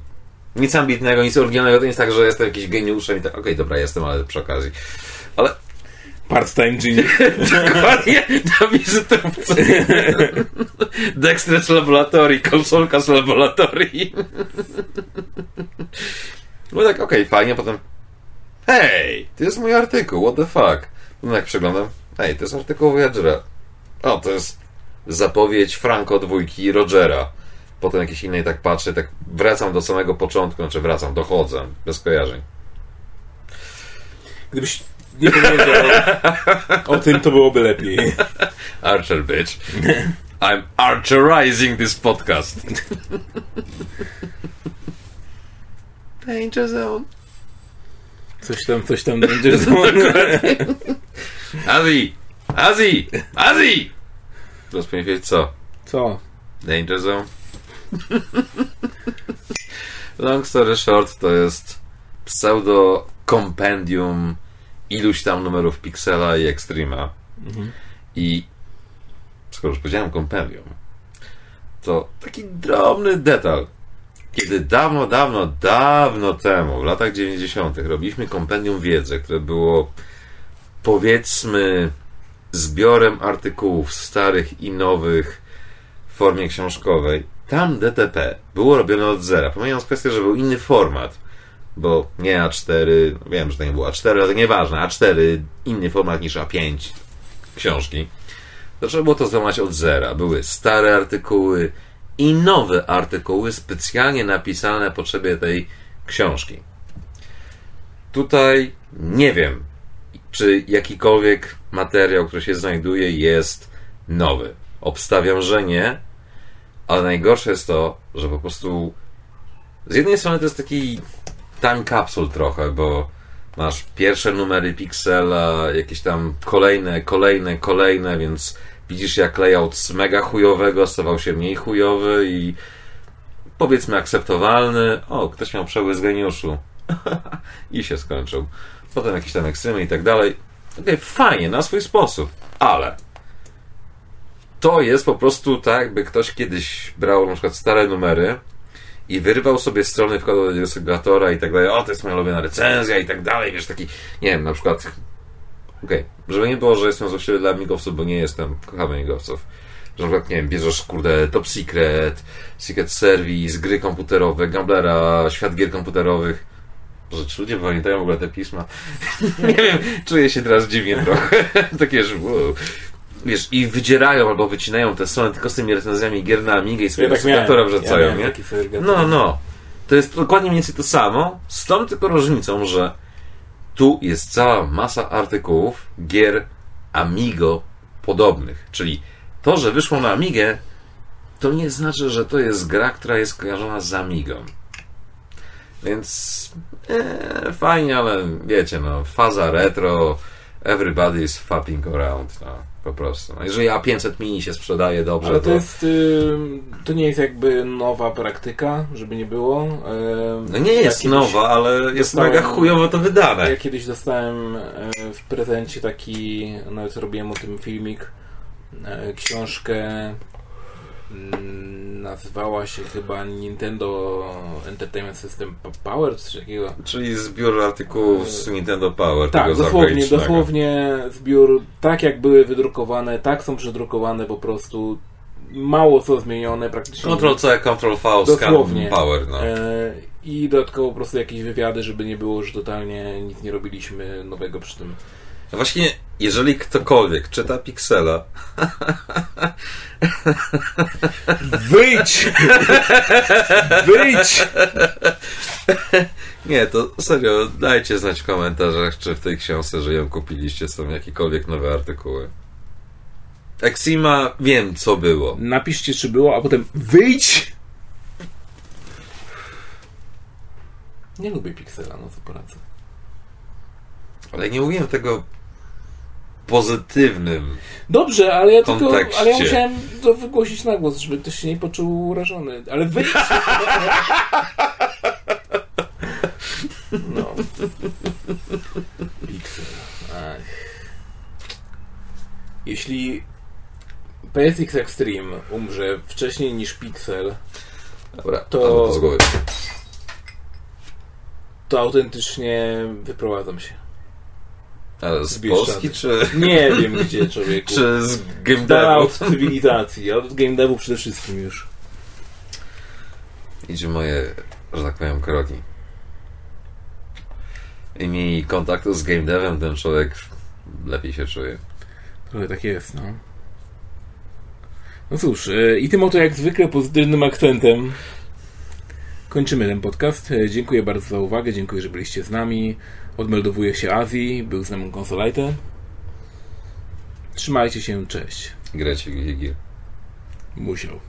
Nic ambitnego, nic oryginalnego, to nie jest tak, że jestem jakiś geniuszem i tak, okej, dobra, jestem, ale przy okazji. Ale Part-time genius. dokładnie na wizytówce. Dexter's Laboratory, konsolka z laboratorii. No tak, okej, fajnie, potem hej, to jest mój artykuł, what the fuck. No jak przeglądam, hej, to jest artykuł Voyagera. O, to jest zapowiedź Franco dwójki i Rogera. Potem jakiś innej tak patrzę, tak wracam do samego początku, znaczy wracam, dochodzę, bez kojarzeń. Gdybyś nie powiedział o tym, to byłoby lepiej. Archer, bitch. I'm archerizing this podcast. Danger zone. Coś tam, coś tam będzie. Azji! Azji! Azji! Teraz powinien wiedzieć co? Co? Danger zone. Long story short to jest pseudo kompendium iluś tam numerów Pixela i Extrema. I skoro już powiedziałem kompendium, to taki drobny detal. Kiedy dawno, dawno, dawno temu, w latach 90., robiliśmy kompendium wiedzy, które było powiedzmy zbiorem artykułów starych i nowych w formie książkowej. Tam DTP było robione od zera. Pomijając kwestię, że był inny format, bo nie A4, no wiem, że to nie było A4, ale to nieważne, A4, inny format niż A5 książki. To trzeba było to złamać od zera. Były stare artykuły i nowe artykuły specjalnie napisane na potrzebie tej książki. Tutaj nie wiem, czy jakikolwiek materiał, który się znajduje, jest nowy. Obstawiam, że nie, ale najgorsze jest to, że po prostu z jednej strony to jest taki time capsule trochę, bo masz pierwsze numery Pixela, jakieś tam kolejne, kolejne, kolejne, więc widzisz jak layout z mega chujowego stawał się mniej chujowy i powiedzmy akceptowalny. O, ktoś miał przełysk geniuszu. I się skończył. Potem jakieś tam ekstrymy i tak dalej. Okej, fajnie, na swój sposób, ale to jest po prostu tak, jakby ktoś kiedyś brał na przykład stare numery i wyrwał sobie strony, wkładał do dysygulatora i tak dalej, o, to jest moja ulubiona recenzja i tak dalej, wiesz, taki, nie wiem, na przykład okej, żeby nie było, że jestem złośliwy dla amigowców, bo nie jestem, kochamy amigowców, że na przykład, nie wiem, bierzesz, kurde, Top Secret, Secret Service, gry komputerowe, Gamblera, świat gier komputerowych, że czy ludzie pamiętają w ogóle te pisma? nie wiem, czuję się teraz dziwnie trochę, takie, że wow. Wiesz, i wydzierają albo wycinają te strony tylko z tymi recenzjami gier na Amigę i sobie Ja tak Ja wrzucają, miałem nie? No, no. To jest dokładnie mniej więcej to samo, z tą tylko różnicą, że tu jest cała masa artykułów gier Amigo podobnych. Czyli to, że wyszło na Amigę, to nie znaczy, że to jest gra, która jest kojarzona z Amigą. Więc e, fajnie, ale wiecie, no, faza retro, everybody is fapping around, no, po prostu. No, jeżeli A500 Mini się sprzedaje dobrze, Ale to jest, y, to nie jest jakby nowa praktyka, żeby nie było. Y, No nie ja jest nowa, ale jest dostałem- mega chujowo to wydane. Ja kiedyś dostałem e, w prezencie taki, nawet robiłem o tym filmik, e, książkę nazywała się chyba Nintendo Entertainment System Power, czy coś takiego. Czyli zbiór artykułów z Nintendo Power. Tak, tego dosłownie, dosłownie zbiór, tak jak były wydrukowane, tak są przedrukowane po prostu, mało co zmienione praktycznie. Ctrl-C, Ctrl-V, Dosłownie. Power. No. E, I dodatkowo po prostu jakieś wywiady, żeby nie było, że totalnie nic nie robiliśmy nowego przy tym. Właśnie, jeżeli ktokolwiek czyta Pixela, Wyjdź! Wyjdź! nie, to serio, dajcie znać w komentarzach, czy w tej książce, że ją kupiliście, są jakiekolwiek nowe artykuły. Exima, wiem co było. Napiszcie, czy było, a potem wyjdź! Nie lubię Pixela, no co poradzę. Ale nie mówiłem tego pozytywnym. Dobrze, ale ja tylko, Kontekście. ale ja musiałem to wygłosić na głos, żeby ktoś się nie poczuł urażony. Ale wyjdź! No. Pixel. Ach. Jeśli PSX Extreme umrze wcześniej niż Pixel, Dobra, To- to autentycznie wyprowadzam się. Z. Polski, czy, Nie wiem gdzie, człowieku. czy z Game Devu? od cywilizacji, od game devu przede wszystkim już. Idzie moje, że tak powiem, kroki. Im mniej kontaktu z game devem, ten człowiek lepiej się czuje. Trochę tak jest, no. No cóż, e, i tym oto jak zwykle pozytywnym akcentem kończymy ten podcast. E, Dziękuję bardzo za uwagę, dziękuję, że byliście z nami. Odmeldowuje się Azji, był z nami konsolajte. Trzymajcie się, cześć. Grecie w. Musiał.